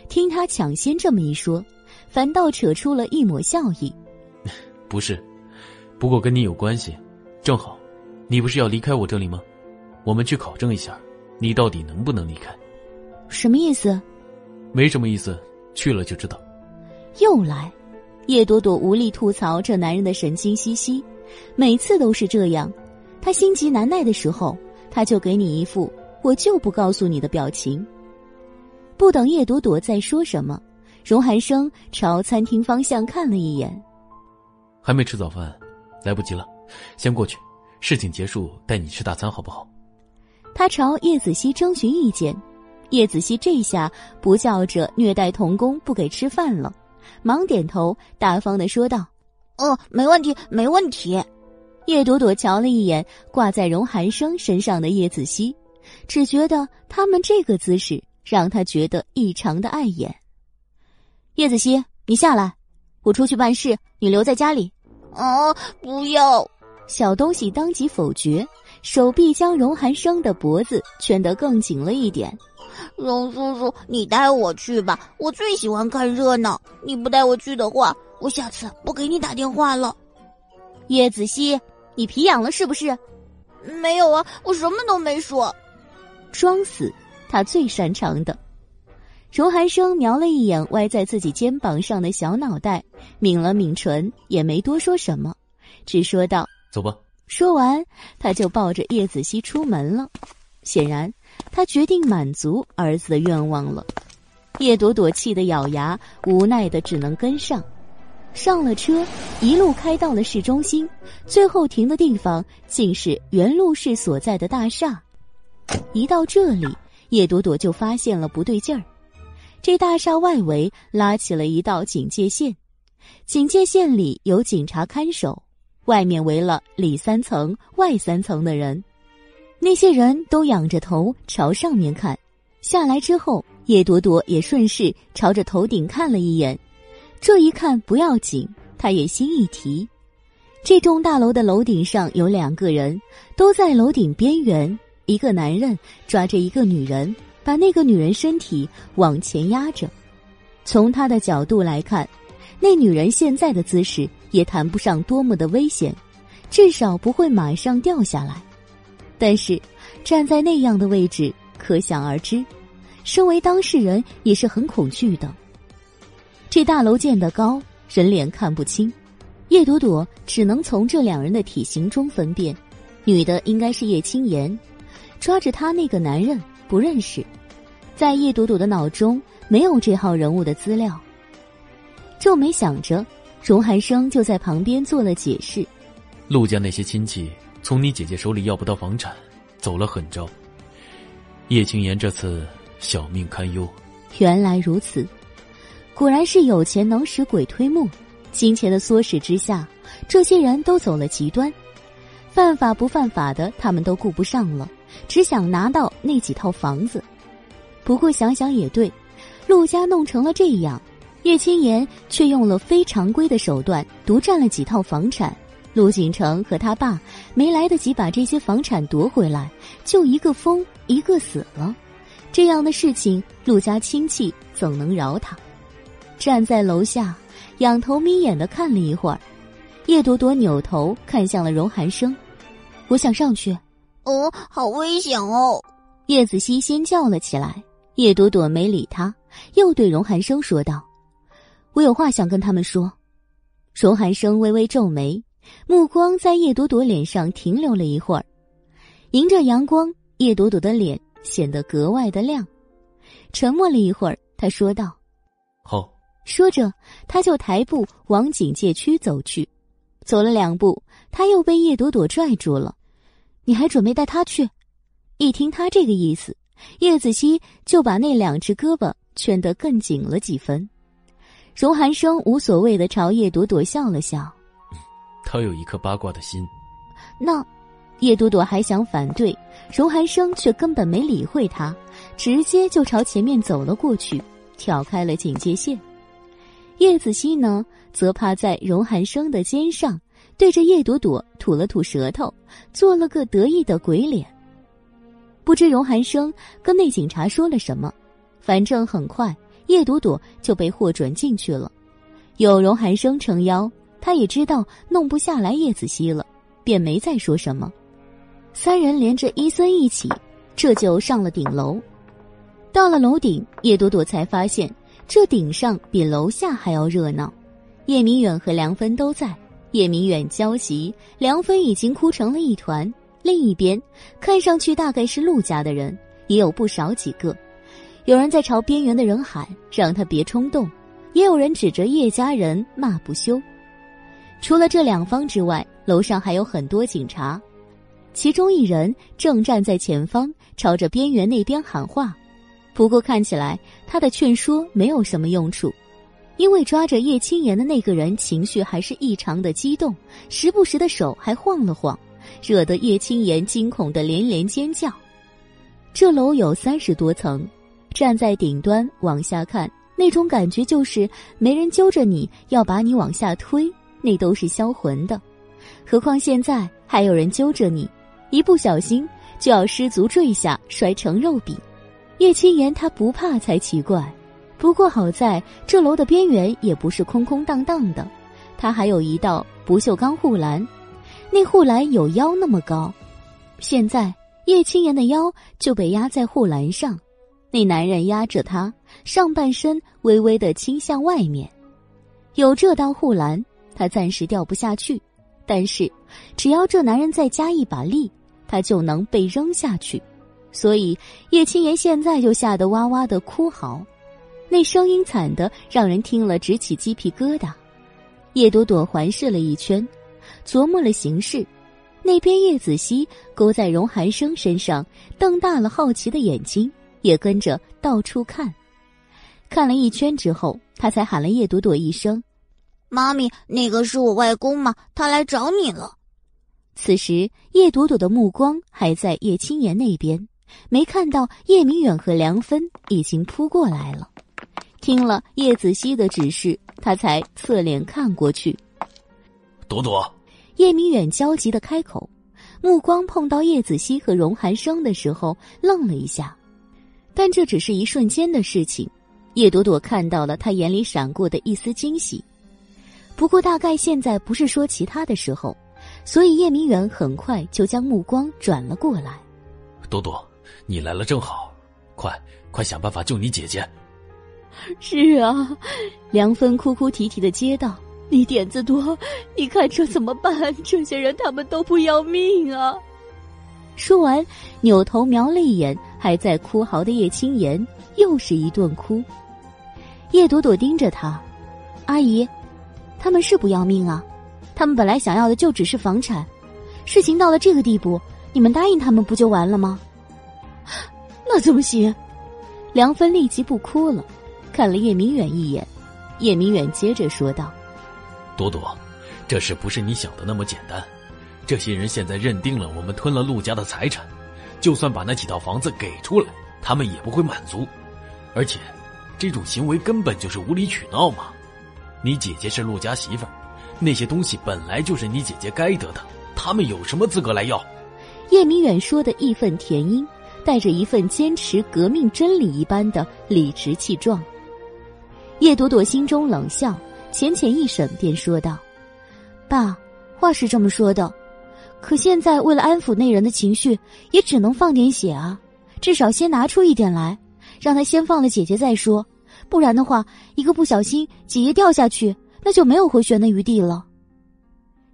[SPEAKER 1] 听他抢先这么一说，反倒扯出了一抹笑意。
[SPEAKER 2] 不是，不过跟你有关系，正好，你不是要离开我这里吗？我们去考证一下，你到底能不能离开？
[SPEAKER 1] 什么意思？
[SPEAKER 2] 没什么意思，去了就知道。
[SPEAKER 1] 又来，叶朵朵无力吐槽这男人的神经兮兮，每次都是这样。他心急难耐的时候，他就给你一副我就不告诉你的表情。不等叶朵朵再说什么，荣寒生朝餐厅方向看了一眼。
[SPEAKER 2] 还没吃早饭，来不及了，先过去。事情结束带你吃大餐好不好？
[SPEAKER 1] 他朝叶子熙征询意见。叶子熙这下不叫着虐待童工不给吃饭了，忙点头，大方的说道：“
[SPEAKER 3] 哦，没问题，没问题。”
[SPEAKER 1] 叶朵朵瞧了一眼挂在荣寒生身上的叶子熙，只觉得他们这个姿势。让他觉得异常的碍眼。叶子熙，你下来，我出去办事，你留在家里。
[SPEAKER 3] 啊，不要！
[SPEAKER 1] 小东西当即否决，手臂将荣寒生的脖子圈得更紧了一点。
[SPEAKER 3] 荣叔叔，你带我去吧，我最喜欢看热闹。你不带我去的话，我下次不给你打电话了。
[SPEAKER 1] 叶子熙，你皮痒了是不是？
[SPEAKER 3] 没有啊，我什么都没说。
[SPEAKER 1] 装死。他最擅长的，荣寒生瞄了一眼歪在自己肩膀上的小脑袋，抿了抿唇，也没多说什么，只说道：“
[SPEAKER 2] 走吧。”
[SPEAKER 1] 说完，他就抱着叶子熙出门了。显然，他决定满足儿子的愿望了。叶朵朵气得咬牙，无奈的只能跟上。上了车，一路开到了市中心，最后停的地方竟是原路市所在的大厦。一到这里。叶朵朵就发现了不对劲儿，这大厦外围拉起了一道警戒线，警戒线里有警察看守，外面围了里三层外三层的人，那些人都仰着头朝上面看。下来之后，叶朵朵也顺势朝着头顶看了一眼，这一看不要紧，他也心一提，这栋大楼的楼顶上有两个人，都在楼顶边缘。一个男人抓着一个女人，把那个女人身体往前压着。从他的角度来看，那女人现在的姿势也谈不上多么的危险，至少不会马上掉下来。但是站在那样的位置，可想而知，身为当事人也是很恐惧的。这大楼建得高，人脸看不清，叶朵朵只能从这两人的体型中分辨，女的应该是叶青言。抓着他那个男人不认识，在叶朵朵的脑中没有这号人物的资料。皱眉想着，荣寒生就在旁边做了解释：
[SPEAKER 2] 陆家那些亲戚从你姐姐手里要不到房产，走了狠招。叶青言这次小命堪忧。
[SPEAKER 1] 原来如此，果然是有钱能使鬼推磨。金钱的唆使之下，这些人都走了极端，犯法不犯法的他们都顾不上了。只想拿到那几套房子。不过想想也对，陆家弄成了这样，叶青言却用了非常规的手段独占了几套房产。陆景成和他爸没来得及把这些房产夺回来，就一个疯，一个死了。这样的事情，陆家亲戚怎能饶他？站在楼下，仰头眯眼的看了一会儿，叶朵朵扭头看向了荣寒生：“我想上去。”“
[SPEAKER 3] 哦，好危险哦！”
[SPEAKER 1] 叶子熙先叫了起来。叶朵朵没理他，又对荣寒生说道：“我有话想跟他们说。”荣寒生微微皱眉，目光在叶朵朵脸上停留了一会儿，迎着阳光，叶朵朵的脸显得格外的亮。沉默了一会儿，他说道：“
[SPEAKER 2] 好。”
[SPEAKER 1] 说着，他就抬步往警戒区走去。走了两步，他又被叶朵朵拽住了：“你还准备带他去？”一听他这个意思，叶子熙就把那两只胳膊圈得更紧了几分。荣寒生无所谓的朝叶朵朵笑了笑：“
[SPEAKER 2] 他有一颗八卦的心。”
[SPEAKER 1] 那，叶朵朵还想反对，荣寒生却根本没理会他，直接就朝前面走了过去，挑开了警戒线。叶子熙呢，则趴在荣寒生的肩上，对着叶朵朵吐了吐舌头，做了个得意的鬼脸。不知荣寒生跟那警察说了什么，反正很快叶朵朵就被获准进去了。有荣寒生撑腰，他也知道弄不下来叶子熙了，便没再说什么。三人连着伊森一起，这就上了顶楼。到了楼顶，叶朵朵才发现。这顶上比楼下还要热闹，叶明远和梁芬都在。叶明远焦急，梁芬已经哭成了一团。另一边，看上去大概是陆家的人，也有不少几个。有人在朝边缘的人喊，让他别冲动；也有人指着叶家人骂不休。除了这两方之外，楼上还有很多警察，其中一人正站在前方，朝着边缘那边喊话。不过看起来他的劝说没有什么用处，因为抓着叶青言的那个人情绪还是异常的激动，时不时的手还晃了晃，惹得叶青言惊恐的连连尖叫。这楼有三十多层，站在顶端往下看，那种感觉就是没人揪着你要把你往下推，那都是销魂的。何况现在还有人揪着你，一不小心就要失足坠下，摔成肉饼。叶青言他不怕才奇怪，不过好在这楼的边缘也不是空空荡荡的，他还有一道不锈钢护栏，那护栏有腰那么高。现在叶青言的腰就被压在护栏上，那男人压着他，上半身微微的倾向外面。有这道护栏，他暂时掉不下去，但是只要这男人再加一把力，他就能被扔下去。所以叶青言现在就吓得哇哇的哭嚎，那声音惨的让人听了直起鸡皮疙瘩。叶朵朵环视了一圈，琢磨了形势。那边叶子熙勾在荣寒生身上，瞪大了好奇的眼睛，也跟着到处看。看了一圈之后，他才喊了叶朵朵一声：“
[SPEAKER 3] 妈咪，那个是我外公吗？他来找你了。”
[SPEAKER 1] 此时叶朵朵的目光还在叶青言那边。没看到叶明远和梁芬已经扑过来了，听了叶子熙的指示，他才侧脸看过去。
[SPEAKER 2] 朵朵，
[SPEAKER 1] 叶明远焦急的开口，目光碰到叶子熙和荣寒生的时候，愣了一下，但这只是一瞬间的事情。叶朵朵看到了他眼里闪过的一丝惊喜，不过大概现在不是说其他的时候，所以叶明远很快就将目光转了过来。
[SPEAKER 2] 朵朵。你来了正好，快快想办法救你姐姐。
[SPEAKER 1] 是啊，梁芬哭哭啼啼的接道：“你点子多，你看这怎么办？这些人他们都不要命啊！”说完，扭头瞄了一眼还在哭嚎的叶青言，又是一顿哭。叶朵朵盯着他：“阿姨，他们是不要命啊？他们本来想要的就只是房产，事情到了这个地步，你们答应他们不就完了吗？” 那怎么行？梁芬立即不哭了，看了叶明远一眼。叶明远接着说道：“
[SPEAKER 2] 朵朵，这事不是你想的那么简单。这些人现在认定了我们吞了陆家的财产，就算把那几套房子给出来，他们也不会满足。而且，这种行为根本就是无理取闹嘛！你姐姐是陆家媳妇儿，那些东西本来就是你姐姐该得的，他们有什么资格来要？
[SPEAKER 1] 叶明远说的义愤填膺，带着一份坚持革命真理一般的理直气壮。叶朵朵心中冷笑，浅浅一审，便说道：“爸，话是这么说的，可现在为了安抚那人的情绪，也只能放点血啊，至少先拿出一点来，让他先放了姐姐再说。不然的话，一个不小心，姐姐掉下去，那就没有回旋的余地了。”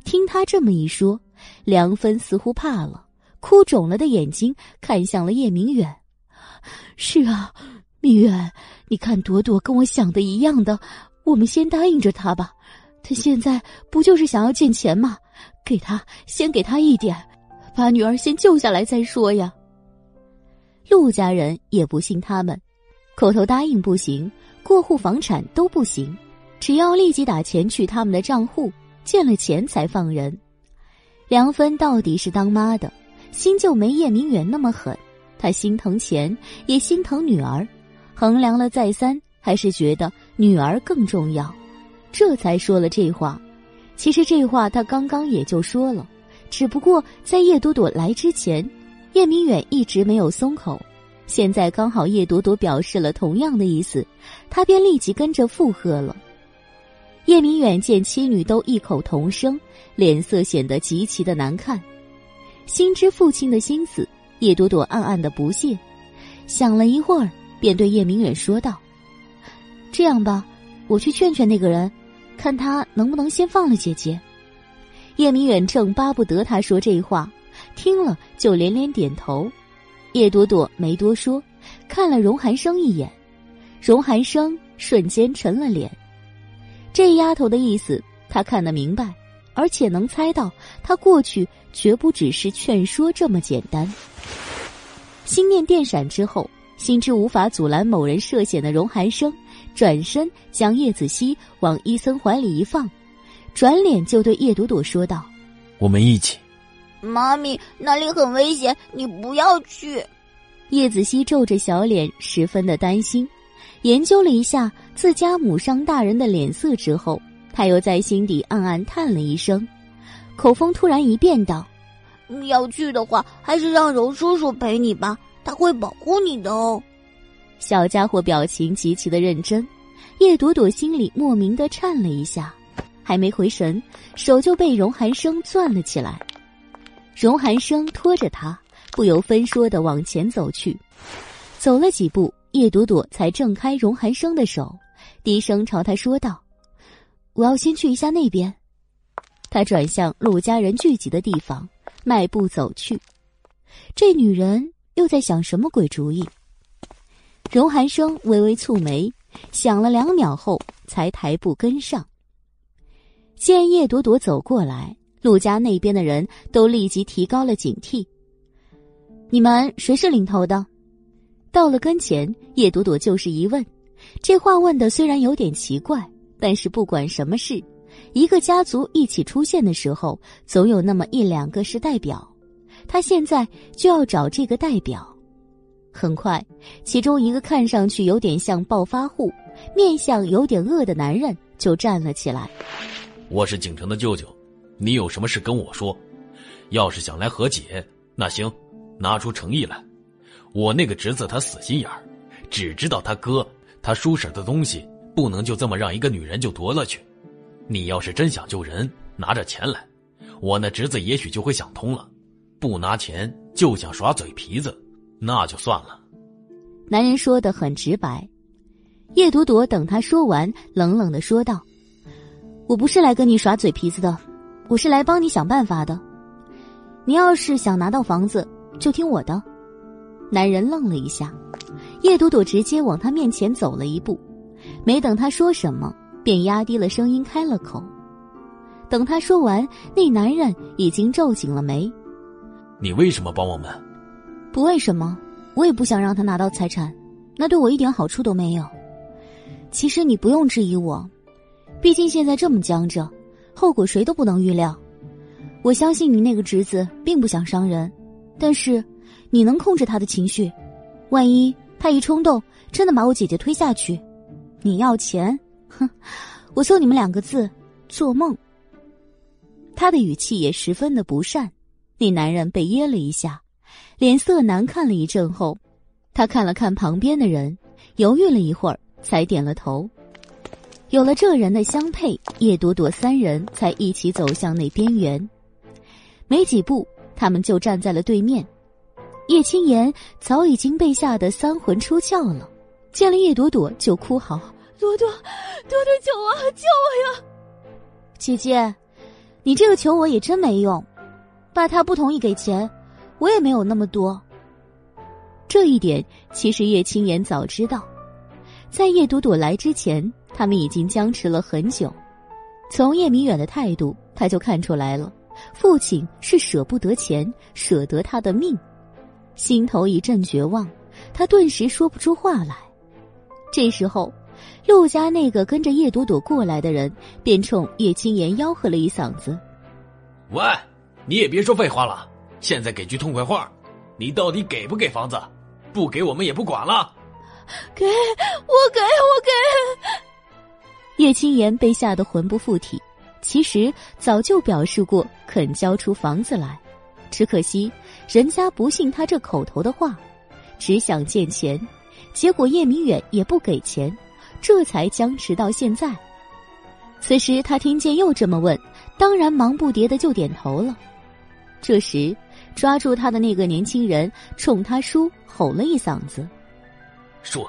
[SPEAKER 1] 听他这么一说，梁芬似乎怕了。哭肿了的眼睛看向了叶明远，是啊，明远，你看朵朵跟我想的一样的，我们先答应着他吧。他现在不就是想要见钱吗？给他，先给他一点，把女儿先救下来再说呀。陆家人也不信他们，口头答应不行，过户房产都不行，只要立即打钱去他们的账户，见了钱才放人。梁芬到底是当妈的。心就没叶明远那么狠，她心疼钱，也心疼女儿，衡量了再三，还是觉得女儿更重要，这才说了这话。其实这话他刚刚也就说了，只不过在叶朵朵来之前，叶明远一直没有松口，现在刚好叶朵朵表示了同样的意思，他便立即跟着附和了。叶明远见妻女都异口同声，脸色显得极其的难看。心知父亲的心思，叶朵朵暗暗的不屑，想了一会儿，便对叶明远说道：“这样吧，我去劝劝那个人，看他能不能先放了姐姐。”叶明远正巴不得他说这话，听了就连连点头。叶朵朵没多说，看了荣寒生一眼，荣寒生瞬间沉了脸。这丫头的意思，他看得明白。而且能猜到，他过去绝不只是劝说这么简单。心念电闪之后，心知无法阻拦某人涉险的荣寒生，转身将叶子熙往伊森怀里一放，转脸就对叶朵朵说道：“
[SPEAKER 2] 我们一起。”
[SPEAKER 3] 妈咪，那里很危险，你不要去。
[SPEAKER 1] 叶子熙皱着小脸，十分的担心。研究了一下自家母上大人的脸色之后。他又在心底暗暗叹了一声，口风突然一变，道：“
[SPEAKER 3] 要去的话，还是让柔叔叔陪你吧，他会保护你的哦。”
[SPEAKER 1] 小家伙表情极其的认真，叶朵朵心里莫名的颤了一下，还没回神，手就被荣寒生攥了起来。荣寒生拖着他，不由分说的往前走去，走了几步，叶朵朵才挣开荣寒生的手，低声朝他说道。我要先去一下那边。他转向陆家人聚集的地方，迈步走去。这女人又在想什么鬼主意？荣寒生微微蹙眉，想了两秒后，才抬步跟上。见叶朵朵走过来，陆家那边的人都立即提高了警惕。你们谁是领头的？到了跟前，叶朵朵就是一问。这话问的虽然有点奇怪。但是不管什么事，一个家族一起出现的时候，总有那么一两个是代表。他现在就要找这个代表。很快，其中一个看上去有点像暴发户、面相有点恶的男人就站了起来。
[SPEAKER 2] 我是景城的舅舅，你有什么事跟我说。要是想来和解，那行，拿出诚意来。我那个侄子他死心眼儿，只知道他哥、他叔婶的东西。不能就这么让一个女人就夺了去。你要是真想救人，拿着钱来，我那侄子也许就会想通了。不拿钱就想耍嘴皮子，那就算了。
[SPEAKER 1] 男人说的很直白。叶朵朵等他说完，冷冷的说道：“我不是来跟你耍嘴皮子的，我是来帮你想办法的。你要是想拿到房子，就听我的。”男人愣了一下，叶朵朵直接往他面前走了一步。没等他说什么，便压低了声音开了口。等他说完，那男人已经皱紧了眉：“
[SPEAKER 2] 你为什么帮我们？”“
[SPEAKER 1] 不为什么，我也不想让他拿到财产，那对我一点好处都没有。其实你不用质疑我，毕竟现在这么僵着，后果谁都不能预料。我相信你那个侄子并不想伤人，但是你能控制他的情绪？万一他一冲动，真的把我姐姐推下去，你要钱？哼，我送你们两个字：做梦。他的语气也十分的不善。那男人被噎了一下，脸色难看了一阵后，他看了看旁边的人，犹豫了一会儿，才点了头。有了这人的相配，叶朵朵三人才一起走向那边缘。没几步，他们就站在了对面。叶青言早已经被吓得三魂出窍了，见了叶朵朵就哭嚎：“
[SPEAKER 3] 朵朵，朵朵，救我，救我呀！”
[SPEAKER 1] 姐姐，你这个求我也真没用。爸他不同意给钱，我也没有那么多。这一点其实叶青言早知道，在叶朵朵来之前，他们已经僵持了很久。从叶明远的态度，他就看出来了，父亲是舍不得钱，舍得他的命。心头一阵绝望，他顿时说不出话来。这时候，陆家那个跟着叶朵朵过来的人便冲叶青言吆喝了一嗓子：“
[SPEAKER 2] 喂！”你也别说废话了，现在给句痛快话，你到底给不给房子？不给我们也不管了。
[SPEAKER 3] 给我给我给！
[SPEAKER 1] 叶青言被吓得魂不附体，其实早就表示过肯交出房子来，只可惜人家不信他这口头的话，只想见钱，结果叶明远也不给钱，这才僵持到现在。此时他听见又这么问，当然忙不迭的就点头了。这时，抓住他的那个年轻人冲他叔吼了一嗓子：“
[SPEAKER 2] 叔，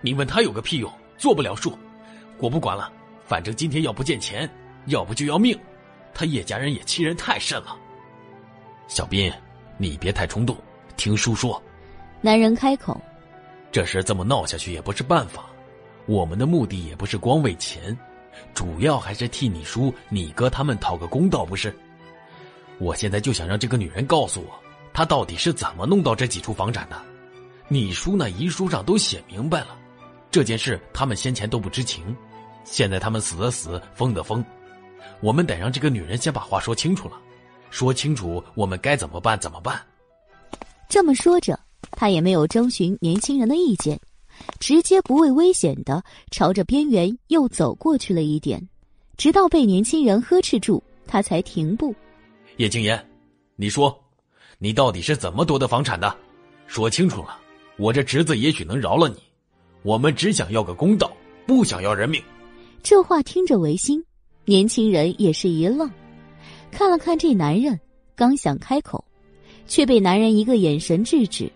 [SPEAKER 2] 你问他有个屁用？做不了数，我不管了。反正今天要不见钱，要不就要命。他叶家人也欺人太甚了。”小斌，你别太冲动，听叔说。
[SPEAKER 1] 男人开口：“
[SPEAKER 2] 这事这么闹下去也不是办法。我们的目的也不是光为钱，主要还是替你叔、你哥他们讨个公道，不是？”我现在就想让这个女人告诉我，她到底是怎么弄到这几处房产的。你叔那遗书上都写明白了，这件事他们先前都不知情，现在他们死的死，疯的疯，我们得让这个女人先把话说清楚了，说清楚我们该怎么办怎么办。
[SPEAKER 1] 这么说着，他也没有征询年轻人的意见，直接不畏危险的朝着边缘又走过去了一点，直到被年轻人呵斥住，他才停步。
[SPEAKER 2] 叶青言，你说，你到底是怎么夺得房产的？说清楚了，我这侄子也许能饶了你。我们只想要个公道，不想要人命。
[SPEAKER 1] 这话听着违心，年轻人也是一愣，看了看这男人，刚想开口，却被男人一个眼神制止。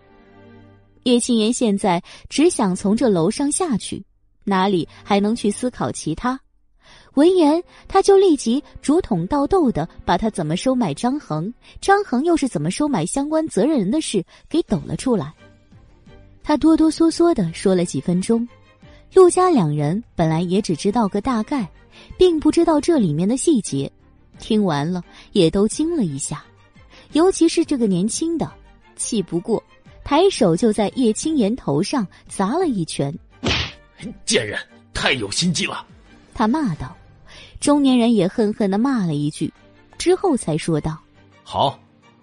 [SPEAKER 1] 叶青言现在只想从这楼上下去，哪里还能去思考其他？闻言，他就立即竹筒倒豆的把他怎么收买张恒，张恒又是怎么收买相关责任人的事给抖了出来。他哆哆嗦嗦的说了几分钟，陆家两人本来也只知道个大概，并不知道这里面的细节，听完了也都惊了一下，尤其是这个年轻的，气不过，抬手就在叶青言头上砸了一拳。
[SPEAKER 2] 贱人，太有心机了！
[SPEAKER 1] 他骂道。中年人也恨恨的骂了一句，之后才说道：“
[SPEAKER 2] 好，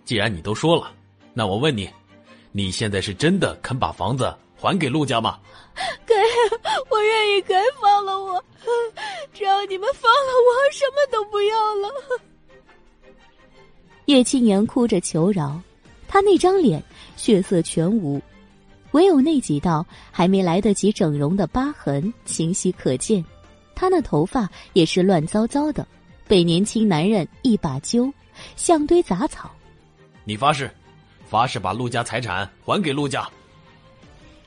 [SPEAKER 2] 既然你都说了，那我问你，你现在是真的肯把房子还给陆家吗？”“
[SPEAKER 3] 给，我愿意给，放了我，只要你们放了我，什么都不要了。”
[SPEAKER 1] 叶青言哭着求饶，他那张脸血色全无，唯有那几道还没来得及整容的疤痕清晰可见。他那头发也是乱糟糟的，被年轻男人一把揪，像堆杂草。
[SPEAKER 2] 你发誓，发誓把陆家财产还给陆家。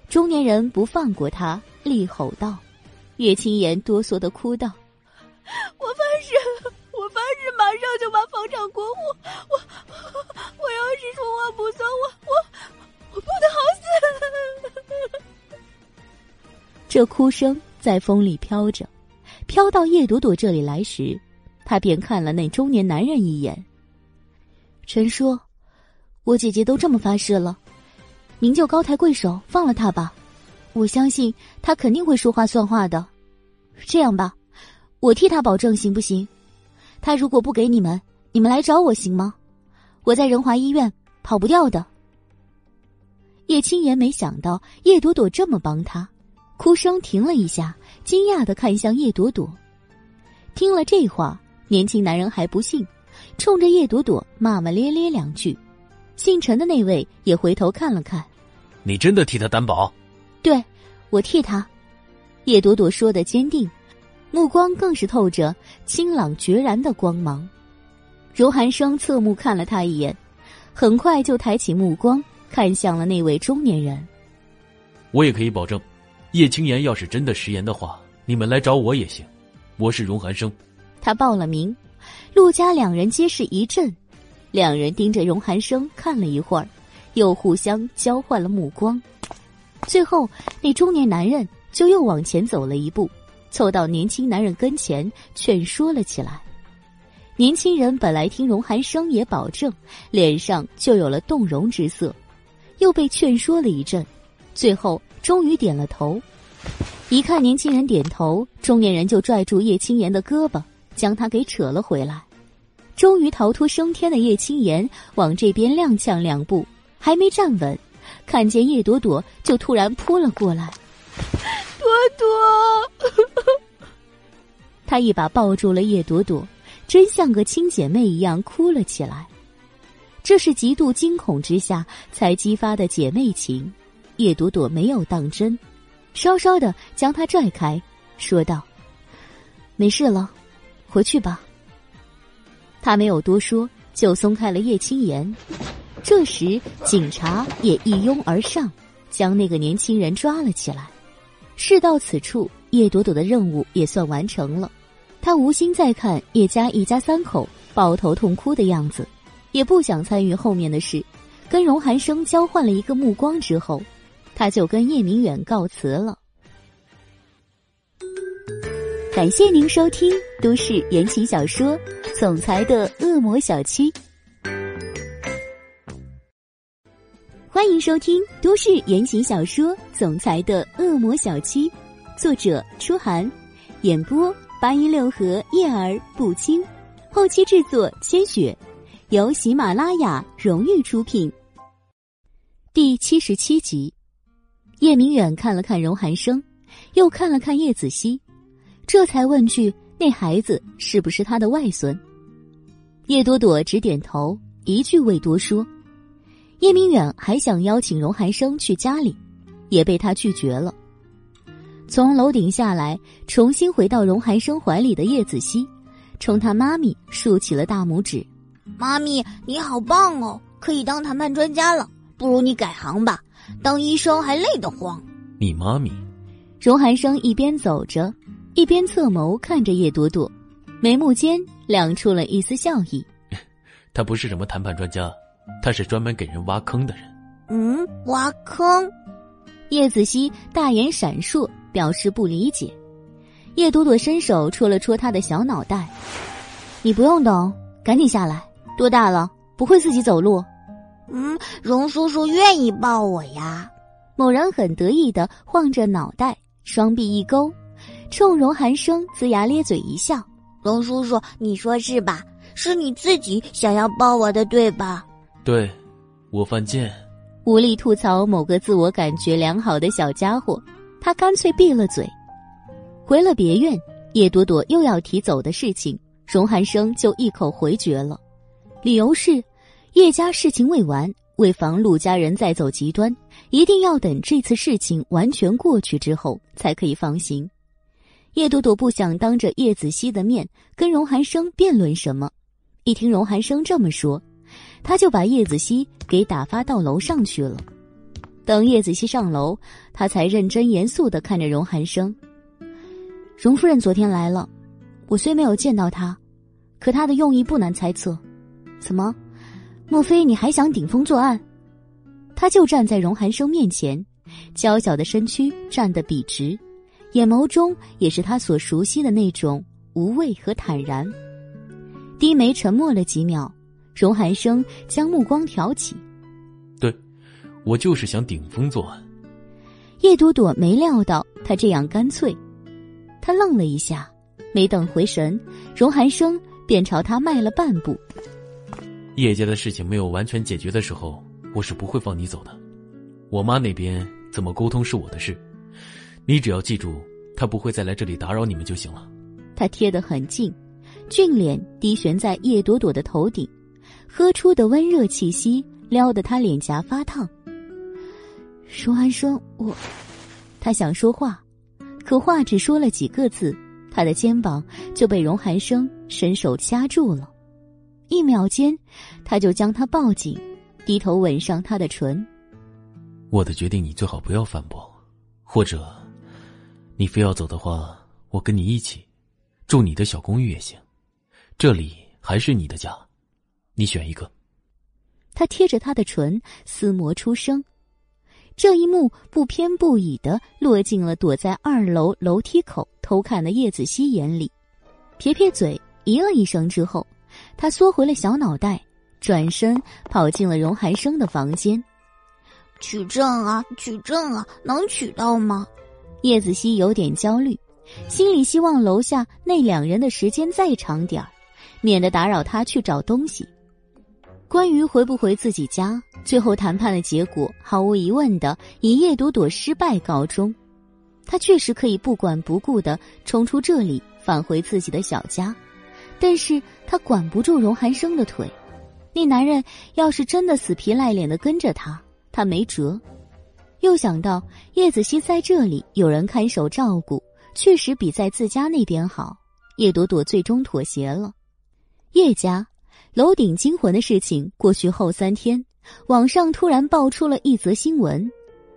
[SPEAKER 1] 中年人不放过他，厉吼道：“叶青言哆嗦的哭道：‘
[SPEAKER 3] 我发誓，我发誓，马上就把房产过户。我我要是说话不算，我我我不得好死。’
[SPEAKER 1] 这哭声在风里飘着。”飘到叶朵朵这里来时，她便看了那中年男人一眼。陈说，我姐姐都这么发誓了，您就高抬贵手放了他吧。我相信他肯定会说话算话的。这样吧，我替他保证，行不行？他如果不给你们，你们来找我行吗？我在仁华医院，跑不掉的。叶青言没想到叶朵朵这么帮他，哭声停了一下，惊讶的看向叶朵朵。听了这话，年轻男人还不信，冲着叶朵朵骂骂咧咧两句。姓陈的那位也回头看了看，
[SPEAKER 2] 你真的替他担保？
[SPEAKER 1] 对，我替他。叶朵朵说的坚定，目光更是透着清朗决然的光芒。荣寒生侧目看了他一眼，很快就抬起目光看向了那位中年人。
[SPEAKER 2] 我也可以保证，叶青言要是真的食言的话，你们来找我也行。我是荣寒生。
[SPEAKER 1] 他报了名，陆家两人皆是一震。两人盯着荣寒生看了一会儿，又互相交换了目光。最后，那中年男人就又往前走了一步，凑到年轻男人跟前劝说了起来。年轻人本来听荣寒生也保证，脸上就有了动容之色，又被劝说了一阵，最后终于点了头。一看年轻人点头，中年人就拽住叶青言的胳膊，将他给扯了回来。终于逃脱升天的叶青言往这边踉跄两步，还没站稳，看见叶朵朵就突然扑了过来。
[SPEAKER 3] 朵朵，
[SPEAKER 1] 他一把抱住了叶朵朵，真像个亲姐妹一样哭了起来。这是极度惊恐之下才激发的姐妹情，叶朵朵没有当真，稍稍的将他拽开，说道：“没事了，回去吧。”他没有多说，就松开了叶青言。这时，警察也一拥而上，将那个年轻人抓了起来。事到此处，叶朵朵的任务也算完成了。他无心再看叶家一家三口抱头痛哭的样子，也不想参与后面的事。跟荣寒生交换了一个目光之后，他就跟叶明远告辞了。感谢您收听都市言情小说。总裁的恶魔小七，欢迎收听都市言情小说《总裁的恶魔小七》，作者：初寒，演播：八音六合叶儿不轻，后期制作：千雪，由喜马拉雅荣誉出品。第七十七集，叶明远看了看荣寒生，又看了看叶子熙，这才问句：“那孩子是不是他的外孙？”叶朵朵只点头，一句未多说。叶明远还想邀请荣寒生去家里，也被他拒绝了。从楼顶下来，重新回到荣寒生怀里的叶子熙，冲他妈咪竖起了大拇指：“
[SPEAKER 3] 妈咪，你好棒哦，可以当谈判专家了。不如你改行吧，当医生还累得慌。”
[SPEAKER 2] 你妈咪。
[SPEAKER 1] 荣寒生一边走着，一边侧眸看着叶朵朵，眉目间。亮出了一丝笑意。
[SPEAKER 2] 他不是什么谈判专家，他是专门给人挖坑的人。
[SPEAKER 3] 嗯，挖坑。
[SPEAKER 1] 叶子熙大眼闪烁，表示不理解。叶朵朵伸手戳了戳他的小脑袋：“你不用懂，赶紧下来。多大了，不会自己走路？”“
[SPEAKER 3] 嗯，荣叔叔愿意抱我呀。”
[SPEAKER 1] 某人很得意的晃着脑袋，双臂一勾，冲荣寒生龇牙咧嘴一笑。
[SPEAKER 3] 荣叔叔，你说是吧？是你自己想要抱我的，对吧？
[SPEAKER 2] 对，我犯贱。
[SPEAKER 1] 无力吐槽某个自我感觉良好的小家伙，他干脆闭了嘴。回了别院，叶朵朵又要提走的事情，荣寒生就一口回绝了，理由是叶家事情未完，为防陆家人再走极端，一定要等这次事情完全过去之后才可以放行。叶朵朵不想当着叶子熙的面跟荣寒生辩论什么，一听荣寒生这么说，他就把叶子熙给打发到楼上去了。等叶子熙上楼，他才认真严肃的看着荣寒生。荣夫人昨天来了，我虽没有见到她，可她的用意不难猜测。怎么？莫非你还想顶风作案？他就站在荣寒生面前，娇小的身躯站得笔直。眼眸中也是他所熟悉的那种无畏和坦然。低眉沉默了几秒，荣寒生将目光挑起：“
[SPEAKER 2] 对，我就是想顶风作案。”
[SPEAKER 1] 叶朵朵没料到他这样干脆，他愣了一下，没等回神，荣寒生便朝他迈了半步：“
[SPEAKER 2] 叶家的事情没有完全解决的时候，我是不会放你走的。我妈那边怎么沟通是我的事，你只要记住，她不会再来这里打扰你们就行了。
[SPEAKER 1] 他贴得很近，俊脸低悬在叶朵朵的头顶，喝出的温热气息撩得他脸颊发烫。荣寒生，我，他想说话，可话只说了几个字，他的肩膀就被荣寒生伸手掐住了。一秒间，他就将他抱紧，低头吻上他的唇。
[SPEAKER 2] 我的决定你最好不要反驳，或者，你非要走的话，我跟你一起。住你的小公寓也行，这里还是你的家，你选一个。
[SPEAKER 1] 他贴着他的唇撕磨出声，这一幕不偏不倚的落进了躲在二楼楼梯口偷看的叶子熙眼里，撇撇嘴，咦了一声之后，他缩回了小脑袋，转身跑进了荣寒生的房间。
[SPEAKER 3] 取证啊，取证啊，能取到吗？
[SPEAKER 1] 叶子熙有点焦虑。心里希望楼下那两人的时间再长点儿，免得打扰他去找东西。关于回不回自己家，最后谈判的结果毫无疑问的以叶朵朵失败告终。他确实可以不管不顾的冲出这里，返回自己的小家，但是他管不住荣寒生的腿。那男人要是真的死皮赖脸的跟着他，他没辙。又想到叶子熙在这里有人看守照顾。确实比在自家那边好，叶朵朵最终妥协了。叶家楼顶惊魂的事情过去后三天，网上突然爆出了一则新闻，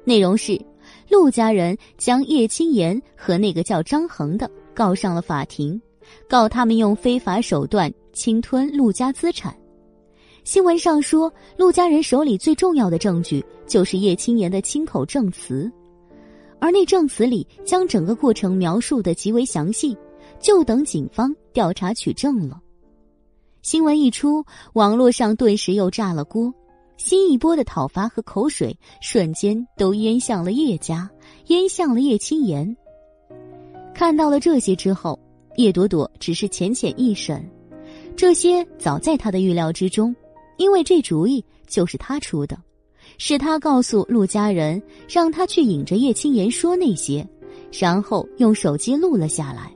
[SPEAKER 1] 内容是陆家人将叶青言和那个叫张恒的告上了法庭，告他们用非法手段侵吞陆家资产。新闻上说，陆家人手里最重要的证据就是叶青言的亲口证词。而那证词里将整个过程描述的极为详细，就等警方调查取证了。新闻一出，网络上顿时又炸了锅，新一波的讨伐和口水瞬间都淹向了叶家，淹向了叶青言。看到了这些之后，叶朵朵只是浅浅一审，这些早在他的预料之中，因为这主意就是他出的。是他告诉陆家人，让他去引着叶青言说那些，然后用手机录了下来。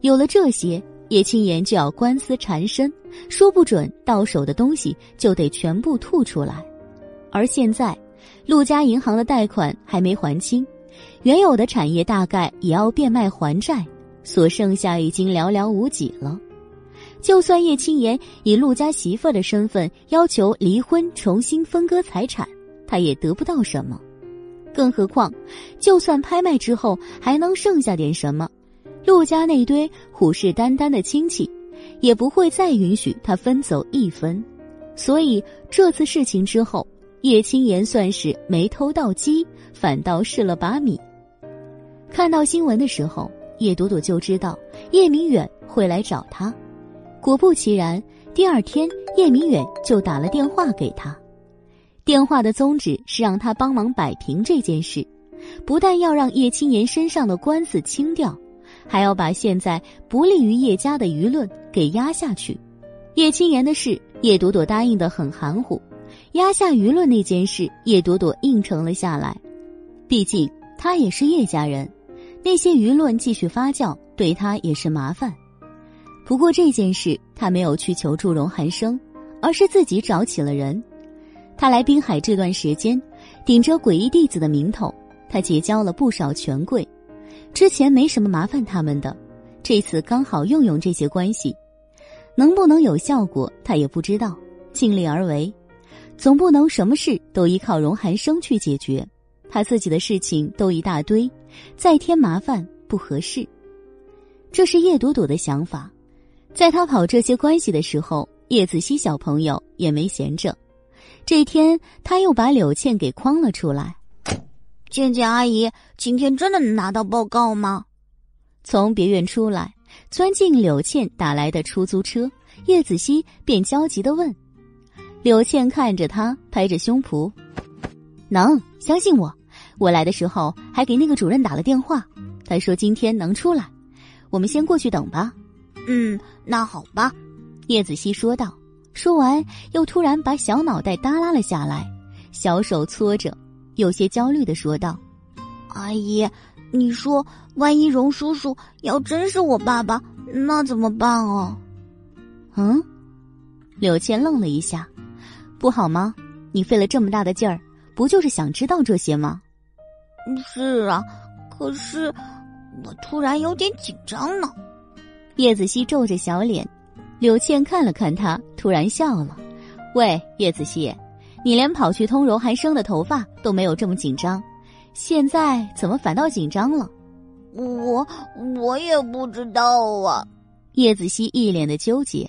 [SPEAKER 1] 有了这些，叶青言就要官司缠身，说不准到手的东西就得全部吐出来。而现在，陆家银行的贷款还没还清，原有的产业大概也要变卖还债，所剩下已经寥寥无几了。就算叶青言以陆家媳妇的身份要求离婚，重新分割财产。他也得不到什么，更何况，就算拍卖之后还能剩下点什么，陆家那堆虎视眈眈的亲戚，也不会再允许他分走一分。所以这次事情之后，叶青言算是没偷到鸡，反倒失了把米。看到新闻的时候，叶朵朵就知道叶明远会来找他。果不其然，第二天叶明远就打了电话给他。电话的宗旨是让他帮忙摆平这件事，不但要让叶青言身上的官司清掉，还要把现在不利于叶家的舆论给压下去。叶青言的事，叶朵朵答应的很含糊，压下舆论那件事，叶朵朵应承了下来。毕竟他也是叶家人，那些舆论继续发酵，对他也是麻烦。不过这件事，他没有去求助荣寒生，而是自己找起了人。他来滨海这段时间，顶着诡异弟子的名头，他结交了不少权贵。之前没什么麻烦他们的，这次刚好用用这些关系，能不能有效果，他也不知道。尽力而为，总不能什么事都依靠荣寒生去解决。他自己的事情都一大堆，再添麻烦不合适。这是叶朵朵的想法。在他跑这些关系的时候，叶子熙小朋友也没闲着。这天，他又把柳倩给诓了出来。
[SPEAKER 3] 倩倩阿姨，今天真的能拿到报告吗？
[SPEAKER 1] 从别院出来，钻进柳倩打来的出租车，叶子熙便焦急的问：“柳倩看着他，拍着胸脯，能相信我。我来的时候还给那个主任打了电话，他说今天能出来。我们先过去等吧。”“
[SPEAKER 3] 嗯，那好吧。”
[SPEAKER 1] 叶子熙说道。说完，又突然把小脑袋耷拉了下来，小手搓着，有些焦虑的说道：“
[SPEAKER 3] 阿姨，你说万一荣叔叔要真是我爸爸，那怎么办哦？”
[SPEAKER 1] 嗯，柳倩愣了一下，不好吗？你费了这么大的劲儿，不就是想知道这些吗？
[SPEAKER 3] 是啊，可是我突然有点紧张呢。
[SPEAKER 1] 叶子熙皱着小脸，柳倩看了看他，突然笑了：“喂，叶子熙，你连跑去通柔寒生的头发都没有这么紧张，现在怎么反倒紧张了？”
[SPEAKER 3] 我我也不知道啊。
[SPEAKER 1] 叶子熙一脸的纠结。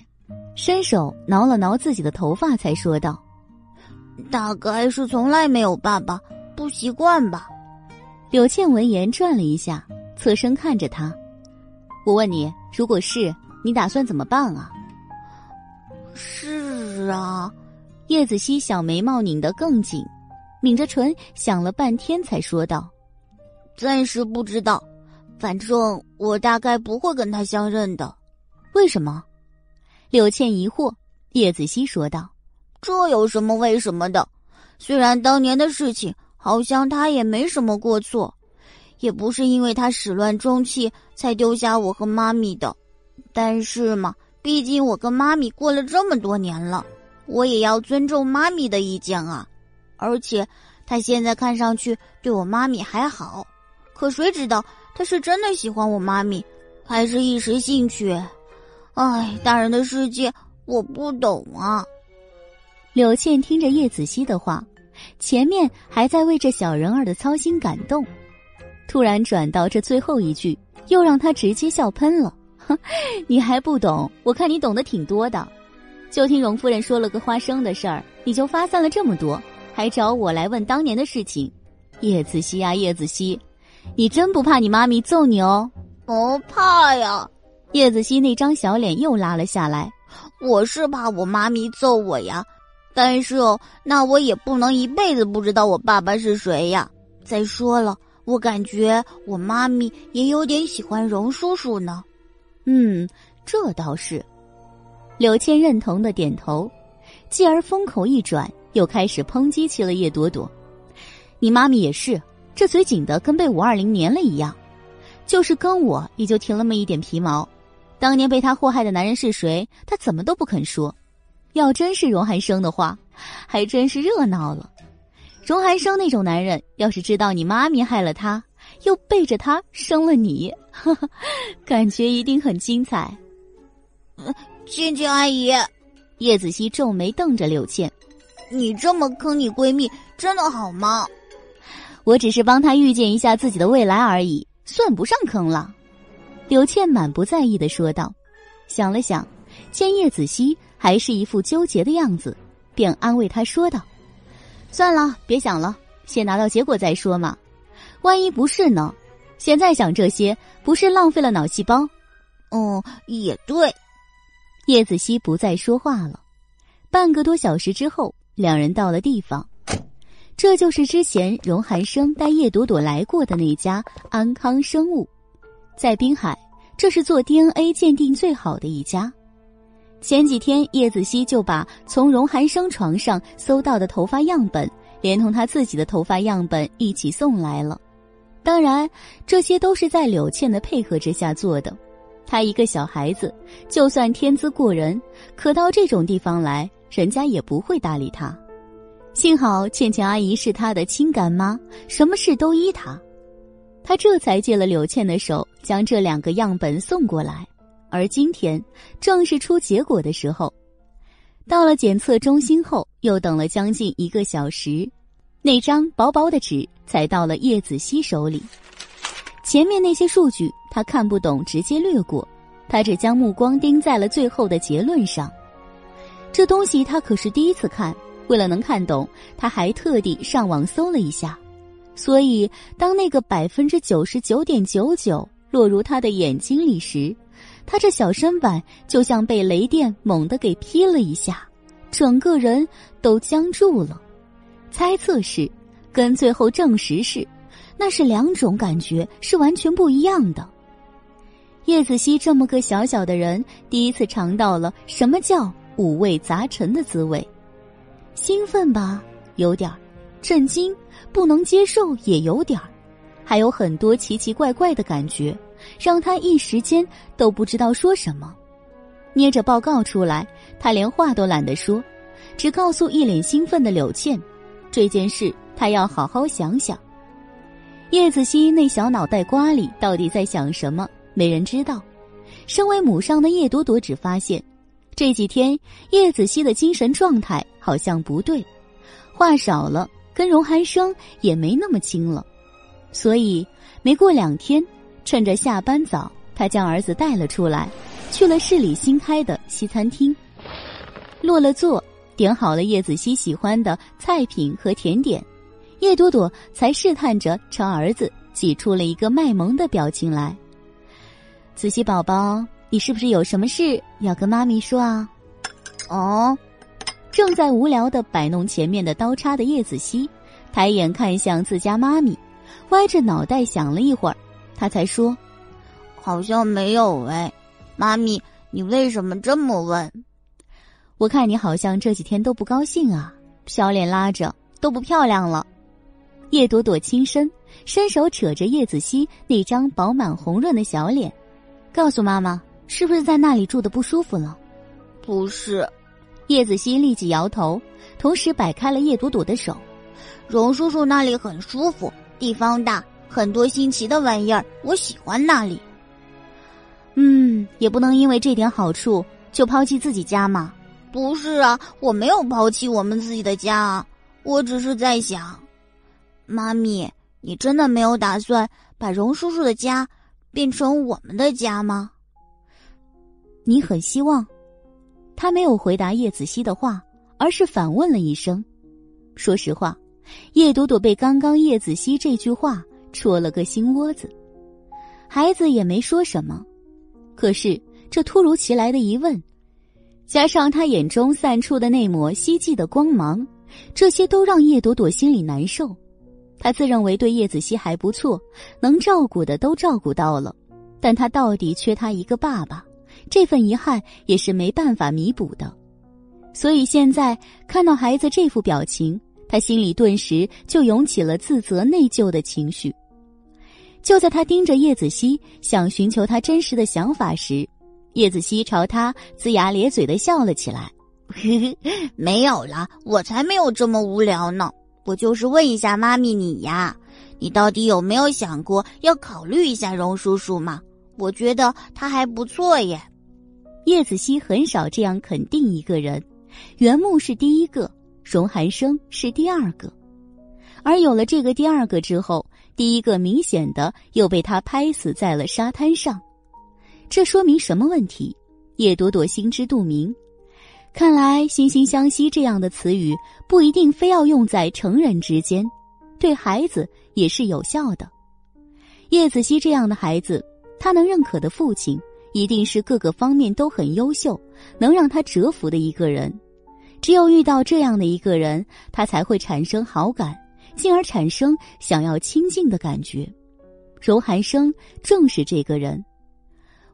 [SPEAKER 1] 伸手挠了挠自己的头发，才说道：“
[SPEAKER 3] 大概是从来没有爸爸，不习惯吧。”
[SPEAKER 1] 柳倩闻言转了一下，侧身看着他：“我问你，如果是你，打算怎么办啊？”“
[SPEAKER 3] 是啊。”
[SPEAKER 1] 叶子熙小眉毛拧得更紧，抿着唇想了半天，才说道：“
[SPEAKER 3] 暂时不知道，反正我大概不会跟他相认的。
[SPEAKER 1] 为什么？”柳倩疑惑，叶子熙说道：“
[SPEAKER 3] 这有什么为什么的？虽然当年的事情好像他也没什么过错，也不是因为他始乱终弃才丢下我和妈咪的，但是嘛，毕竟我跟妈咪过了这么多年了，我也要尊重妈咪的意见啊。而且他现在看上去对我妈咪还好，可谁知道他是真的喜欢我妈咪，还是一时兴趣？”哎，大人的世界我不懂啊。
[SPEAKER 1] 柳倩听着叶子熙的话，前面还在为这小人儿的操心感动，突然转到这最后一句，又让他直接笑喷了。哼，你还不懂？我看你懂得挺多的。就听荣夫人说了个花生的事儿，你就发散了这么多，还找我来问当年的事情。叶子熙啊，叶子熙，你真不怕你妈咪揍你哦？
[SPEAKER 3] 不怕呀。
[SPEAKER 1] 叶子熙那张小脸又拉了下来。
[SPEAKER 3] 我是怕我妈咪揍我呀，但是哦，那我也不能一辈子不知道我爸爸是谁呀。再说了，我感觉我妈咪也有点喜欢荣叔叔呢。
[SPEAKER 1] 嗯，这倒是。柳倩认同的点头，继而风口一转，又开始抨击起了叶朵朵。你妈咪也是，这嘴紧的跟被五二零粘了一样，就是跟我也就停了么一点皮毛。当年被他祸害的男人是谁？他怎么都不肯说。要真是荣寒生的话，还真是热闹了。荣寒生那种男人，要是知道你妈咪害了他，又背着他生了你，呵呵，感觉一定很精彩。
[SPEAKER 3] 倩倩阿姨，
[SPEAKER 1] 叶子熙皱眉瞪着柳倩：“
[SPEAKER 3] 你这么坑你闺蜜，真的好吗？”
[SPEAKER 1] 我只是帮她预见一下自己的未来而已，算不上坑了。柳倩满不在意的说道，想了想，见叶子熙还是一副纠结的样子，便安慰她说道：“算了，别想了，先拿到结果再说嘛。万一不是呢？现在想这些，不是浪费了脑细胞？”
[SPEAKER 3] 哦，也对。
[SPEAKER 1] 叶子熙不再说话了。半个多小时之后，两人到了地方，这就是之前荣寒生带叶朵朵来过的那家安康生物。在滨海，这是做 DNA 鉴定最好的一家。前几天，叶子熙就把从荣寒生床上搜到的头发样本，连同他自己的头发样本一起送来了。当然，这些都是在柳倩的配合之下做的。他一个小孩子，就算天资过人，可到这种地方来，人家也不会搭理他。幸好倩倩阿姨是他的亲干妈，什么事都依他。他这才借了柳倩的手，将这两个样本送过来。而今天正是出结果的时候，到了检测中心后，又等了将近一个小时，那张薄薄的纸才到了叶子熙手里。前面那些数据他看不懂，直接略过。他只将目光盯在了最后的结论上。这东西他可是第一次看，为了能看懂，他还特地上网搜了一下。所以，当那个百分之九十九点九九落入他的眼睛里时，他这小身板就像被雷电猛地给劈了一下，整个人都僵住了。猜测是，跟最后证实是，那是两种感觉，是完全不一样的。叶子熙这么个小小的人，第一次尝到了什么叫五味杂陈的滋味，兴奋吧，有点儿；震惊不能接受也有点儿，还有很多奇奇怪怪的感觉，让他一时间都不知道说什么。捏着报告出来，他连话都懒得说，只告诉一脸兴奋的柳倩，这件事他要好好想想。叶子熙那小脑袋瓜里到底在想什么，没人知道。身为母上的叶朵朵只发现，这几天叶子熙的精神状态好像不对，话少了，跟荣寒生也没那么亲了。所以没过两天，趁着下班早，他将儿子带了出来。去了市里新开的西餐厅，落了座，点好了叶子熙喜欢的菜品和甜点，叶朵朵才试探着朝儿子挤出了一个卖萌的表情来。子熙宝宝，你是不是有什么事要跟妈咪说啊？
[SPEAKER 3] 哦，
[SPEAKER 1] 正在无聊的摆弄前面的刀叉的叶子熙，抬眼看向自家妈咪，歪着脑袋想了一会儿，他才说：“
[SPEAKER 3] 好像没有哎。”妈咪，你为什么这么问？
[SPEAKER 1] 我看你好像这几天都不高兴啊，小脸拉着，都不漂亮了。叶朵朵轻身，伸手扯着叶子熙那张饱满红润的小脸，告诉妈妈：“是不是在那里住的不舒服了？”
[SPEAKER 3] 不是。
[SPEAKER 1] 叶子熙立即摇头，同时摆开了叶朵朵的手：“
[SPEAKER 3] 荣叔叔那里很舒服，地方大，很多新奇的玩意儿，我喜欢那里。”
[SPEAKER 1] 嗯，也不能因为这点好处就抛弃自己家嘛。
[SPEAKER 3] 不是啊，我没有抛弃我们自己的家啊，我只是在想，妈咪，你真的没有打算把荣叔叔的家变成我们的家吗？
[SPEAKER 1] 你很希望？他没有回答叶子熙的话，而是反问了一声。说实话，叶朵朵被刚刚叶子熙这句话戳了个心窝子，孩子也没说什么。可是，这突如其来的疑问，加上他眼中散出的那抹希冀的光芒，这些都让叶朵朵心里难受。他自认为对叶子熙还不错，能照顾的都照顾到了，但他到底缺他一个爸爸，这份遗憾也是没办法弥补的。所以现在看到孩子这副表情，他心里顿时就涌起了自责内疚的情绪。就在他盯着叶子熙，想寻求他真实的想法时，叶子熙朝他龇牙咧嘴的笑了起来。
[SPEAKER 3] 没有了，我才没有这么无聊呢。我就是问一下妈咪你呀，你到底有没有想过要考虑一下荣叔叔嘛？我觉得他还不错耶。
[SPEAKER 1] 叶子熙很少这样肯定一个人，袁木是第一个，荣寒生是第二个，而有了这个第二个之后。第一个明显的又被他拍死在了沙滩上，这说明什么问题？叶朵朵心知肚明。看来惺惺相惜这样的词语不一定非要用在成人之间，对孩子也是有效的。叶子熙这样的孩子，他能认可的父亲一定是各个方面都很优秀，能让他折服的一个人。只有遇到这样的一个人，他才会产生好感。进而产生想要亲近的感觉，柔寒生正是这个人。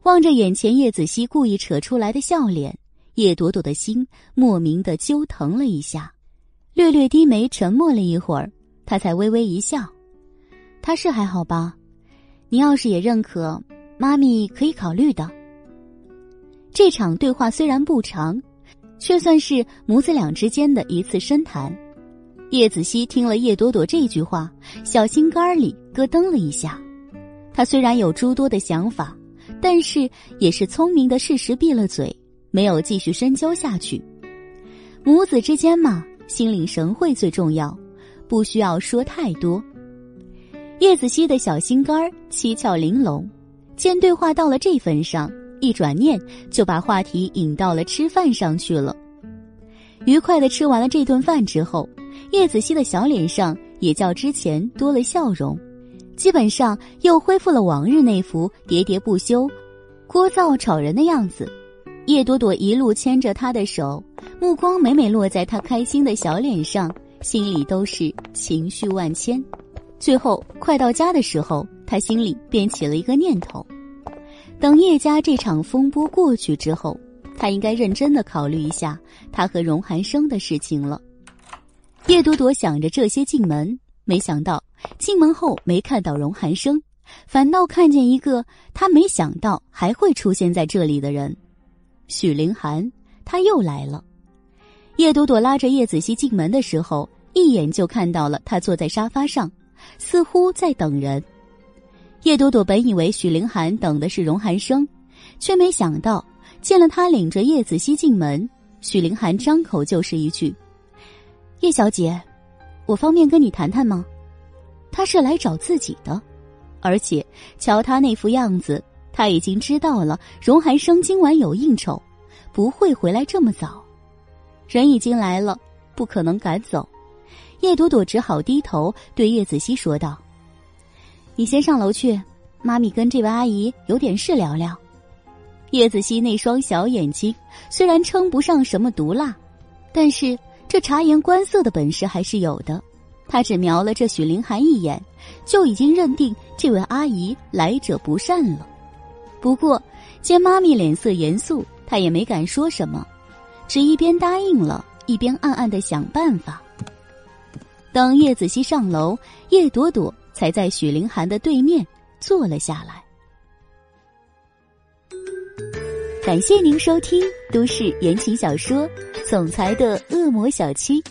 [SPEAKER 1] 望着眼前叶子熙故意扯出来的笑脸，叶朵朵的心莫名的揪疼了一下，略略低眉，沉默了一会儿，她才微微一笑：“他是还好吧？你要是也认可，妈咪可以考虑的。”这场对话虽然不长，却算是母子俩之间的一次深谈。叶子熙听了叶朵朵这句话，小心肝里咯噔了一下。他虽然有诸多的想法，但是也是聪明的，适时闭了嘴，没有继续深究下去。母子之间嘛，心领神会最重要，不需要说太多。叶子熙的小心肝儿七窍玲珑，见对话到了这份上，一转念就把话题引到了吃饭上去了。愉快的吃完了这顿饭之后。叶子熙的小脸上也较之前多了笑容，基本上又恢复了往日那副喋喋不休、聒噪吵人的样子。叶朵朵一路牵着他的手，目光每每落在他开心的小脸上，心里都是情绪万千。最后快到家的时候，他心里便起了一个念头：等叶家这场风波过去之后，他应该认真的考虑一下他和荣寒生的事情了。叶朵朵想着这些进门，没想到进门后没看到荣寒生，反倒看见一个他没想到还会出现在这里的人——许凌寒。他又来了。叶朵朵拉着叶子熙进门的时候，一眼就看到了他坐在沙发上，似乎在等人。叶朵朵本以为许凌寒等的是荣寒生，却没想到见了他领着叶子熙进门，许凌寒张口就是一句：“叶小姐。”我方便跟你谈谈吗？他是来找自己的，而且瞧他那副样子，他已经知道了荣寒生今晚有应酬，不会回来这么早。人已经来了，不可能赶走。叶朵朵只好低头对叶子熙说道：“你先上楼去，妈咪跟这位阿姨有点事聊聊。”叶子熙那双小眼睛虽然称不上什么毒辣，但是。这察言观色的本事还是有的，他只瞄了这许凌寒一眼，就已经认定这位阿姨来者不善了。不过见妈咪脸色严肃，他也没敢说什么，只一边答应了，一边暗暗的想办法。等叶子熙上楼，叶朵朵才在许凌寒的对面坐了下来。感谢您收听都市言情小说。总裁的恶魔小七，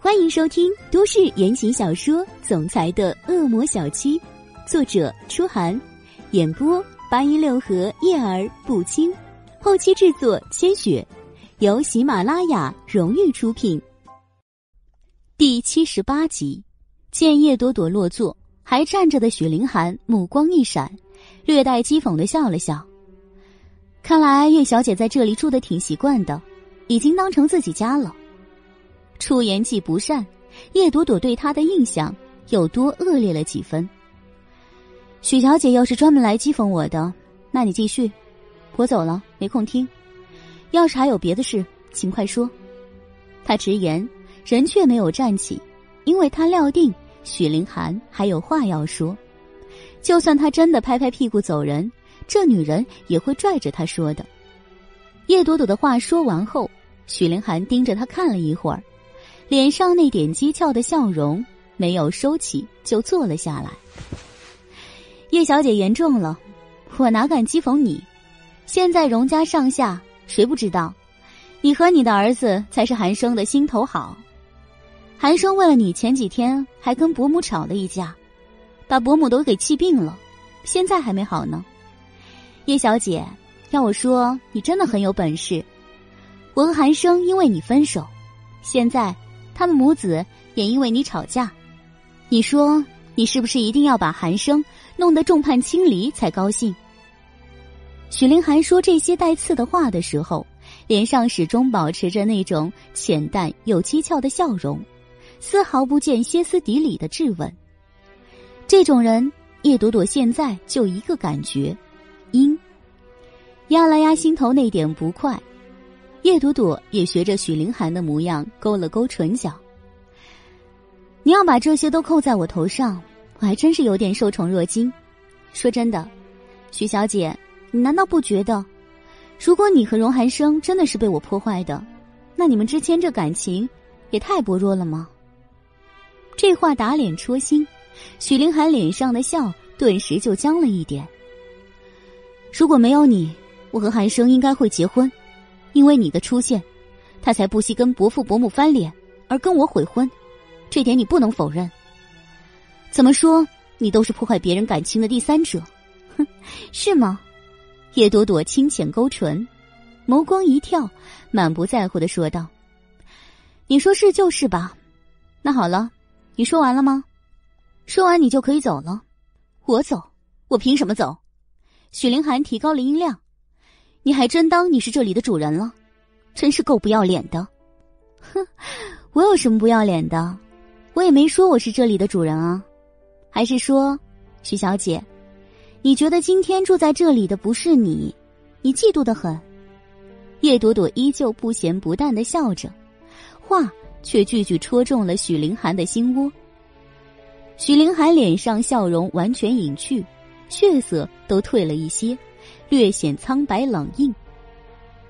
[SPEAKER 1] 欢迎收听都市言情小说《总裁的恶魔小七》，作者：初寒，演播：八一六和叶儿不轻，后期制作：千雪，由喜马拉雅荣誉出品。第七十八集，见叶朵朵落座，还站着的许凌寒目光一闪，略带讥讽的笑了笑。看来叶小姐在这里住的挺习惯的，已经当成自己家了。出言既不善，叶朵朵对她的印象又多恶劣了几分。许小姐要是专门来讥讽我的，那你继续，我走了，没空听。要是还有别的事，请快说。他直言，人却没有站起，因为他料定许凌寒还有话要说。就算他真的拍拍屁股走人。这女人也会拽着他说的。叶朵朵的话说完后，许凌寒盯着她看了一会儿，脸上那点讥诮的笑容没有收起，就坐了下来。叶小姐言重了，我哪敢讥讽你？现在荣家上下谁不知道，你和你的儿子才是韩生的心头好。韩生为了你，前几天还跟伯母吵了一架，把伯母都给气病了，现在还没好呢。叶小姐，要我说，你真的很有本事。我和韩生因为你分手，现在他们母子也因为你吵架。你说，你是不是一定要把韩生弄得众叛亲离才高兴？许凌寒说这些带刺的话的时候，脸上始终保持着那种浅淡又讥诮的笑容，丝毫不见歇斯底里的质问。这种人，叶朵朵现在就一个感觉。阴压了压心头那点不快，叶朵朵也学着许凌寒的模样勾了勾唇角。你要把这些都扣在我头上，我还真是有点受宠若惊。说真的，许小姐，你难道不觉得，如果你和荣寒生真的是被我破坏的，那你们之间这感情也太薄弱了吗？这话打脸戳心，许凌寒脸上的笑顿时就僵了一点。如果没有你，我和韩生应该会结婚，因为你的出现，他才不惜跟伯父伯母翻脸，而跟我悔婚，这点你不能否认。怎么说，你都是破坏别人感情的第三者，哼，是吗？叶朵朵轻浅勾唇，眸光一跳，满不在乎的说道：“你说是就是吧？那好了，你说完了吗？说完你就可以走了。我走，我凭什么走？”许凌寒提高了音量：“你还真当你是这里的主人了？真是够不要脸的！”“哼，我有什么不要脸的？我也没说我是这里的主人啊。还是说，许小姐，你觉得今天住在这里的不是你？你嫉妒的很？”叶朵朵依旧不咸不淡的笑着，话却句句戳中了许凌寒的心窝。许凌寒脸上笑容完全隐去。血色都退了一些，略显苍白冷硬。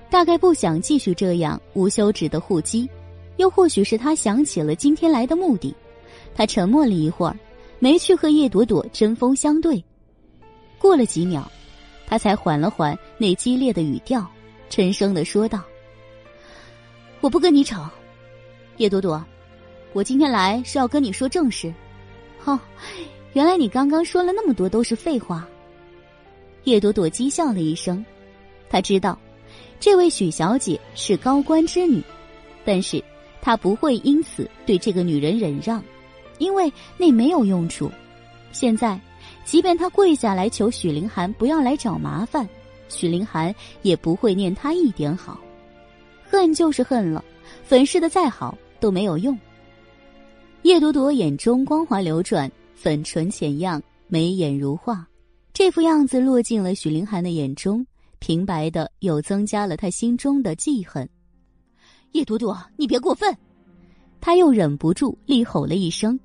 [SPEAKER 1] 大概不想继续这样无休止的互击，又或许是他想起了今天来的目的，他沉默了一会儿，没去和叶朵朵针锋相对。过了几秒，他才缓了缓那激烈的语调，沉声的说道：“我不跟你吵，叶朵朵，我今天来是要跟你说正事。哦，原来你刚刚说了那么多都是废话。”叶朵朵讥笑了一声，他知道，这位许小姐是高官之女，但是。她不会因此对这个女人忍让，因为那没有用处。现在，即便他跪下来求许凌寒不要来找麻烦，许凌寒也不会念他一点好。恨就是恨了，粉饰的再好都没有用。叶朵朵眼中光华流转，粉唇浅漾，眉眼如画，这副样子落进了许凌寒的眼中，平白的又增加了他心中的记恨。叶朵朵，你别过分！他又忍不住厉吼了一声。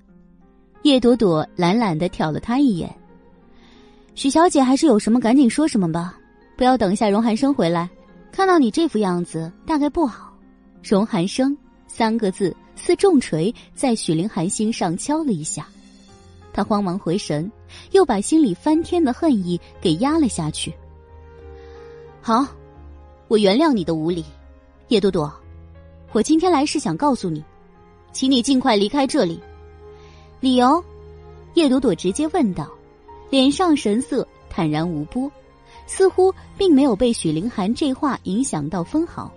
[SPEAKER 1] 叶朵朵懒懒的瞟了他一眼。许小姐还是有什么赶紧说什么吧，不要等一下荣寒生回来，看到你这副样子，大概不好。荣寒生三个字似重锤在许凌寒心上敲了一下，他慌忙回神，又把心里翻天的恨意给压了下去。好，我原谅你的无礼，叶朵朵。我今天来是想告诉你，请你尽快离开这里。理由？叶朵朵直接问道，脸上神色坦然无波，似乎并没有被许凌寒这话影响到分毫。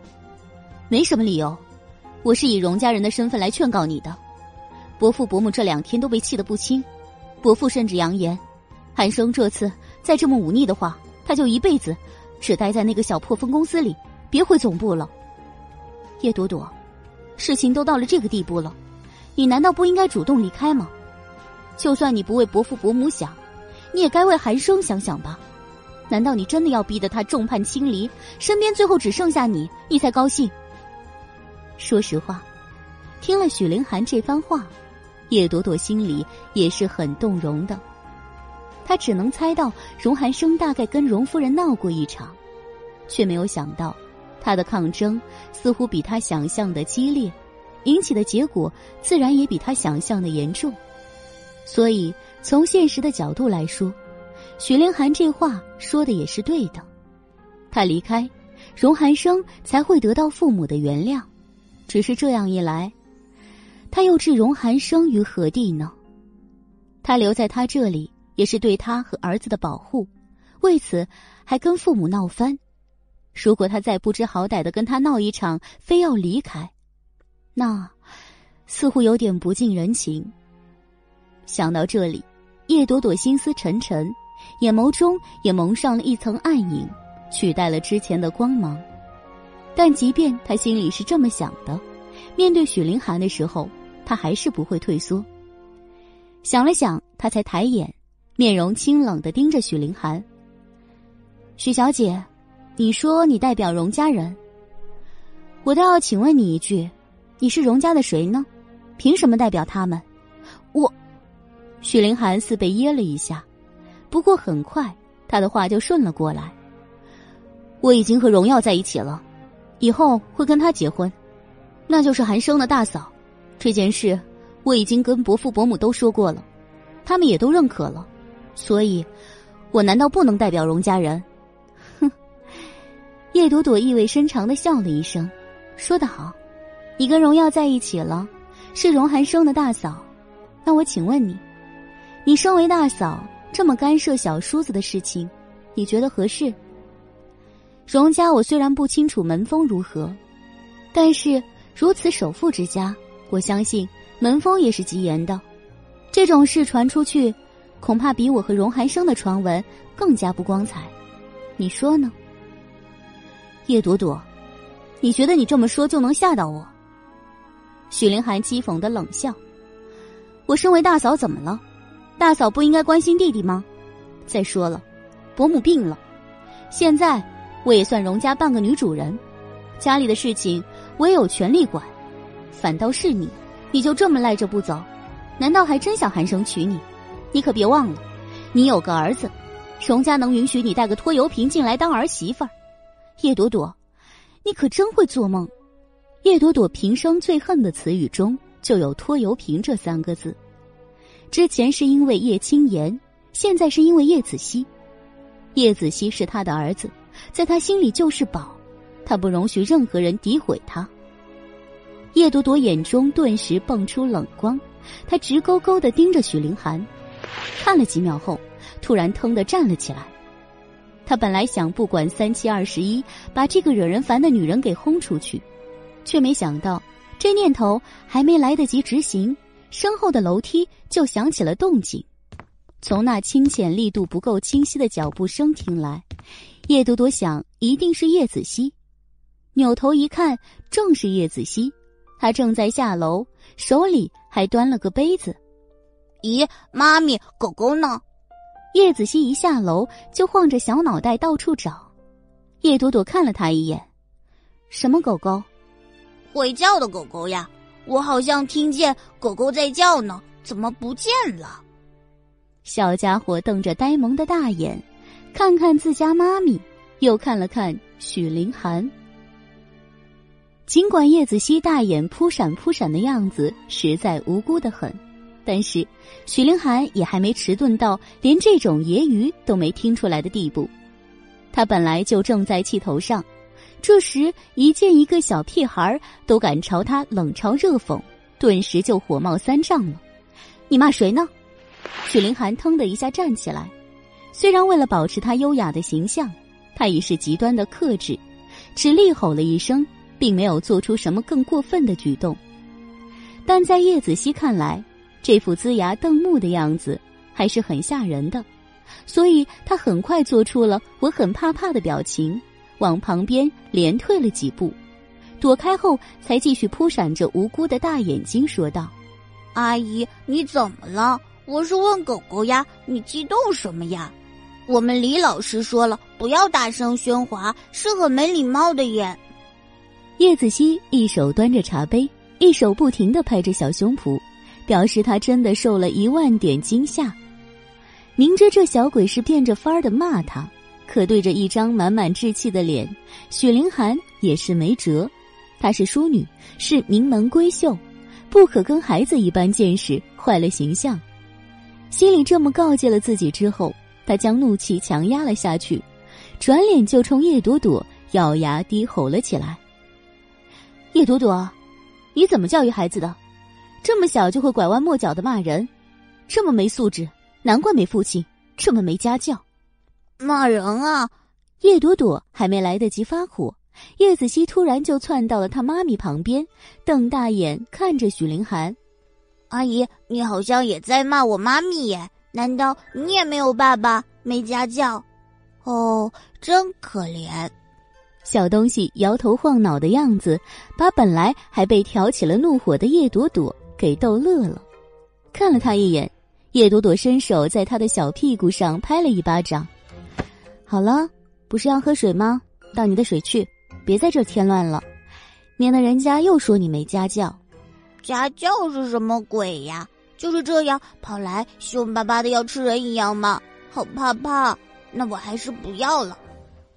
[SPEAKER 1] 没什么理由，我是以荣家人的身份来劝告你的。伯父伯母这两天都被气得不轻，伯父甚至扬言，寒生这次再这么忤逆的话，他就一辈子只待在那个小破分公司里，别回总部了。叶朵朵，事情都到了这个地步了，你难道不应该主动离开吗？就算你不为伯父伯母想，你也该为寒生想想吧。难道你真的要逼得他众叛亲离，身边最后只剩下你，你才高兴？说实话，听了许凌寒这番话，叶朵朵心里也是很动容的。她只能猜到荣寒生大概跟荣夫人闹过一场，却没有想到。他的抗争似乎比他想象的激烈，引起的结果自然也比他想象的严重。所以，从现实的角度来说，许凌寒这话说的也是对的。他离开，荣寒生才会得到父母的原谅。只是这样一来，他又置荣寒生于何地呢？他留在他这里也是对他和儿子的保护，为此还跟父母闹翻。如果他再不知好歹的跟他闹一场，非要离开，那似乎有点不近人情。想到这里，叶朵朵心思沉沉，眼眸中也蒙上了一层暗影，取代了之前的光芒。但即便他心里是这么想的，面对许凌寒的时候，他还是不会退缩。想了想，他才抬眼，面容清冷的盯着许凌寒：“许小姐。”你说你代表荣家人，我倒要请问你一句，你是荣家的谁呢？凭什么代表他们？我，许凌寒似被噎了一下，不过很快他的话就顺了过来。我已经和荣耀在一起了，以后会跟他结婚，那就是韩生的大嫂。这件事我已经跟伯父伯母都说过了，他们也都认可了，所以，我难道不能代表荣家人？哼叶朵朵意味深长的笑了一声，说得好，你跟荣耀在一起了，是荣寒生的大嫂。那我请问你，你身为大嫂，这么干涉小叔子的事情，你觉得合适？荣家我虽然不清楚门风如何，但是如此首富之家，我相信门风也是极严的。这种事传出去，恐怕比我和荣寒生的传闻更加不光彩。你说呢？叶朵朵，你觉得你这么说就能吓到我？许凌寒讥讽的冷笑：“我身为大嫂怎么了？大嫂不应该关心弟弟吗？再说了，伯母病了，现在我也算荣家半个女主人，家里的事情我也有权利管。反倒是你，你就这么赖着不走？难道还真想寒生娶你？你可别忘了，你有个儿子，荣家能允许你带个拖油瓶进来当儿媳妇儿？”叶朵朵，你可真会做梦！叶朵朵平生最恨的词语中就有拖油瓶这三个字。之前是因为叶青言，现在是因为叶子熙。叶子熙是他的儿子，在他心里就是宝，他不容许任何人诋毁他。叶朵朵眼中顿时蹦出冷光，她直勾勾的盯着许凌寒，看了几秒后，突然腾的站了起来。他本来想不管三七二十一，把这个惹人烦的女人给轰出去，却没想到这念头还没来得及执行，身后的楼梯就响起了动静。从那清浅力度不够清晰的脚步声听来，叶朵朵想一定是叶子熙。扭头一看，正是叶子熙，他正在下楼，手里还端了个杯子。
[SPEAKER 3] 咦，妈咪，狗狗呢？
[SPEAKER 1] 叶子熙一下楼就晃着小脑袋到处找，叶朵朵看了他一眼：“什么狗狗？
[SPEAKER 3] 会叫的狗狗呀！我好像听见狗狗在叫呢，怎么不见了？”
[SPEAKER 1] 小家伙瞪着呆萌的大眼，看看自家妈咪，又看了看许凌寒。尽管叶子熙大眼扑闪扑闪的样子实在无辜的很。但是，许凌寒也还没迟钝到连这种揶揄都没听出来的地步。他本来就正在气头上，这时一见一个小屁孩都敢朝他冷嘲热讽，顿时就火冒三丈了。你骂谁呢？许凌寒腾的一下站起来，虽然为了保持他优雅的形象，他已是极端的克制，只厉吼了一声，并没有做出什么更过分的举动。但在叶子熙看来，这副龇牙瞪目的样子还是很吓人的，所以他很快做出了我很怕怕的表情，往旁边连退了几步，躲开后才继续扑闪着无辜的大眼睛说道：“
[SPEAKER 3] 阿姨，你怎么了？我是问狗狗呀，你激动什么呀？我们李老师说了，不要大声喧哗，是很没礼貌的耶。”
[SPEAKER 1] 叶子熙一手端着茶杯，一手不停的拍着小胸脯。表示他真的受了一万点惊吓，明知这小鬼是变着法儿的骂他，可对着一张满满稚气的脸，许凌寒也是没辙。她是淑女，是名门闺秀，不可跟孩子一般见识，坏了形象。心里这么告诫了自己之后，他将怒气强压了下去，转脸就冲叶朵朵咬牙低吼了起来：“叶朵朵，你怎么教育孩子的？”这么小就会拐弯抹角的骂人，这么没素质，难怪没父亲，这么没家教，
[SPEAKER 3] 骂人啊！
[SPEAKER 1] 叶朵朵还没来得及发火，叶子熙突然就窜到了他妈咪旁边，瞪大眼看着许凌寒：“
[SPEAKER 3] 阿姨，你好像也在骂我妈咪耶？难道你也没有爸爸，没家教？哦，真可怜。”
[SPEAKER 1] 小东西摇头晃脑的样子，把本来还被挑起了怒火的叶朵朵。给逗乐了，看了他一眼，叶朵朵伸手在他的小屁股上拍了一巴掌。好了，不是要喝水吗？倒你的水去，别在这添乱了，免得人家又说你没家教。
[SPEAKER 3] 家教是什么鬼呀？就是这样跑来凶巴巴的要吃人一样吗？好怕怕！那我还是不要了，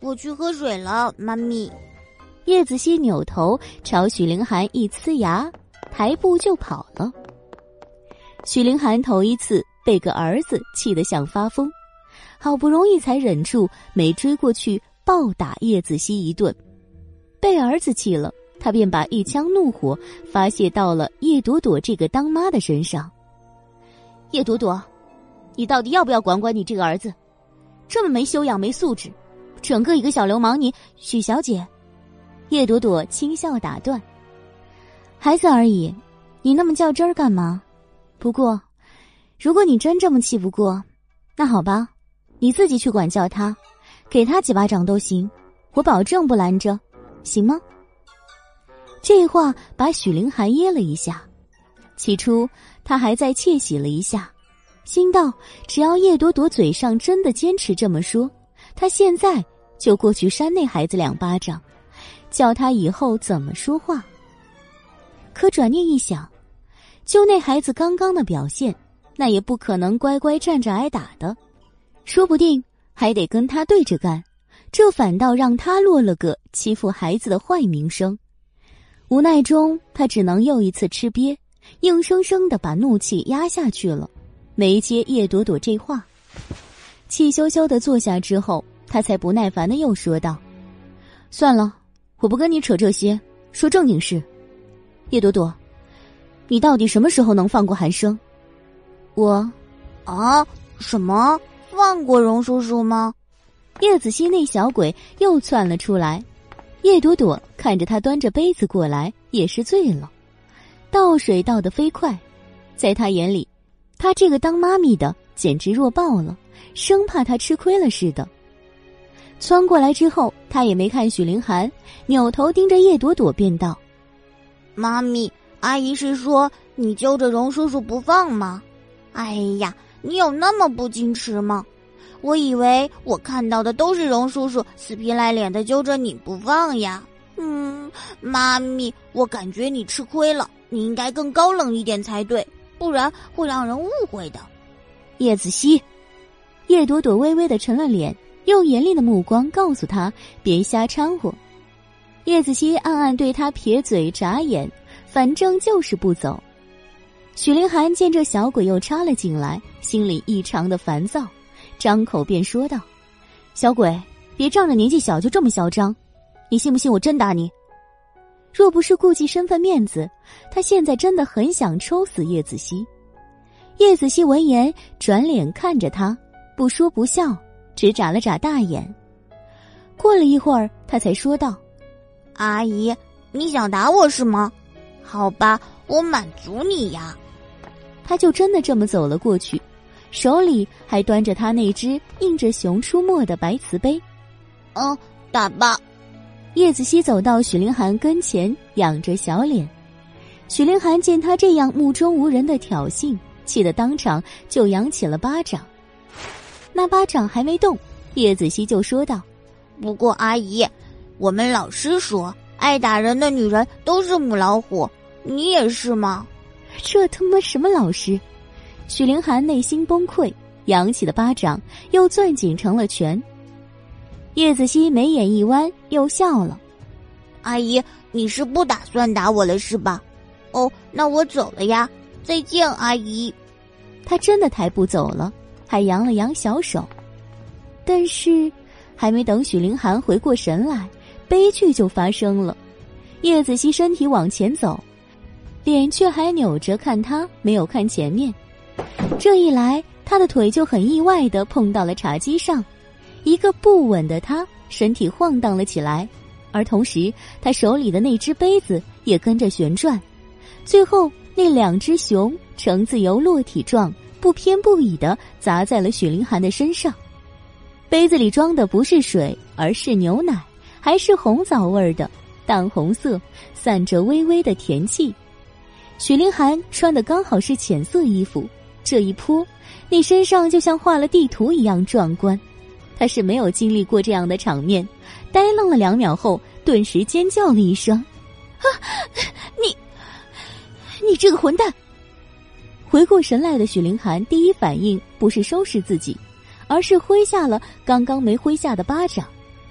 [SPEAKER 3] 我去喝水了，妈咪。
[SPEAKER 1] 叶子熙扭头朝许凌寒一呲牙。抬步就跑了。许凌寒头一次被个儿子气得想发疯，好不容易才忍住没追过去暴打叶子熙一顿。被儿子气了，他便把一腔怒火发泄到了叶朵朵这个当妈的身上。叶朵朵，你到底要不要管管你这个儿子？这么没修养、没素质，整个一个小流氓！你许小姐，叶朵朵轻笑打断。孩子而已，你那么较真儿干嘛？不过，如果你真这么气不过，那好吧，你自己去管教他，给他几巴掌都行，我保证不拦着，行吗？这话把许凌寒噎了一下，起初他还在窃喜了一下，心道只要叶朵朵嘴上真的坚持这么说，他现在就过去扇那孩子两巴掌，教他以后怎么说话。可转念一想，就那孩子刚刚的表现，那也不可能乖乖站着挨打的，说不定还得跟他对着干，这反倒让他落了个欺负孩子的坏名声。无奈中，他只能又一次吃瘪，硬生生的把怒气压下去了，没接叶朵朵这话。气羞羞的坐下之后，他才不耐烦的又说道：“算了，我不跟你扯这些，说正经事。叶朵朵，你到底什么时候能放过韩生？
[SPEAKER 3] 我，啊，什么放过荣叔叔吗？”
[SPEAKER 1] 叶子熙那小鬼又窜了出来。叶朵朵看着他端着杯子过来，也是醉了。倒水倒得飞快，在他眼里，他这个当妈咪的简直弱爆了，生怕他吃亏了似的。窜过来之后，他也没看许凌寒，扭头盯着叶朵朵，便道：“
[SPEAKER 3] 妈咪，阿姨是说你揪着荣叔叔不放吗？哎呀，你有那么不矜持吗？”我以为我看到的都是荣叔叔死皮赖脸的揪着你不放呀。嗯，妈咪，我感觉你吃亏了，你应该更高冷一点才对，不然会让人误会的。
[SPEAKER 1] 叶子熙，叶朵朵微微的沉了脸，用严厉的目光告诉他别瞎掺和。叶子熙暗暗对他撇嘴眨眼，反正就是不走。许凌寒见这小鬼又插了进来，心里异常的烦躁。张口便说道：“小鬼，别仗着年纪小就这么嚣张，你信不信我真打你？若不是顾忌身份面子，他现在真的很想抽死叶子熙。”叶子熙闻言，转脸看着他，不说不笑，只眨了眨大眼。过了一会儿，他才说道：“
[SPEAKER 3] 阿姨，你想打我是吗？好吧，我满足你呀。”
[SPEAKER 1] 他就真的这么走了过去。手里还端着他那只印着《熊出没》的白瓷杯，
[SPEAKER 3] 嗯，打吧。
[SPEAKER 1] 叶子熙走到许凌寒跟前，仰着小脸。许凌寒见他这样目中无人的挑衅，气得当场就扬起了巴掌。那巴掌还没动，叶子熙就说道：“
[SPEAKER 3] 不过阿姨，我们老师说，爱打人的女人都是母老虎，你也是吗？
[SPEAKER 1] 这他妈什么老师？”许凌寒内心崩溃，扬起的巴掌又攥紧成了拳。叶子熙眉眼一弯，又笑了：“
[SPEAKER 3] 阿姨，你是不打算打我了是吧？哦，那我走了呀，再见，阿姨。”
[SPEAKER 1] 他真的抬步走了，还扬了扬小手。但是，还没等许凌寒回过神来，悲剧就发生了。叶子熙身体往前走，脸却还扭着看他，没有看前面。这一来，他的腿就很意外的碰到了茶几上，一个不稳的他身体晃荡了起来，而同时他手里的那只杯子也跟着旋转，最后那两只熊呈自由落体状，不偏不倚的砸在了许凌寒的身上。杯子里装的不是水，而是牛奶，还是红枣味儿的，淡红色，散着微微的甜气。许凌寒穿的刚好是浅色衣服。这一扑，你身上就像画了地图一样壮观。他是没有经历过这样的场面，呆愣了两秒后，顿时尖叫了一声：“啊，你，你这个混蛋！”回过神来的许凌寒第一反应不是收拾自己，而是挥下了刚刚没挥下的巴掌，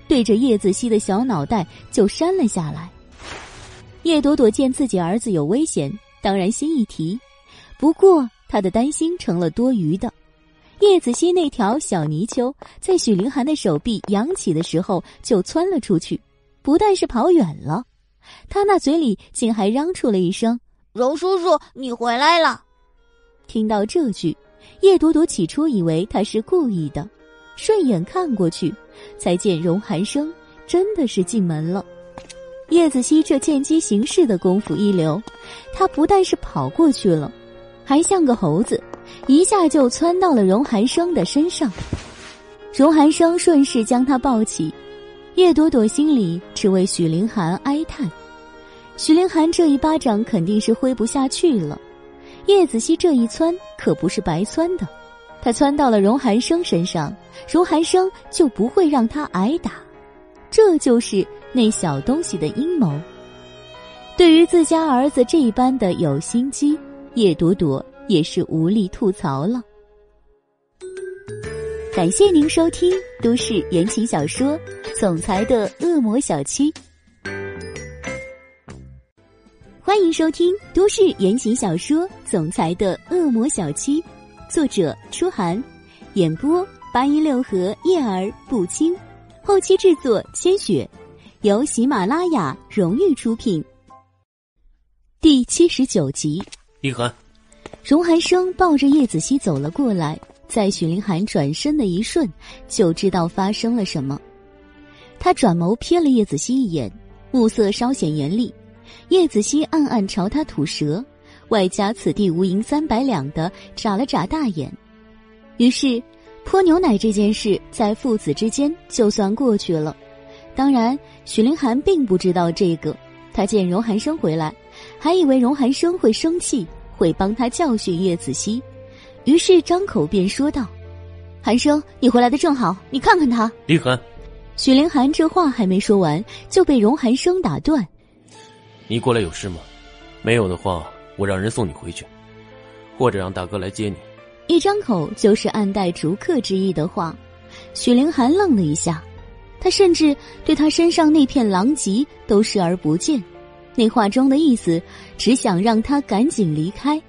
[SPEAKER 1] 对着叶子熙的小脑袋就扇了下来。叶朵朵见自己儿子有危险，当然心一提，不过。他的担心成了多余的。叶子熙那条小泥鳅在许凌寒的手臂扬起的时候就窜了出去，不但是跑远了，他那嘴里竟还嚷出了一声：“
[SPEAKER 3] 荣叔叔，你回来了！”
[SPEAKER 1] 听到这句，叶朵朵起初以为他是故意的，顺眼看过去，才见荣寒生真的是进门了。叶子熙这见机行事的功夫一流，他不但是跑过去了。还像个猴子，一下就窜到了荣寒生的身上。荣寒生顺势将他抱起，叶朵朵心里只为许凌寒哀叹。许凌寒这一巴掌肯定是挥不下去了，叶子熙这一窜可不是白窜的，他窜到了荣寒生身上，荣寒生就不会让他挨打。这就是那小东西的阴谋。对于自家儿子这一般的有心机。叶朵朵也是无力吐槽了。感谢您收听都市言情小说《总裁的恶魔小七》。欢迎收听都市言情小说《总裁的恶魔小七》，作者：初寒，演播：八一六和叶儿不轻，后期制作：千雪，由喜马拉雅荣誉出品。第七十九集，
[SPEAKER 2] 一寒，
[SPEAKER 1] 荣寒生抱着叶子熙走了过来，在许凌寒转身的一瞬，就知道发生了什么。他转眸瞥了叶子熙一眼，目色稍显严厉。叶子熙暗暗朝他吐舌，外加此地无银三百两的眨了眨大眼。于是，泼牛奶这件事在父子之间就算过去了。当然，许凌寒并不知道这个。他见荣寒生回来，还以为荣寒生会生气，会帮他教训叶子熙，于是张口便说道：“寒生，你回来的正好，你看看他。”
[SPEAKER 2] 林寒，
[SPEAKER 1] 许凌寒这话还没说完，就被荣寒生打断。
[SPEAKER 2] 你过来有事吗？没有的话，我让人送你回去，或者让大哥来接你。
[SPEAKER 1] 一张口就是暗带逐客之意的话，许凌寒愣了一下，他甚至对他身上那片狼藉都视而不见，那话中的意思只想让他赶紧离开。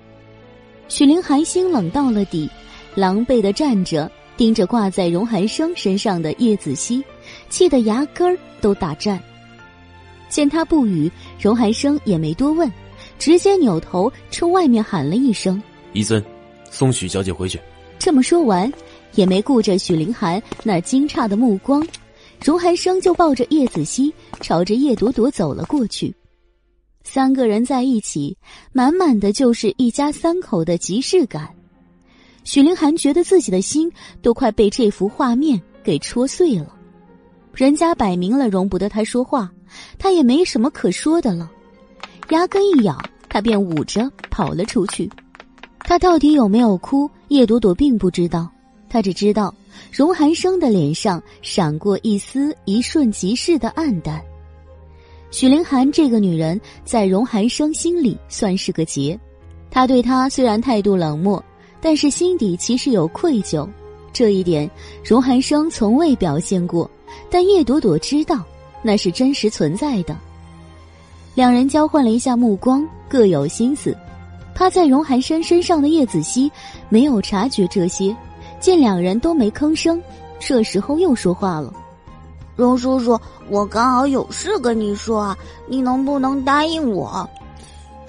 [SPEAKER 1] 许凌寒心冷到了底，狼狈的站着，盯着挂在荣寒生身上的叶子熙，气得牙根儿都打颤。见他不语，荣寒生也没多问，直接扭头冲外面喊了一声：“
[SPEAKER 2] 伊森，送许小姐回去。”
[SPEAKER 1] 这么说完，也没顾着许凌寒那惊诧的目光，荣寒生就抱着叶子熙朝着叶朵朵走了过去。三个人在一起，满满的就是一家三口的即视感。许凌寒觉得自己的心都快被这幅画面给戳碎了。人家摆明了容不得他说话。他也没什么可说的了，牙根一咬，他便捂着跑了出去。他到底有没有哭？叶朵朵并不知道，他只知道荣寒生的脸上闪过一丝一瞬即逝的暗淡。许凌寒这个女人在荣寒生心里算是个劫，他对她虽然态度冷漠，但是心底其实有愧疚。这一点荣寒生从未表现过，但叶朵朵知道。那是真实存在的。两人交换了一下目光，各有心思。趴在荣寒生身上的叶子熙没有察觉这些，见两人都没吭声，这时候又说话了：“
[SPEAKER 3] 荣叔叔，我刚好有事跟你说啊，你能不能答应我？”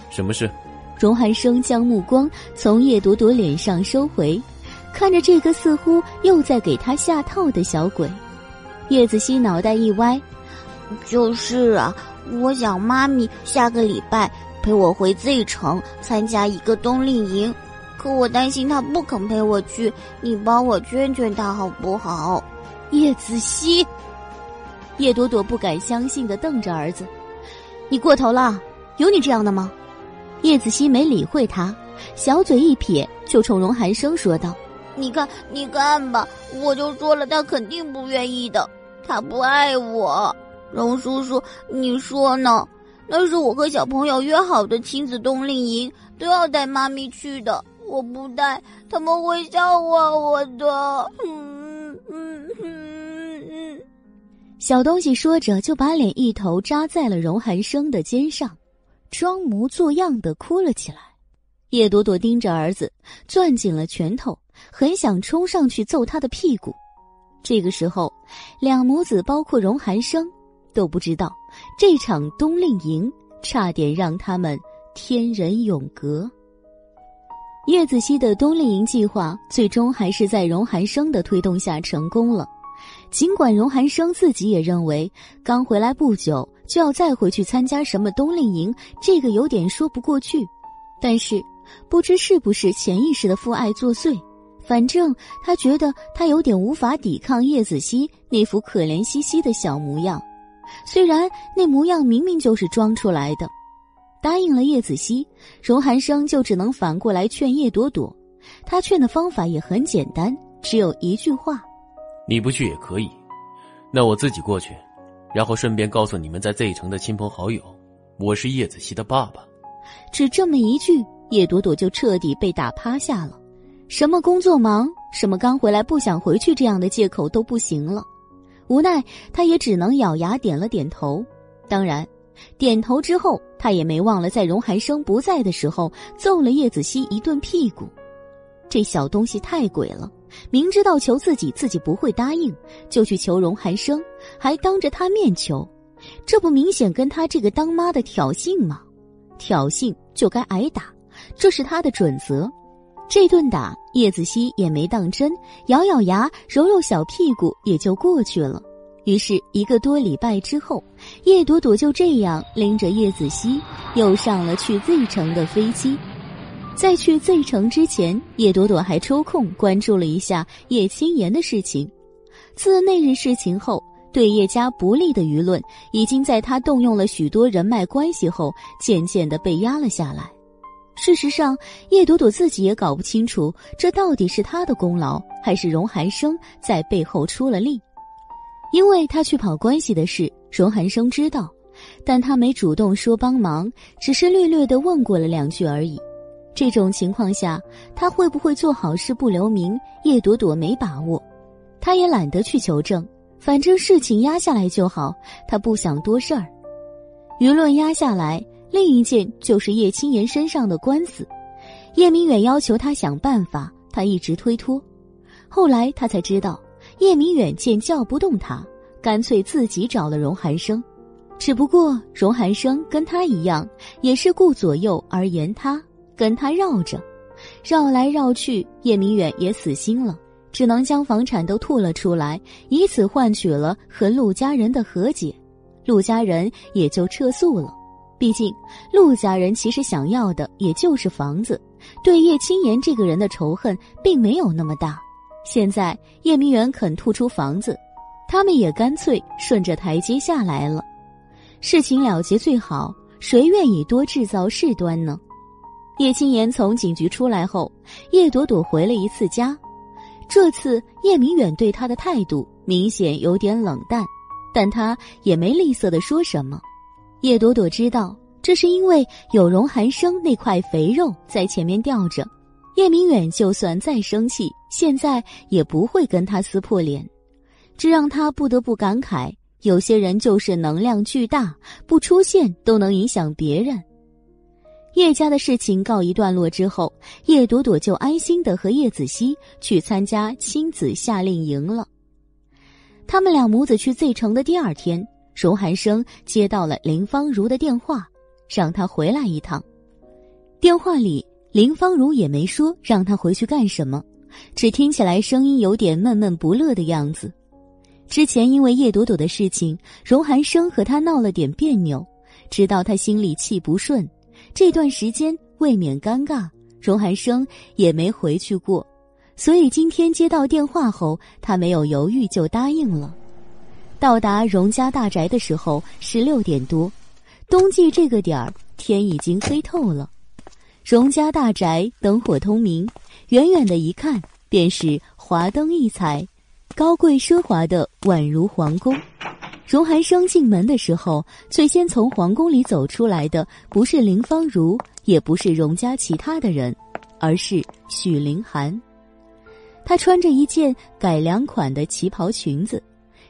[SPEAKER 2] 什么事？
[SPEAKER 1] 荣寒生将目光从叶朵朵脸上收回，看着这个似乎又在给他下套的小鬼。叶子熙脑袋一歪。
[SPEAKER 3] 就是啊，我想妈咪下个礼拜陪我回 Z 城参加一个冬令营，可我担心他不肯陪我去，你帮我劝劝他好不好？
[SPEAKER 1] 叶子熙，叶朵朵不敢相信的瞪着儿子：“你过头了，有你这样的吗？”叶子熙没理会他，小嘴一撇，就冲荣寒生说道：“
[SPEAKER 3] 你看，你看吧，我就说了，他肯定不愿意的，他不爱我。”荣叔叔，你说呢？那是我和小朋友约好的亲子冬令营，都要带妈咪去的。我不带，他们会笑话我的。嗯嗯嗯嗯。
[SPEAKER 1] 小东西说着，就把脸一头扎在了荣寒生的肩上，装模作样的哭了起来。叶朵朵盯着儿子，攥紧了拳头，很想冲上去揍他的屁股。这个时候，两母子包括荣寒生。都不知道，这场冬令营差点让他们天人永隔。叶子熙的冬令营计划最终还是在荣寒生的推动下成功了。尽管荣寒生自己也认为刚回来不久就要再回去参加什么冬令营，这个有点说不过去，但是不知是不是潜意识的父爱作祟，反正他觉得他有点无法抵抗叶子熙那副可怜兮兮的小模样。虽然那模样明明就是装出来的，答应了叶子熙，荣寒生就只能反过来劝叶朵朵。他劝的方法也很简单，只有一句话：“
[SPEAKER 2] 你不去也可以，那我自己过去，然后顺便告诉你们在 Z 城的亲朋好友，我是叶子熙的爸爸。”
[SPEAKER 1] 只这么一句，叶朵朵就彻底被打趴下了。什么工作忙，什么刚回来不想回去这样的借口都不行了。无奈，他也只能咬牙点了点头。当然，点头之后，他也没忘了在荣寒生不在的时候揍了叶子熙一顿屁股。这小东西太鬼了，明知道求自己自己不会答应，就去求荣寒生，还当着他面求，这不明显跟他这个当妈的挑衅吗？挑衅就该挨打，这是他的准则。这顿打，叶子熙也没当真，咬咬牙，揉揉小屁股，也就过去了。于是，一个多礼拜之后，叶朵朵就这样拎着叶子熙，又上了去 Z 城的飞机。在去 Z 城之前，叶朵朵还抽空关注了一下叶青言的事情。自那日事情后，对叶家不利的舆论，已经在他动用了许多人脉关系后，渐渐的被压了下来。事实上，叶朵朵自己也搞不清楚，这到底是他的功劳，还是荣寒生在背后出了力。因为他去跑关系的事，荣寒生知道，但他没主动说帮忙，只是略略的问过了两句而已。这种情况下，他会不会做好事不留名，叶朵朵没把握，他也懒得去求证，反正事情压下来就好，他不想多事儿。舆论压下来。另一件就是叶青言身上的官司，叶明远要求他想办法，他一直推脱。后来他才知道，叶明远见叫不动他，干脆自己找了荣寒生。只不过荣寒生跟他一样，也是顾左右而言他，跟他绕着，绕来绕去，叶明远也死心了，只能将房产都吐了出来，以此换取了和陆家人的和解，陆家人也就撤诉了。毕竟，陆家人其实想要的也就是房子，对叶青言这个人的仇恨并没有那么大。现在叶明远肯吐出房子，他们也干脆顺着台阶下来了。事情了结最好，谁愿意多制造事端呢？叶青言从警局出来后，叶朵朵回了一次家。这次叶明远对他的态度明显有点冷淡，但他也没吝啬的说什么。叶朵朵知道，这是因为有荣寒生那块肥肉在前面吊着。叶明远就算再生气，现在也不会跟他撕破脸。这让他不得不感慨：有些人就是能量巨大，不出现都能影响别人。叶家的事情告一段落之后，叶朵朵就安心的和叶子熙去参加亲子夏令营了。他们两母子去 Z 城的第二天。荣寒生接到了林芳如的电话，让他回来一趟。电话里，林芳如也没说让他回去干什么，只听起来声音有点闷闷不乐的样子。之前因为叶朵朵的事情，荣寒生和他闹了点别扭，知道他心里气不顺，这段时间未免尴尬，荣寒生也没回去过。所以今天接到电话后，他没有犹豫就答应了。到达荣家大宅的时候是六点多，冬季这个点儿天已经黑透了。荣家大宅灯火通明，远远的一看便是华灯异彩，高贵奢华的宛如皇宫。荣寒生进门的时候，最先从皇宫里走出来的不是林芳如，也不是荣家其他的人，而是许凌寒。她穿着一件改良款的旗袍裙子。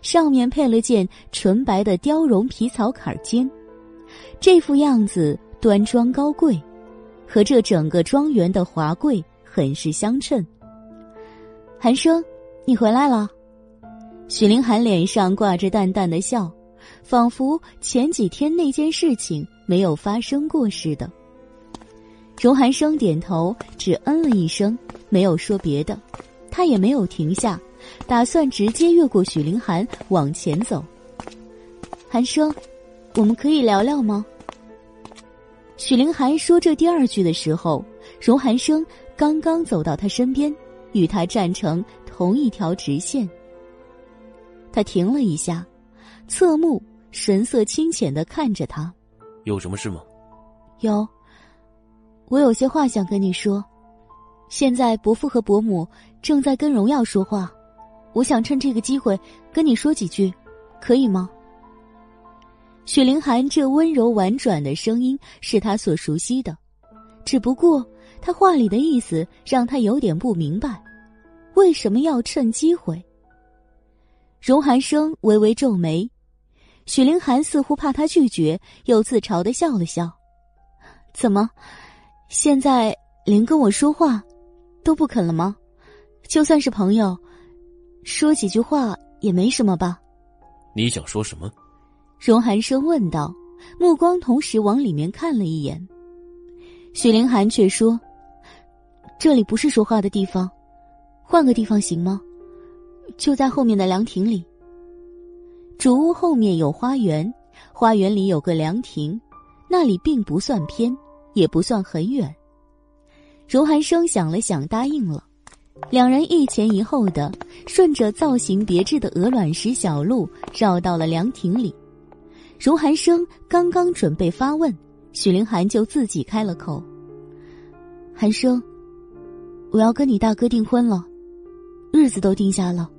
[SPEAKER 1] 上面配了件纯白的貂绒皮草坎肩，这副样子端庄高贵，和这整个庄园的华贵很是相称。寒生，你回来了。许凌寒脸上挂着淡淡的笑，仿佛前几天那件事情没有发生过似的。荣寒生点头，只嗯了一声，没有说别的，他也没有停下。打算直接越过许凌寒往前走。寒生，我们可以聊聊吗？许凌寒说这第二句的时候，荣寒生刚刚走到他身边，与他站成同一条直线。他停了一下，侧目，神色清浅的看着他。
[SPEAKER 2] 有什么事吗？
[SPEAKER 1] 有，我有些话想跟你说。现在伯父和伯母正在跟荣耀说话。我想趁这个机会跟你说几句，可以吗？许凌寒这温柔婉转的声音是他所熟悉的，只不过他话里的意思让他有点不明白，为什么要趁机会？荣寒生微微皱眉，许凌寒似乎怕他拒绝，又自嘲的笑了笑：“怎么，现在连跟我说话都不肯了吗？就算是朋友，说几句话也没什么吧？”
[SPEAKER 2] 你想说什么？
[SPEAKER 1] 荣寒生问道，目光同时往里面看了一眼。许凌寒却说：“这里不是说话的地方，换个地方行吗？就在后面的凉亭里。”主屋后面有花园，花园里有个凉亭，那里并不算偏，也不算很远。荣寒生想了想，答应了。两人一前一后的顺着造型别致的鹅卵石小路绕到了凉亭里。荣寒生刚刚准备发问，许凌寒就自己开了口：“寒生，我要跟你大哥订婚了，日子都定下了，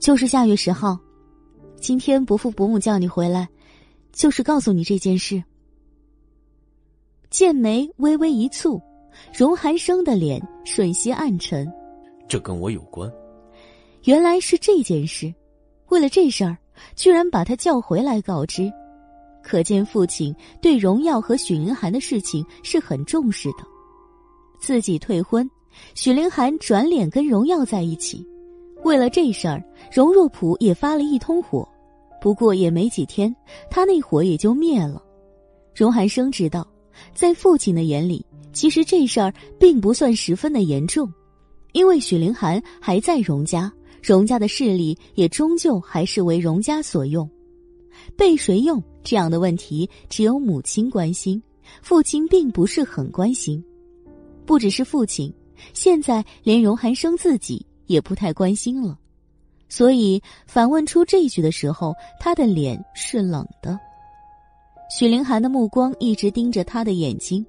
[SPEAKER 1] 就是下月十号。”今天伯父伯母叫你回来，就是告诉你这件事。剑眉微微一蹙，荣寒生的脸瞬息暗沉。
[SPEAKER 2] 这跟我有关。
[SPEAKER 1] 原来是这件事，为了这事儿，居然把他叫回来告知，可见父亲对荣耀和许凌寒的事情是很重视的。自己退婚，许凌寒转脸跟荣耀在一起，为了这事儿，荣若普也发了一通火。不过也没几天，他那火也就灭了。荣寒生知道，在父亲的眼里，其实这事儿并不算十分的严重，因为许凌寒还在荣家，荣家的势力也终究还是为荣家所用。被谁用这样的问题，只有母亲关心，父亲并不是很关心。不只是父亲，现在连荣寒生自己也不太关心了。所以反问出这句的时候，他的脸是冷的。许凌寒的目光一直盯着他的眼睛，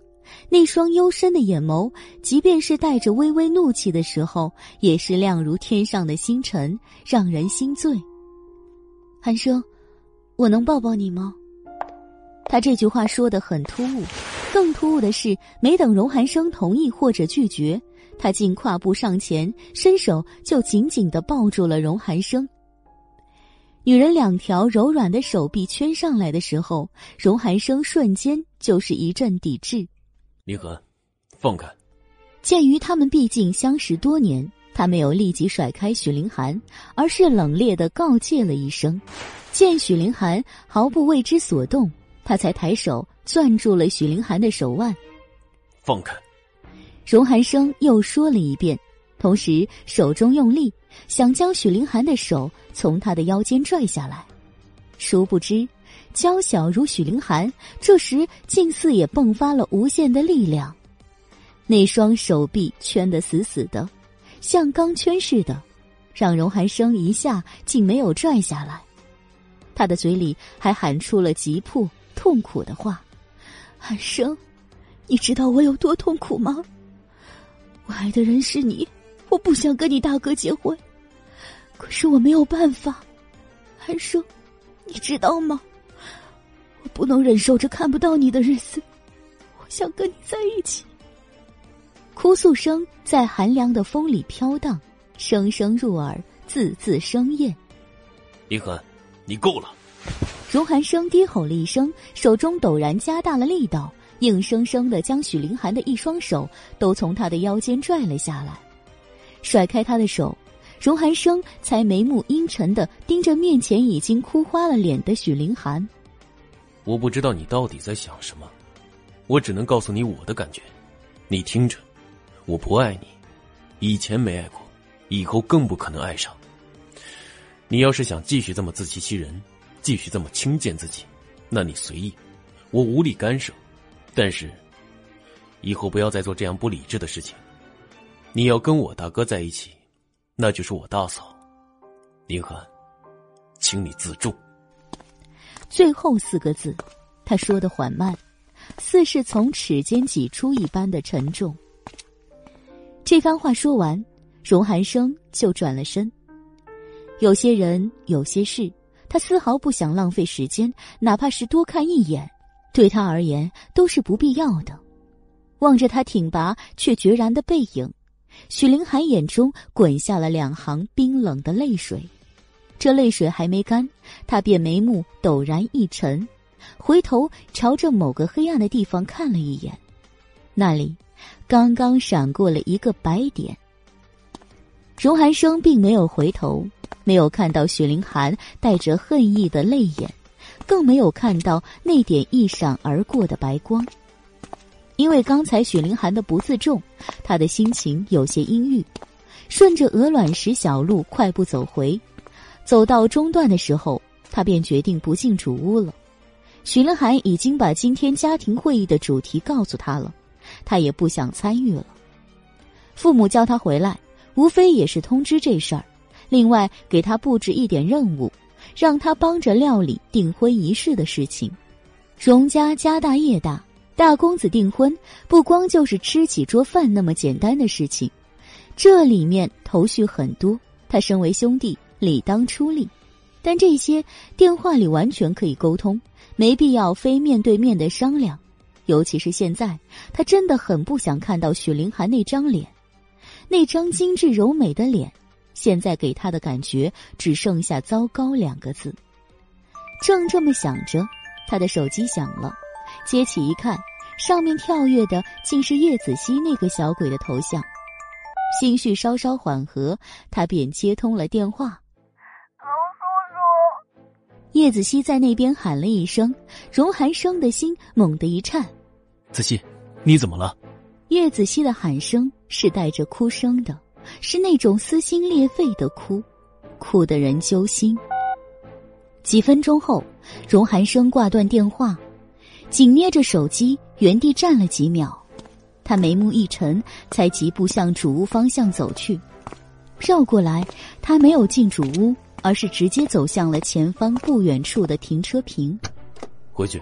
[SPEAKER 1] 那双幽深的眼眸，即便是带着微微怒气的时候，也是亮如天上的星辰，让人心醉。寒生，我能抱抱你吗？他这句话说的很突兀，更突兀的是，没等荣寒生同意或者拒绝。他竟跨步上前，伸手就紧紧的抱住了荣寒生。女人两条柔软的手臂圈上来的时候，荣寒生瞬间就是一阵抵制。
[SPEAKER 2] 林寒，放开。
[SPEAKER 1] 鉴于他们毕竟相识多年，他没有立即甩开许凌寒，而是冷冽的告诫了一声。见许凌寒毫不为之所动，他才抬手攥住了许凌寒的手腕。
[SPEAKER 2] 放开。
[SPEAKER 1] 荣寒生又说了一遍，同时手中用力，想将许凌寒的手从他的腰间拽下来。殊不知，娇小如许凌寒，这时竟似也迸发了无限的力量。那双手臂圈得死死的，像钢圈似的，让荣寒生一下竟没有拽下来。他的嘴里还喊出了急迫、痛苦的话：“寒生，你知道我有多痛苦吗？”我爱的人是你，我不想跟你大哥结婚，可是我没有办法。寒生，你知道吗？我不能忍受着看不到你的日子，我想跟你在一起。哭诉声在寒凉的风里飘荡，声声入耳，字字生厌。
[SPEAKER 2] 林寒，你够了！
[SPEAKER 1] 荣寒生低吼了一声，手中陡然加大了力道。硬生生的将许凌寒的一双手都从他的腰间拽了下来，甩开他的手，荣寒生才眉目阴沉的盯着面前已经哭花了脸的许凌寒。
[SPEAKER 2] 我不知道你到底在想什么，我只能告诉你我的感觉，你听着，我不爱你，以前没爱过，以后更不可能爱上。你要是想继续这么自欺欺人，继续这么轻贱自己，那你随意，我无力干涉。但是，以后不要再做这样不理智的事情。你要跟我大哥在一起，那就是我大嫂。林寒，请你自重。
[SPEAKER 1] 最后四个字，他说的缓慢，似是从齿间挤出一般的沉重。这番话说完，荣寒生就转了身。有些人，有些事，他丝毫不想浪费时间，哪怕是多看一眼。对他而言都是不必要的。望着他挺拔却决然的背影，许凌寒眼中滚下了两行冰冷的泪水。这泪水还没干，他便眉目陡然一沉，回头朝着某个黑暗的地方看了一眼，那里刚刚闪过了一个白点。荣寒生并没有回头，没有看到雪凌寒带着恨意的泪眼，更没有看到那点一闪而过的白光。因为刚才雪凌寒的不自重，他的心情有些阴郁，顺着鹅卵石小路快步走回。走到中段的时候，他便决定不进主屋了。徐凌寒已经把今天家庭会议的主题告诉他了，他也不想参与了。父母叫他回来，无非也是通知这事儿，另外给他布置一点任务，让他帮着料理订婚仪式的事情。荣家家大业大，大公子订婚不光就是吃几桌饭那么简单的事情，这里面头绪很多。他身为兄弟。理当出力，但这些电话里完全可以沟通，没必要非面对面的商量。尤其是现在，他真的很不想看到许凌寒那张脸，那张精致柔美的脸，现在给他的感觉只剩下糟糕两个字。正这么想着，他的手机响了，接起一看，上面跳跃的竟是叶子熙那个小鬼的头像。心绪稍稍缓和，他便接通了电话。叶子熙在那边喊了一声，荣寒生的心猛地一颤。
[SPEAKER 2] 子熙，你怎么了？
[SPEAKER 1] 叶子熙的喊声是带着哭声的，是那种撕心裂肺的哭，哭得人揪心。几分钟后，荣寒生挂断电话，紧捏着手机，原地站了几秒，他眉目一沉，才疾步向主屋方向走去。绕过来，他没有进主屋。而是直接走向了前方不远处的停车坪。
[SPEAKER 2] 回去。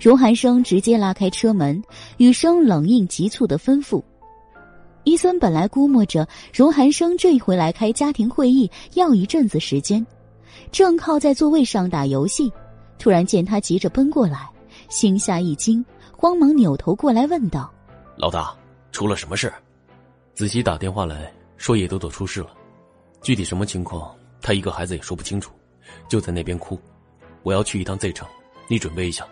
[SPEAKER 1] 荣寒生直接拉开车门，雨声冷硬急促的吩咐。伊森本来估摸着荣寒生这一回来开家庭会议要一阵子时间，正靠在座位上打游戏，突然见他急着奔过来，心下一惊，慌忙扭头过来问道：“
[SPEAKER 2] 老大，出了什么事？”子熙打电话来说叶朵朵出事了，具体什么情况？他一个孩子也说不清楚，就在那边哭。我要去一趟 Z 城，你准备一下。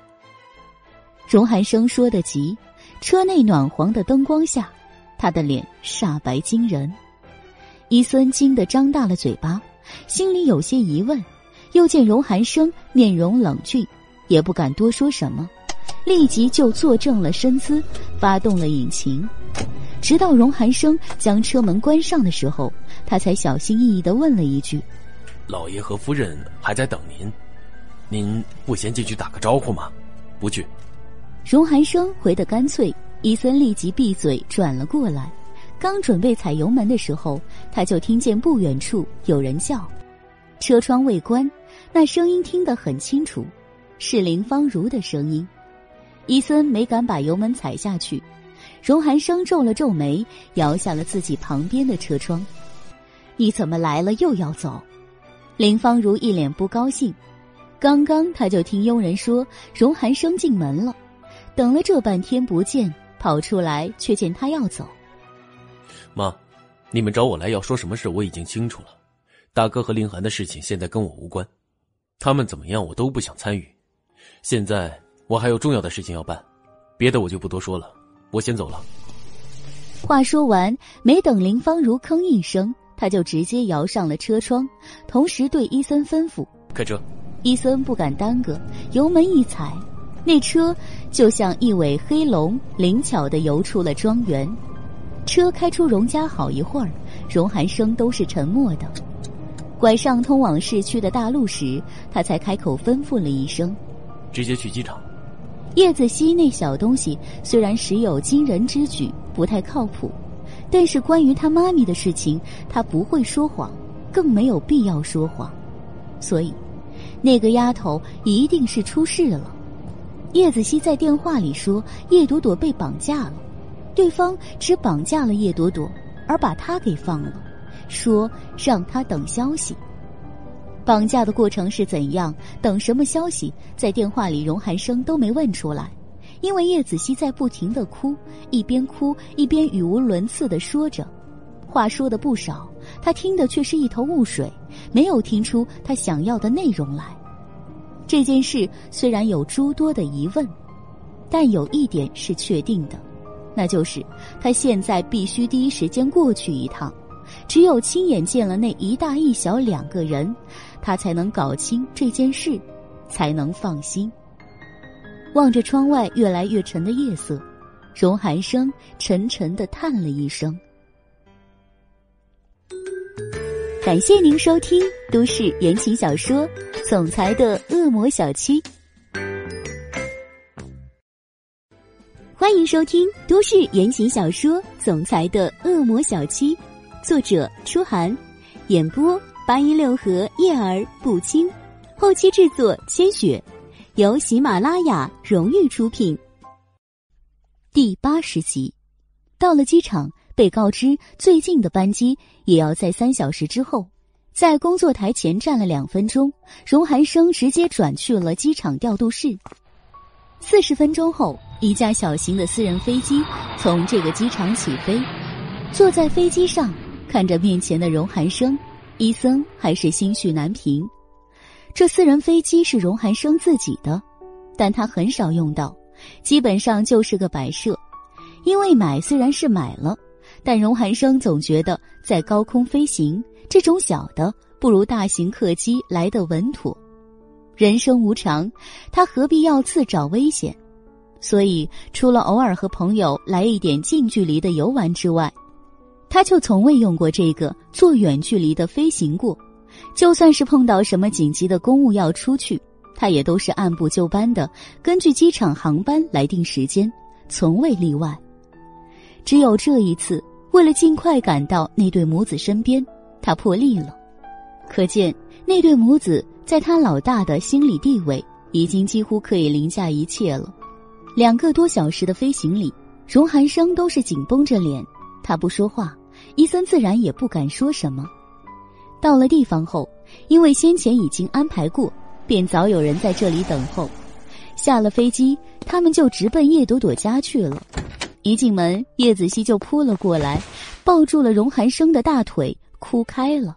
[SPEAKER 1] 荣寒生说的急，车内暖黄的灯光下，他的脸煞白惊人。伊森惊得张大了嘴巴，心里有些疑问，又见荣寒生面容冷峻，也不敢多说什么，立即就坐正了身姿，发动了引擎。直到荣寒生将车门关上的时候，他才小心翼翼的问了一句。
[SPEAKER 2] 老爷和夫人还在等您，您不先进去打个招呼吗？不去。
[SPEAKER 1] 荣寒生回得干脆，伊森立即闭嘴转了过来，刚准备踩油门的时候，他就听见不远处有人叫，车窗未关，那声音听得很清楚，是林芳如的声音。伊森没敢把油门踩下去，荣寒生皱了皱眉，摇下了自己旁边的车窗：“你怎么来了又要走？”林芳如一脸不高兴，刚刚他就听佣人说荣寒生进门了，等了这半天不见，跑出来却见他要走。
[SPEAKER 2] 妈，你们找我来要说什么事？我已经清楚了。大哥和林寒的事情现在跟我无关，他们怎么样我都不想参与。现在我还有重要的事情要办，别的我就不多说了，我先走了。
[SPEAKER 1] 话说完，没等林芳如吭一声。他就直接摇上了车窗，同时对伊森吩咐：“
[SPEAKER 2] 开车。”
[SPEAKER 1] 伊森不敢耽搁，油门一踩，那车就像一尾黑龙，灵巧的游出了庄园。车开出荣家好一会儿，荣寒生都是沉默的。拐上通往市区的大路时，他才开口吩咐了一声：“
[SPEAKER 2] 直接去机场。”
[SPEAKER 1] 叶子熙那小东西虽然时有惊人之举，不太靠谱。但是关于他妈咪的事情，他不会说谎，更没有必要说谎，所以，那个丫头一定是出事了。叶子熙在电话里说叶朵朵被绑架了，对方只绑架了叶朵朵，而把她给放了，说让她等消息。绑架的过程是怎样，等什么消息，在电话里荣寒生都没问出来。因为叶子熙在不停的哭，一边哭一边语无伦次的说着，话说的不少，他听的却是一头雾水，没有听出他想要的内容来。这件事虽然有诸多的疑问，但有一点是确定的，那就是他现在必须第一时间过去一趟。只有亲眼见了那一大一小两个人，他才能搞清这件事，才能放心。望着窗外越来越沉的夜色，荣寒生沉沉的叹了一声。感谢您收听都市言情小说《总裁的恶魔小七》，欢迎收听都市言情小说《总裁的恶魔小七》，作者：初寒，演播：八一六合叶儿不清，后期制作：千雪，由喜马拉雅荣誉出品。第八十集，到了机场。被告知最近的班机也要在三小时之后，在工作台前站了两分钟，荣寒生直接转去了机场调度室。四十分钟后，一架小型的私人飞机从这个机场起飞。坐在飞机上，看着面前的荣寒生，伊森还是心绪难平。这私人飞机是荣寒生自己的，但他很少用到，基本上就是个摆设。因为买虽然是买了。但荣寒生总觉得，在高空飞行这种小的，不如大型客机来的稳妥。人生无常，他何必要自找危险？所以，除了偶尔和朋友来一点近距离的游玩之外，他就从未用过这个做远距离的飞行过。就算是碰到什么紧急的公务要出去，他也都是按部就班的，根据机场航班来定时间，从未例外。只有这一次。为了尽快赶到那对母子身边，他破例了。可见那对母子在他老大的心理地位已经几乎可以凌驾一切了。两个多小时的飞行里，荣寒生都是紧绷着脸，他不说话，伊森自然也不敢说什么。到了地方后，因为先前已经安排过，便早有人在这里等候。下了飞机，他们就直奔叶朵朵家去了。一进门，叶子熙就扑了过来，抱住了荣寒生的大腿，哭开了。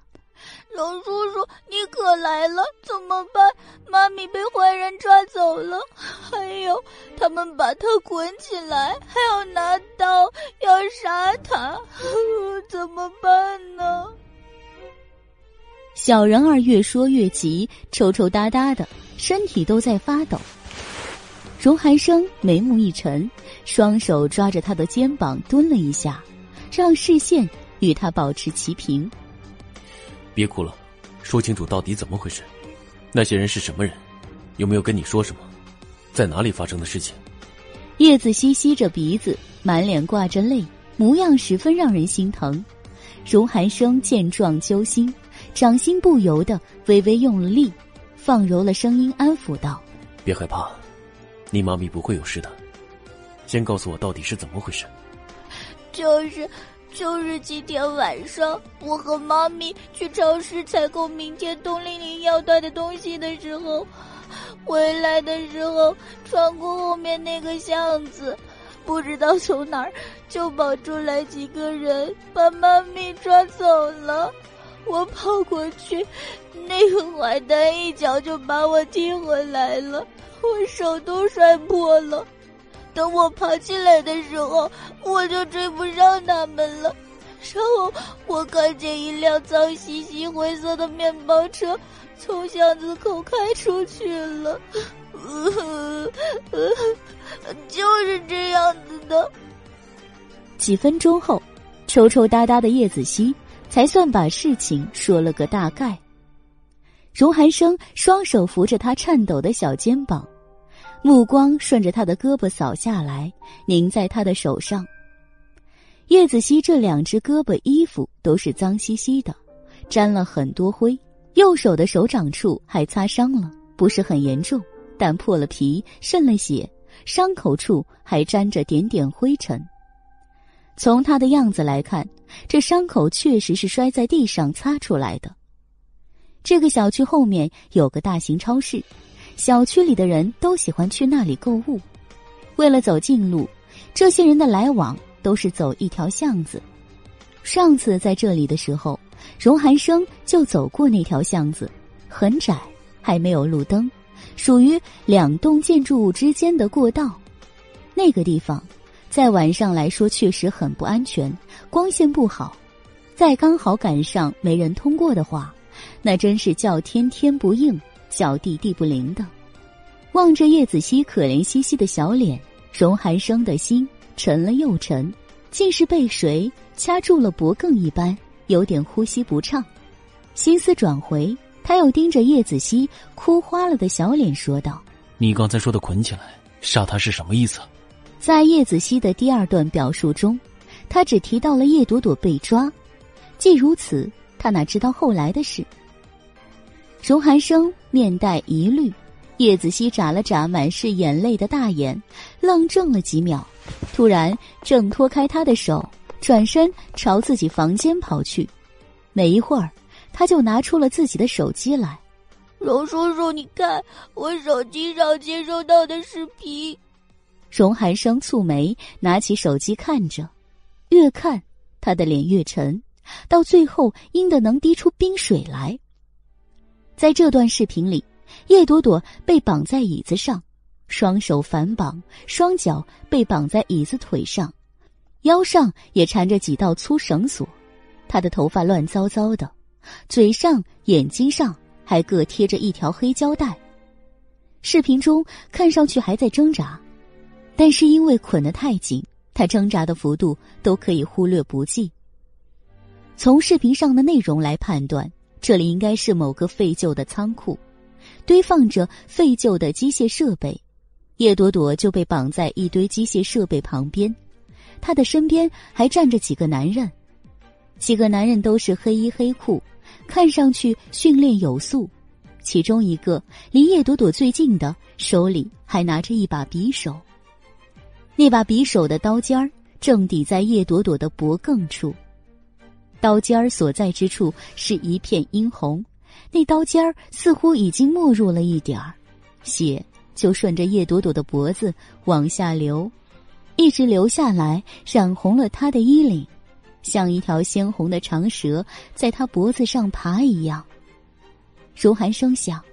[SPEAKER 3] 荣叔叔，你可来了，怎么办？妈咪被坏人抓走了，还有他们把他捆起来，还要拿刀要杀他，怎么办呢？
[SPEAKER 1] 小人儿越说越急，抽抽搭搭的，身体都在发抖。荣寒生眉目一沉，双手抓着他的肩膀蹲了一下，让视线与他保持齐平。
[SPEAKER 2] 别哭了，说清楚到底怎么回事？那些人是什么人？有没有跟你说什么？在哪里发生的事情？
[SPEAKER 1] 叶子吸吸着鼻子，满脸挂着泪，模样十分让人心疼。荣寒生见状揪心，掌心不由得微微用了力，放柔了声音安抚道：“
[SPEAKER 2] 别害怕。”你妈咪不会有事的，先告诉我到底是怎么回事。
[SPEAKER 3] 就是，就是今天晚上，我和妈咪去超市采购明天冬令令要带的东西的时候，回来的时候穿过后面那个巷子，不知道从哪儿就跑出来几个人，把妈咪抓走了。我跑过去，那个坏蛋一脚就把我踢回来了。我手都摔破了，等我爬起来的时候，我就追不上他们了。然后我看见一辆脏兮兮灰色的面包车从巷子口开出去了，就是这样子的。
[SPEAKER 1] 几分钟后，抽抽搭搭的叶子熙才算把事情说了个大概。荣寒生双手扶着他颤抖的小肩膀。目光顺着他的胳膊扫下来，凝在他的手上。叶子熙这两只胳膊衣服都是脏兮兮的，沾了很多灰。右手的手掌处还擦伤了，不是很严重，但破了皮，渗了血，伤口处还沾着点点灰尘。从他的样子来看，这伤口确实是摔在地上擦出来的。这个小区后面有个大型超市。小区里的人都喜欢去那里购物，为了走近路，这些人的来往都是走一条巷子。上次在这里的时候，荣寒生就走过那条巷子，很窄，还没有路灯，属于两栋建筑物之间的过道。那个地方，在晚上来说确实很不安全，光线不好。再刚好赶上没人通过的话，那真是叫天天不应，叫地地不灵的。望着叶子熙可怜兮兮的小脸，荣寒生的心沉了又沉，竟是被谁掐住了脖颈一般，有点呼吸不畅。心思转回，他又盯着叶子熙哭花了的小脸说道：“
[SPEAKER 4] 你刚才说的捆起来杀他是什么意思？”
[SPEAKER 1] 在叶子熙的第二段表述中，他只提到了叶朵朵被抓。既如此，他哪知道后来的事？荣寒生面带疑虑，叶子熙眨了眨满是眼泪的大眼，愣怔了几秒，突然挣脱开他的手，转身朝自己房间跑去。没一会儿，他就拿出了自己的手机来。
[SPEAKER 3] 荣叔叔，你看我手机上接收到的视频。
[SPEAKER 1] 荣寒生蹙眉，拿起手机看着，越看他的脸越沉。到最后，阴的能滴出冰水来。在这段视频里，叶朵朵被绑在椅子上，双手反绑，双脚被绑在椅子腿上，腰上也缠着几道粗绳索。她的头发乱糟糟的，嘴上、眼睛上还各贴着一条黑胶带。视频中看上去还在挣扎，但是因为捆得太紧，他挣扎的幅度都可以忽略不计。从视频上的内容来判断，这里应该是某个废旧的仓库，堆放着废旧的机械设备。叶朵朵就被绑在一堆机械设备旁边，她的身边还站着几个男人，几个男人都是黑衣黑裤，看上去训练有素。其中一个离叶朵朵最近的，手里还拿着一把匕首，那把匕首的刀尖儿正抵在叶朵朵的脖颈处。刀尖儿所在之处是一片殷红，那刀尖儿似乎已经没入了一点儿，血就顺着叶朵朵的脖子往下流，一直流下来，染红了她的衣领，像一条鲜红的长蛇在她脖子上爬一样。如寒生想，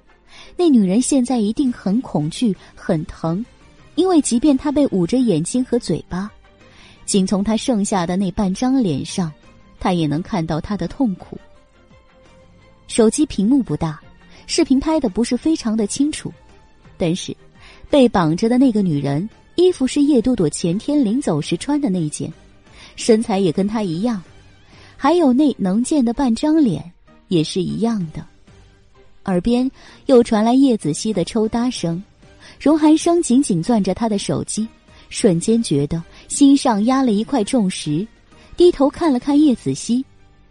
[SPEAKER 1] 那女人现在一定很恐惧、很疼，因为即便她被捂着眼睛和嘴巴，仅从她剩下的那半张脸上。他也能看到他的痛苦。手机屏幕不大，视频拍的不是非常的清楚，但是被绑着的那个女人衣服是叶朵朵前天临走时穿的那件，身材也跟她一样，还有那能见的半张脸也是一样的。耳边又传来叶子熙的抽搭声，荣寒生紧紧攥着他的手机，瞬间觉得心上压了一块重石。低头看了看叶子熙，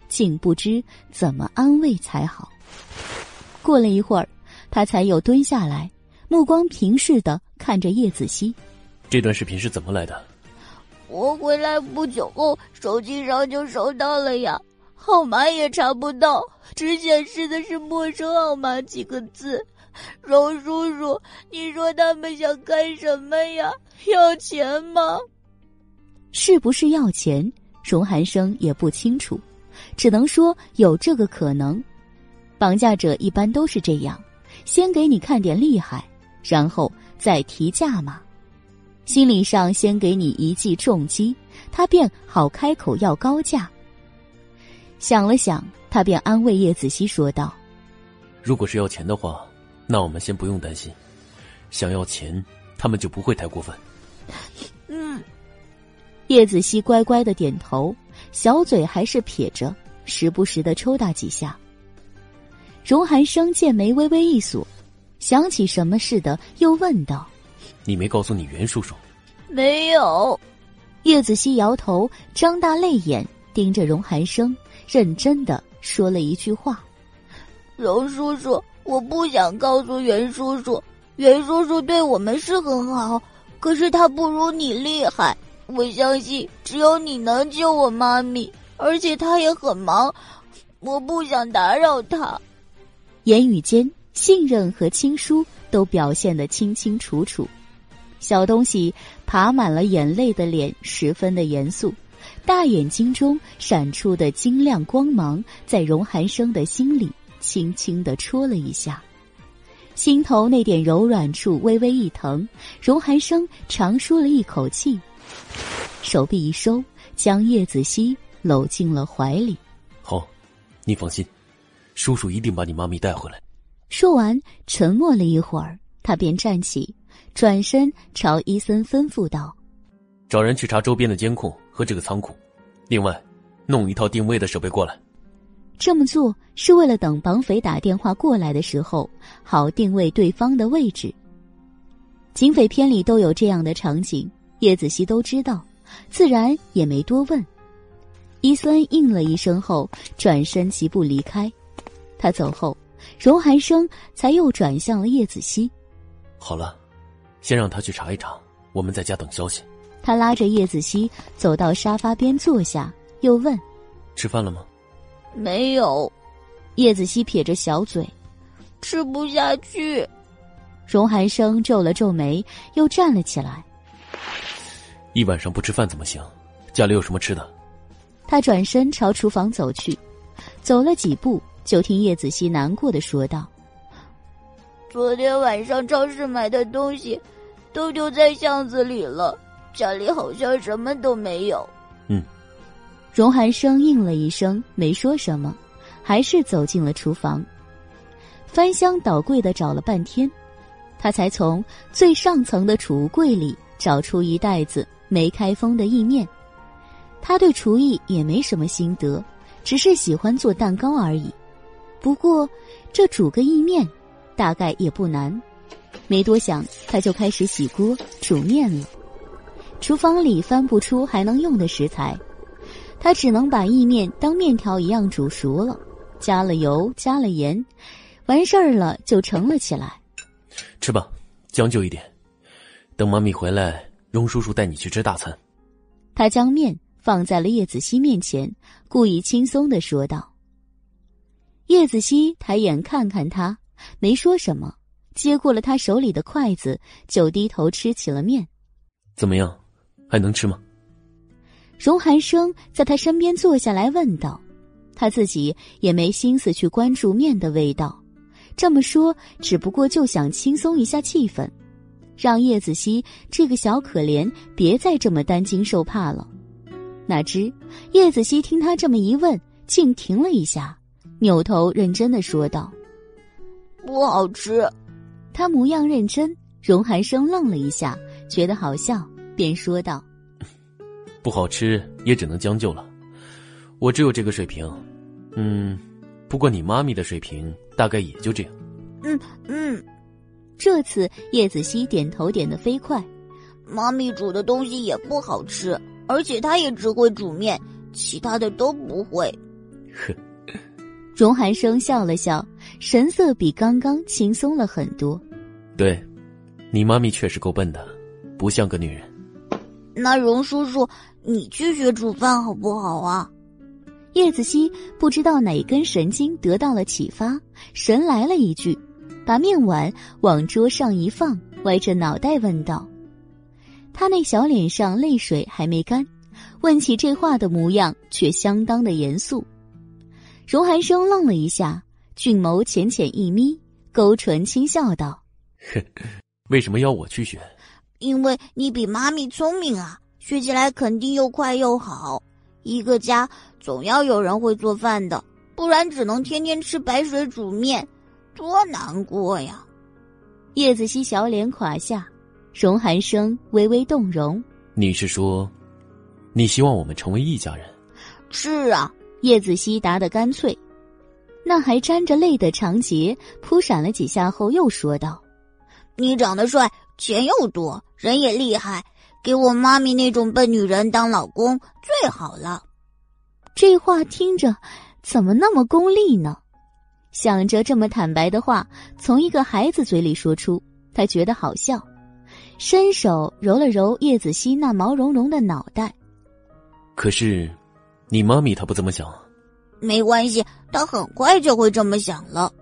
[SPEAKER 1] 竟不知怎么安慰才好。过了一会儿，他才又蹲下来，目光平视的看着叶子熙。
[SPEAKER 4] 这段视频是怎么来的？
[SPEAKER 3] 我回来不久后，手机上就收到了呀，号码也查不到，只显示的是陌生号码几个字。荣叔叔，你说他们想干什么呀？要钱吗？
[SPEAKER 1] 是不是要钱？荣寒生也不清楚，只能说有这个可能。绑架者一般都是这样，先给你看点厉害，然后再提价码，心理上先给你一记重击，他便好开口要高价。想了想，他便安慰叶子熙说道：“
[SPEAKER 4] 如果是要钱的话，那我们先不用担心。想要钱，他们就不会太过分。”
[SPEAKER 3] 嗯。
[SPEAKER 1] 叶子熙乖乖的点头，小嘴还是撇着，时不时的抽打几下。荣寒生见眉微微一锁，想起什么似的，又问道：“
[SPEAKER 4] 你没告诉你袁叔叔？”“
[SPEAKER 3] 没有。”
[SPEAKER 1] 叶子熙摇头，张大泪眼盯着荣寒生，认真的说了一句话：“
[SPEAKER 3] 荣叔叔，我不想告诉袁叔叔，袁叔叔对我们是很好，可是他不如你厉害。”我相信只有你能救我妈咪，而且他也很忙，我不想打扰他。
[SPEAKER 1] 言语间信任和亲疏都表现得清清楚楚。小东西爬满了眼泪的脸十分的严肃，大眼睛中闪出的晶亮光芒，在荣寒生的心里轻轻的戳了一下，心头那点柔软处微微一疼。荣寒生长舒了一口气，手臂一收，将叶子熙搂进了怀里。
[SPEAKER 4] 好，你放心，叔叔一定把你妈咪带回来。
[SPEAKER 1] 说完，沉默了一会儿，他便站起，转身朝伊森吩咐道。
[SPEAKER 4] 找人去查周边的监控和这个仓库，另外，弄一套定位的设备过来。
[SPEAKER 1] 这么做是为了等绑匪打电话过来的时候，好定位对方的位置。警匪片里都有这样的场景，叶子熙都知道，自然也没多问。伊森应了一声后，转身疾步离开。他走后，荣寒生才又转向了叶子熙：“
[SPEAKER 4] 好了，先让他去查一查，我们在家等消息。”
[SPEAKER 1] 他拉着叶子熙走到沙发边坐下，又问：“
[SPEAKER 4] 吃饭了吗？”“
[SPEAKER 3] 没有。”
[SPEAKER 1] 叶子熙撇着小嘴，“
[SPEAKER 3] 吃不下去。”
[SPEAKER 1] 荣寒生皱了皱眉，又站了起来。
[SPEAKER 4] “一晚上不吃饭怎么行？家里有什么吃的？”
[SPEAKER 1] 他转身朝厨房走去，走了几步，就听叶子熙难过的说道：“
[SPEAKER 3] 昨天晚上超市买的东西，都丢在巷子里了。”家里好像什么都没有。
[SPEAKER 1] 荣寒生应了一声，没说什么，还是走进了厨房，翻箱倒柜的找了半天，他才从最上层的储物柜里找出一袋子没开封的意面。他对厨艺也没什么心得，只是喜欢做蛋糕而已。不过这煮个意面，大概也不难。没多想，他就开始洗锅煮面了。厨房里翻不出还能用的食材，他只能把意面当面条一样煮熟了，加了油，加了盐，完事儿了就盛了起来。
[SPEAKER 4] 吃吧，将就一点，等妈咪回来，荣叔叔带你去吃大餐。
[SPEAKER 1] 他将面放在了叶子熙面前，故意轻松的说道。叶子熙抬眼看看他，没说什么，接过了他手里的筷子，就低头吃起了面。
[SPEAKER 4] 怎么样？还能吃吗？
[SPEAKER 1] 荣寒生在他身边坐下来问道：“他自己也没心思去关注面的味道，这么说只不过就想轻松一下气氛，让叶子熙这个小可怜别再这么担惊受怕了。”哪知叶子熙听他这么一问，竟停了一下，扭头认真的说道：“
[SPEAKER 3] 不好吃。”
[SPEAKER 1] 他模样认真，荣寒生愣了一下，觉得好笑。便说道：“
[SPEAKER 4] 不好吃也只能将就了，我只有这个水平。嗯，不过你妈咪的水平大概也就这样。”“
[SPEAKER 3] 嗯嗯。”
[SPEAKER 1] 这次叶子熙点头点的飞快。
[SPEAKER 3] 妈咪煮的东西也不好吃，而且她也只会煮面，其他的都不会。
[SPEAKER 4] 呵。
[SPEAKER 1] 荣寒生笑了笑，神色比刚刚轻松了很多。
[SPEAKER 4] 对，你妈咪确实够笨的，不像个女人。
[SPEAKER 3] 那荣叔叔，你去学煮饭好不好啊？
[SPEAKER 1] 叶子熙不知道哪根神经得到了启发，神来了一句，把面碗往桌上一放，歪着脑袋问道：“他那小脸上泪水还没干，问起这话的模样却相当的严肃。”荣寒生愣了一下，俊眸浅浅一眯，勾唇轻笑道：“
[SPEAKER 4] 为什么要我去学？”
[SPEAKER 3] 因为你比妈咪聪明啊，学起来肯定又快又好。一个家总要有人会做饭的，不然只能天天吃白水煮面，多难过呀！
[SPEAKER 1] 叶子熙小脸垮下，荣寒生微微动容。
[SPEAKER 4] 你是说，你希望我们成为一家人？
[SPEAKER 3] 是啊，
[SPEAKER 1] 叶子熙答得干脆。那还沾着泪的长杰扑闪了几下后，又说道：“
[SPEAKER 3] 你长得帅。”钱又多，人也厉害，给我妈咪那种笨女人当老公最好了。
[SPEAKER 1] 这话听着怎么那么功利呢？想着这么坦白的话从一个孩子嘴里说出，他觉得好笑，伸手揉了揉叶子熙那毛茸茸的脑袋。
[SPEAKER 4] 可是，你妈咪她不这么想。
[SPEAKER 3] 没关系，她很快就会这么想了。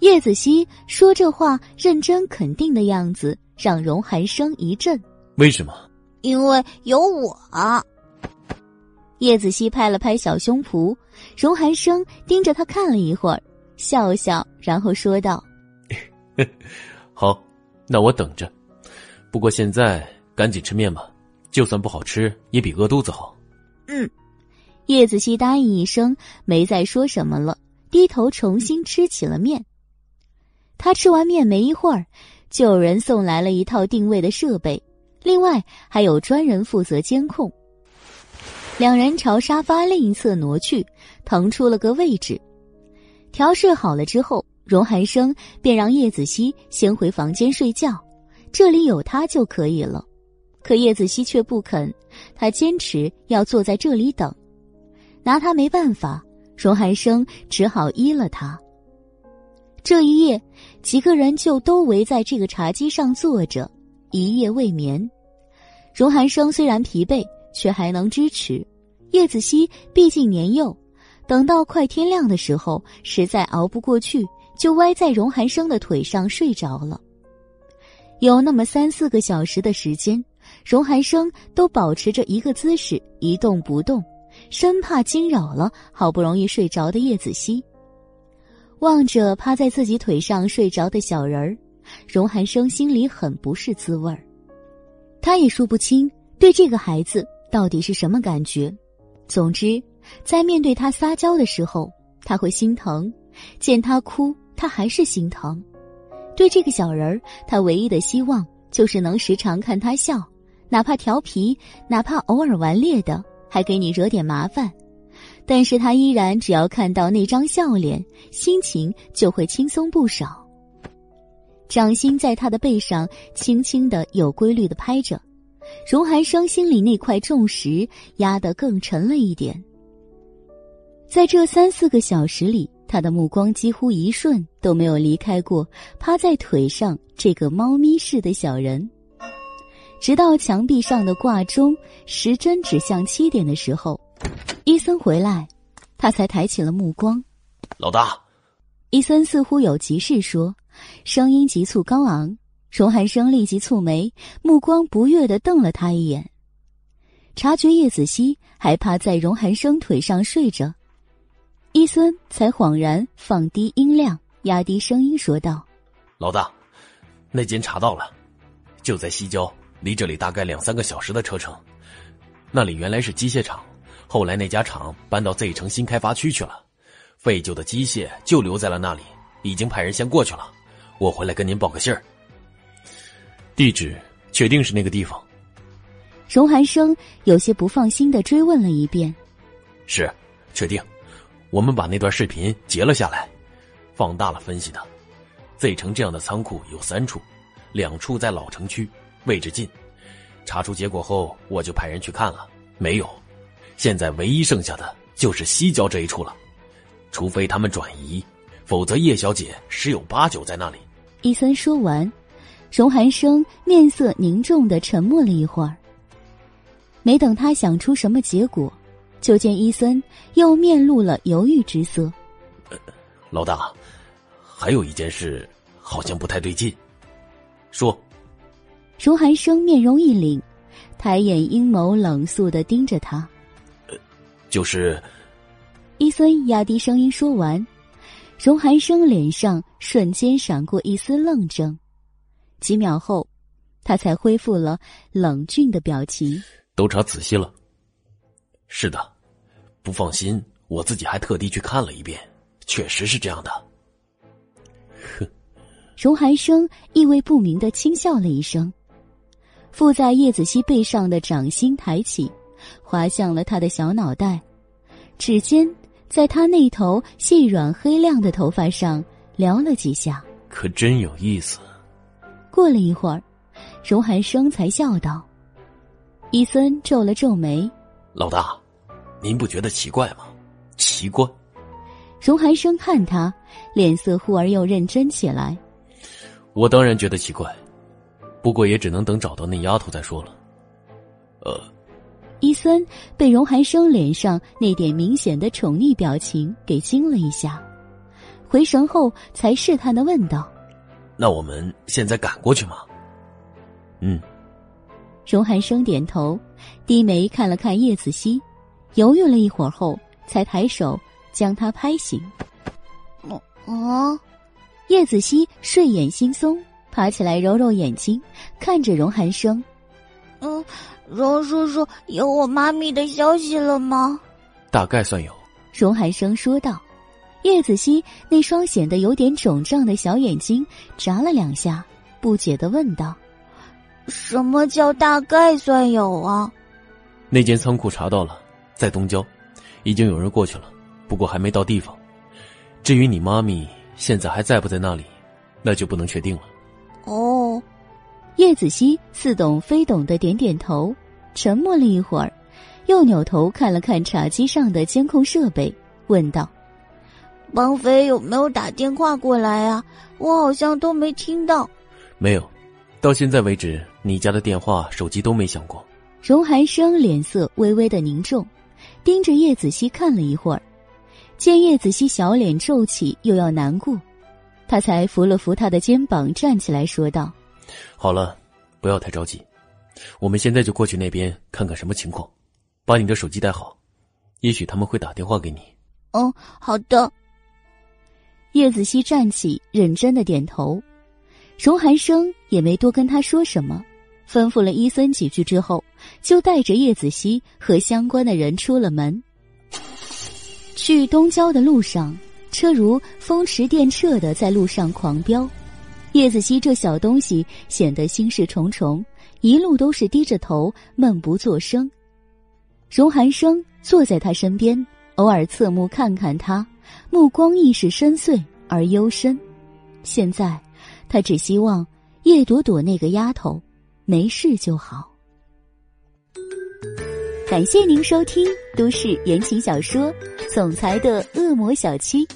[SPEAKER 1] 叶子熙说这话认真肯定的样子，让荣寒生一震。
[SPEAKER 4] 为什么？
[SPEAKER 3] 因为有我啊！
[SPEAKER 1] 叶子熙拍了拍小胸脯，荣寒生盯着他看了一会儿，笑笑，然后说道：“
[SPEAKER 2] 好，那我等着。不过现在赶紧吃面吧，就算不好吃，也比饿肚子好。”
[SPEAKER 1] 嗯，叶子熙答应一声，没再说什么了，低头重新吃起了面。他吃完面没一会儿，就有人送来了一套定位的设备，另外还有专人负责监控。两人朝沙发另一侧挪去，腾出了个位置。调试好了之后，荣寒生便让叶子熙先回房间睡觉，这里有他就可以了。可叶子熙却不肯，他坚持要坐在这里等。拿他没办法，荣寒生只好依了他。这一夜，几个人就都围在这个茶几上坐着，一夜未眠。荣寒生虽然疲惫。却还能支持，叶子熙毕竟年幼，等到快天亮的时候，实在熬不过去，就歪在荣寒生的腿上睡着了。有那么三四个小时的时间，荣寒生都保持着一个姿势一动不动，生怕惊扰了好不容易睡着的叶子熙。望着趴在自己腿上睡着的小人儿，荣寒生心里很不是滋味儿，他也说不清对这个孩子。到底是什么感觉？总之，在面对他撒娇的时候，他会心疼；见他哭，他还是心疼。对这个小人儿，他唯一的希望就是能时常看他笑，哪怕调皮，哪怕偶尔顽劣的，还给你惹点麻烦。但是他依然只要看到那张笑脸，心情就会轻松不少。掌心在他的背上轻轻的、有规律的拍着。荣寒生心里那块重石压得更沉了一点。在这三四个小时里，他的目光几乎一瞬都没有离开过趴在腿上这个猫咪似的小人。直到墙壁上的挂钟时针指向七点的时候，伊森回来，他才抬起了目光。
[SPEAKER 2] 老大，
[SPEAKER 1] 伊森似乎有急事说，声音急促高昂。荣寒生立即蹙眉，目光不悦的瞪了他一眼。察觉叶子熙还趴在荣寒生腿上睡着，伊森才恍然放低音量，压低声音说道：“
[SPEAKER 2] 老大，那间查到了，就在西郊，离这里大概两三个小时的车程。那里原来是机械厂，后来那家厂搬到 Z 城新开发区去了，废旧的机械就留在了那里，已经派人先过去了。我回来跟您报个信儿。”地址确定是那个地方。
[SPEAKER 1] 荣寒生有些不放心的追问了一遍：“
[SPEAKER 2] 是，确定。我们把那段视频截了下来，放大了分析的。Z 城这样的仓库有三处，两处在老城区，位置近。查出结果后，我就派人去看了，没有。现在唯一剩下的就是西郊这一处了，除非他们转移，否则叶小姐十有八九在那里。”
[SPEAKER 1] 伊森说完。荣寒生面色凝重的沉默了一会儿，没等他想出什么结果，就见伊森又面露了犹豫之色。
[SPEAKER 2] 老大，还有一件事好像不太对劲。说。
[SPEAKER 1] 荣寒生面容一凛，抬眼阴谋冷肃的盯着他。
[SPEAKER 2] 就是。
[SPEAKER 1] 伊森压低声音说完，荣寒生脸上瞬间闪过一丝愣怔。几秒后，他才恢复了冷峻的表情。
[SPEAKER 2] 都查仔细了。是的，不放心，我自己还特地去看了一遍，确实是这样的。
[SPEAKER 1] 哼，荣寒生意味不明的轻笑了一声，附在叶子熙背上的掌心抬起，滑向了他的小脑袋，指尖在他那头细软黑亮的头发上撩了几下。
[SPEAKER 2] 可真有意思。
[SPEAKER 1] 过了一会儿，荣寒生才笑道：“伊森皱了皱眉，
[SPEAKER 2] 老大，您不觉得奇怪吗？奇怪。”
[SPEAKER 1] 荣寒生看他，脸色忽而又认真起来。
[SPEAKER 2] 我当然觉得奇怪，不过也只能等找到那丫头再说了。呃，
[SPEAKER 1] 伊森被荣寒生脸上那点明显的宠溺表情给惊了一下，回神后才试探的问道。
[SPEAKER 2] 那我们现在赶过去吗？嗯。
[SPEAKER 1] 荣寒生点头，低眉看了看叶子熙，犹豫了一会儿后，才抬手将他拍醒。
[SPEAKER 3] 哦哦，
[SPEAKER 1] 叶子熙睡眼惺忪，爬起来揉揉眼睛，看着荣寒生。
[SPEAKER 3] 嗯，荣叔叔有我妈咪的消息了吗？
[SPEAKER 2] 大概算有。
[SPEAKER 1] 荣寒生说道。叶子熙那双显得有点肿胀的小眼睛眨了两下，不解的问道：“
[SPEAKER 3] 什么叫大概算有啊？”
[SPEAKER 2] 那间仓库查到了，在东郊，已经有人过去了，不过还没到地方。至于你妈咪现在还在不在那里，那就不能确定了。
[SPEAKER 3] 哦，
[SPEAKER 1] 叶子熙似懂非懂的点点头，沉默了一会儿，又扭头看了看茶几上的监控设备，问道。
[SPEAKER 3] 王菲有没有打电话过来啊？我好像都没听到。
[SPEAKER 2] 没有，到现在为止，你家的电话、手机都没响过。
[SPEAKER 1] 荣寒生脸色微微的凝重，盯着叶子熙看了一会儿，见叶子熙小脸皱起，又要难过，他才扶了扶他的肩膀，站起来说道：“
[SPEAKER 2] 好了，不要太着急，我们现在就过去那边看看什么情况，把你的手机带好，也许他们会打电话给你。”
[SPEAKER 3] 哦，好的。
[SPEAKER 1] 叶子熙站起，认真的点头。荣寒生也没多跟他说什么，吩咐了伊森几句之后，就带着叶子熙和相关的人出了门。去东郊的路上，车如风驰电掣的在路上狂飙。叶子熙这小东西显得心事重重，一路都是低着头，闷不作声。荣寒生坐在他身边，偶尔侧目看看他。目光亦是深邃而幽深，现在他只希望叶朵朵那个丫头没事就好。感谢您收听都市言情小说《总裁的恶魔小七》。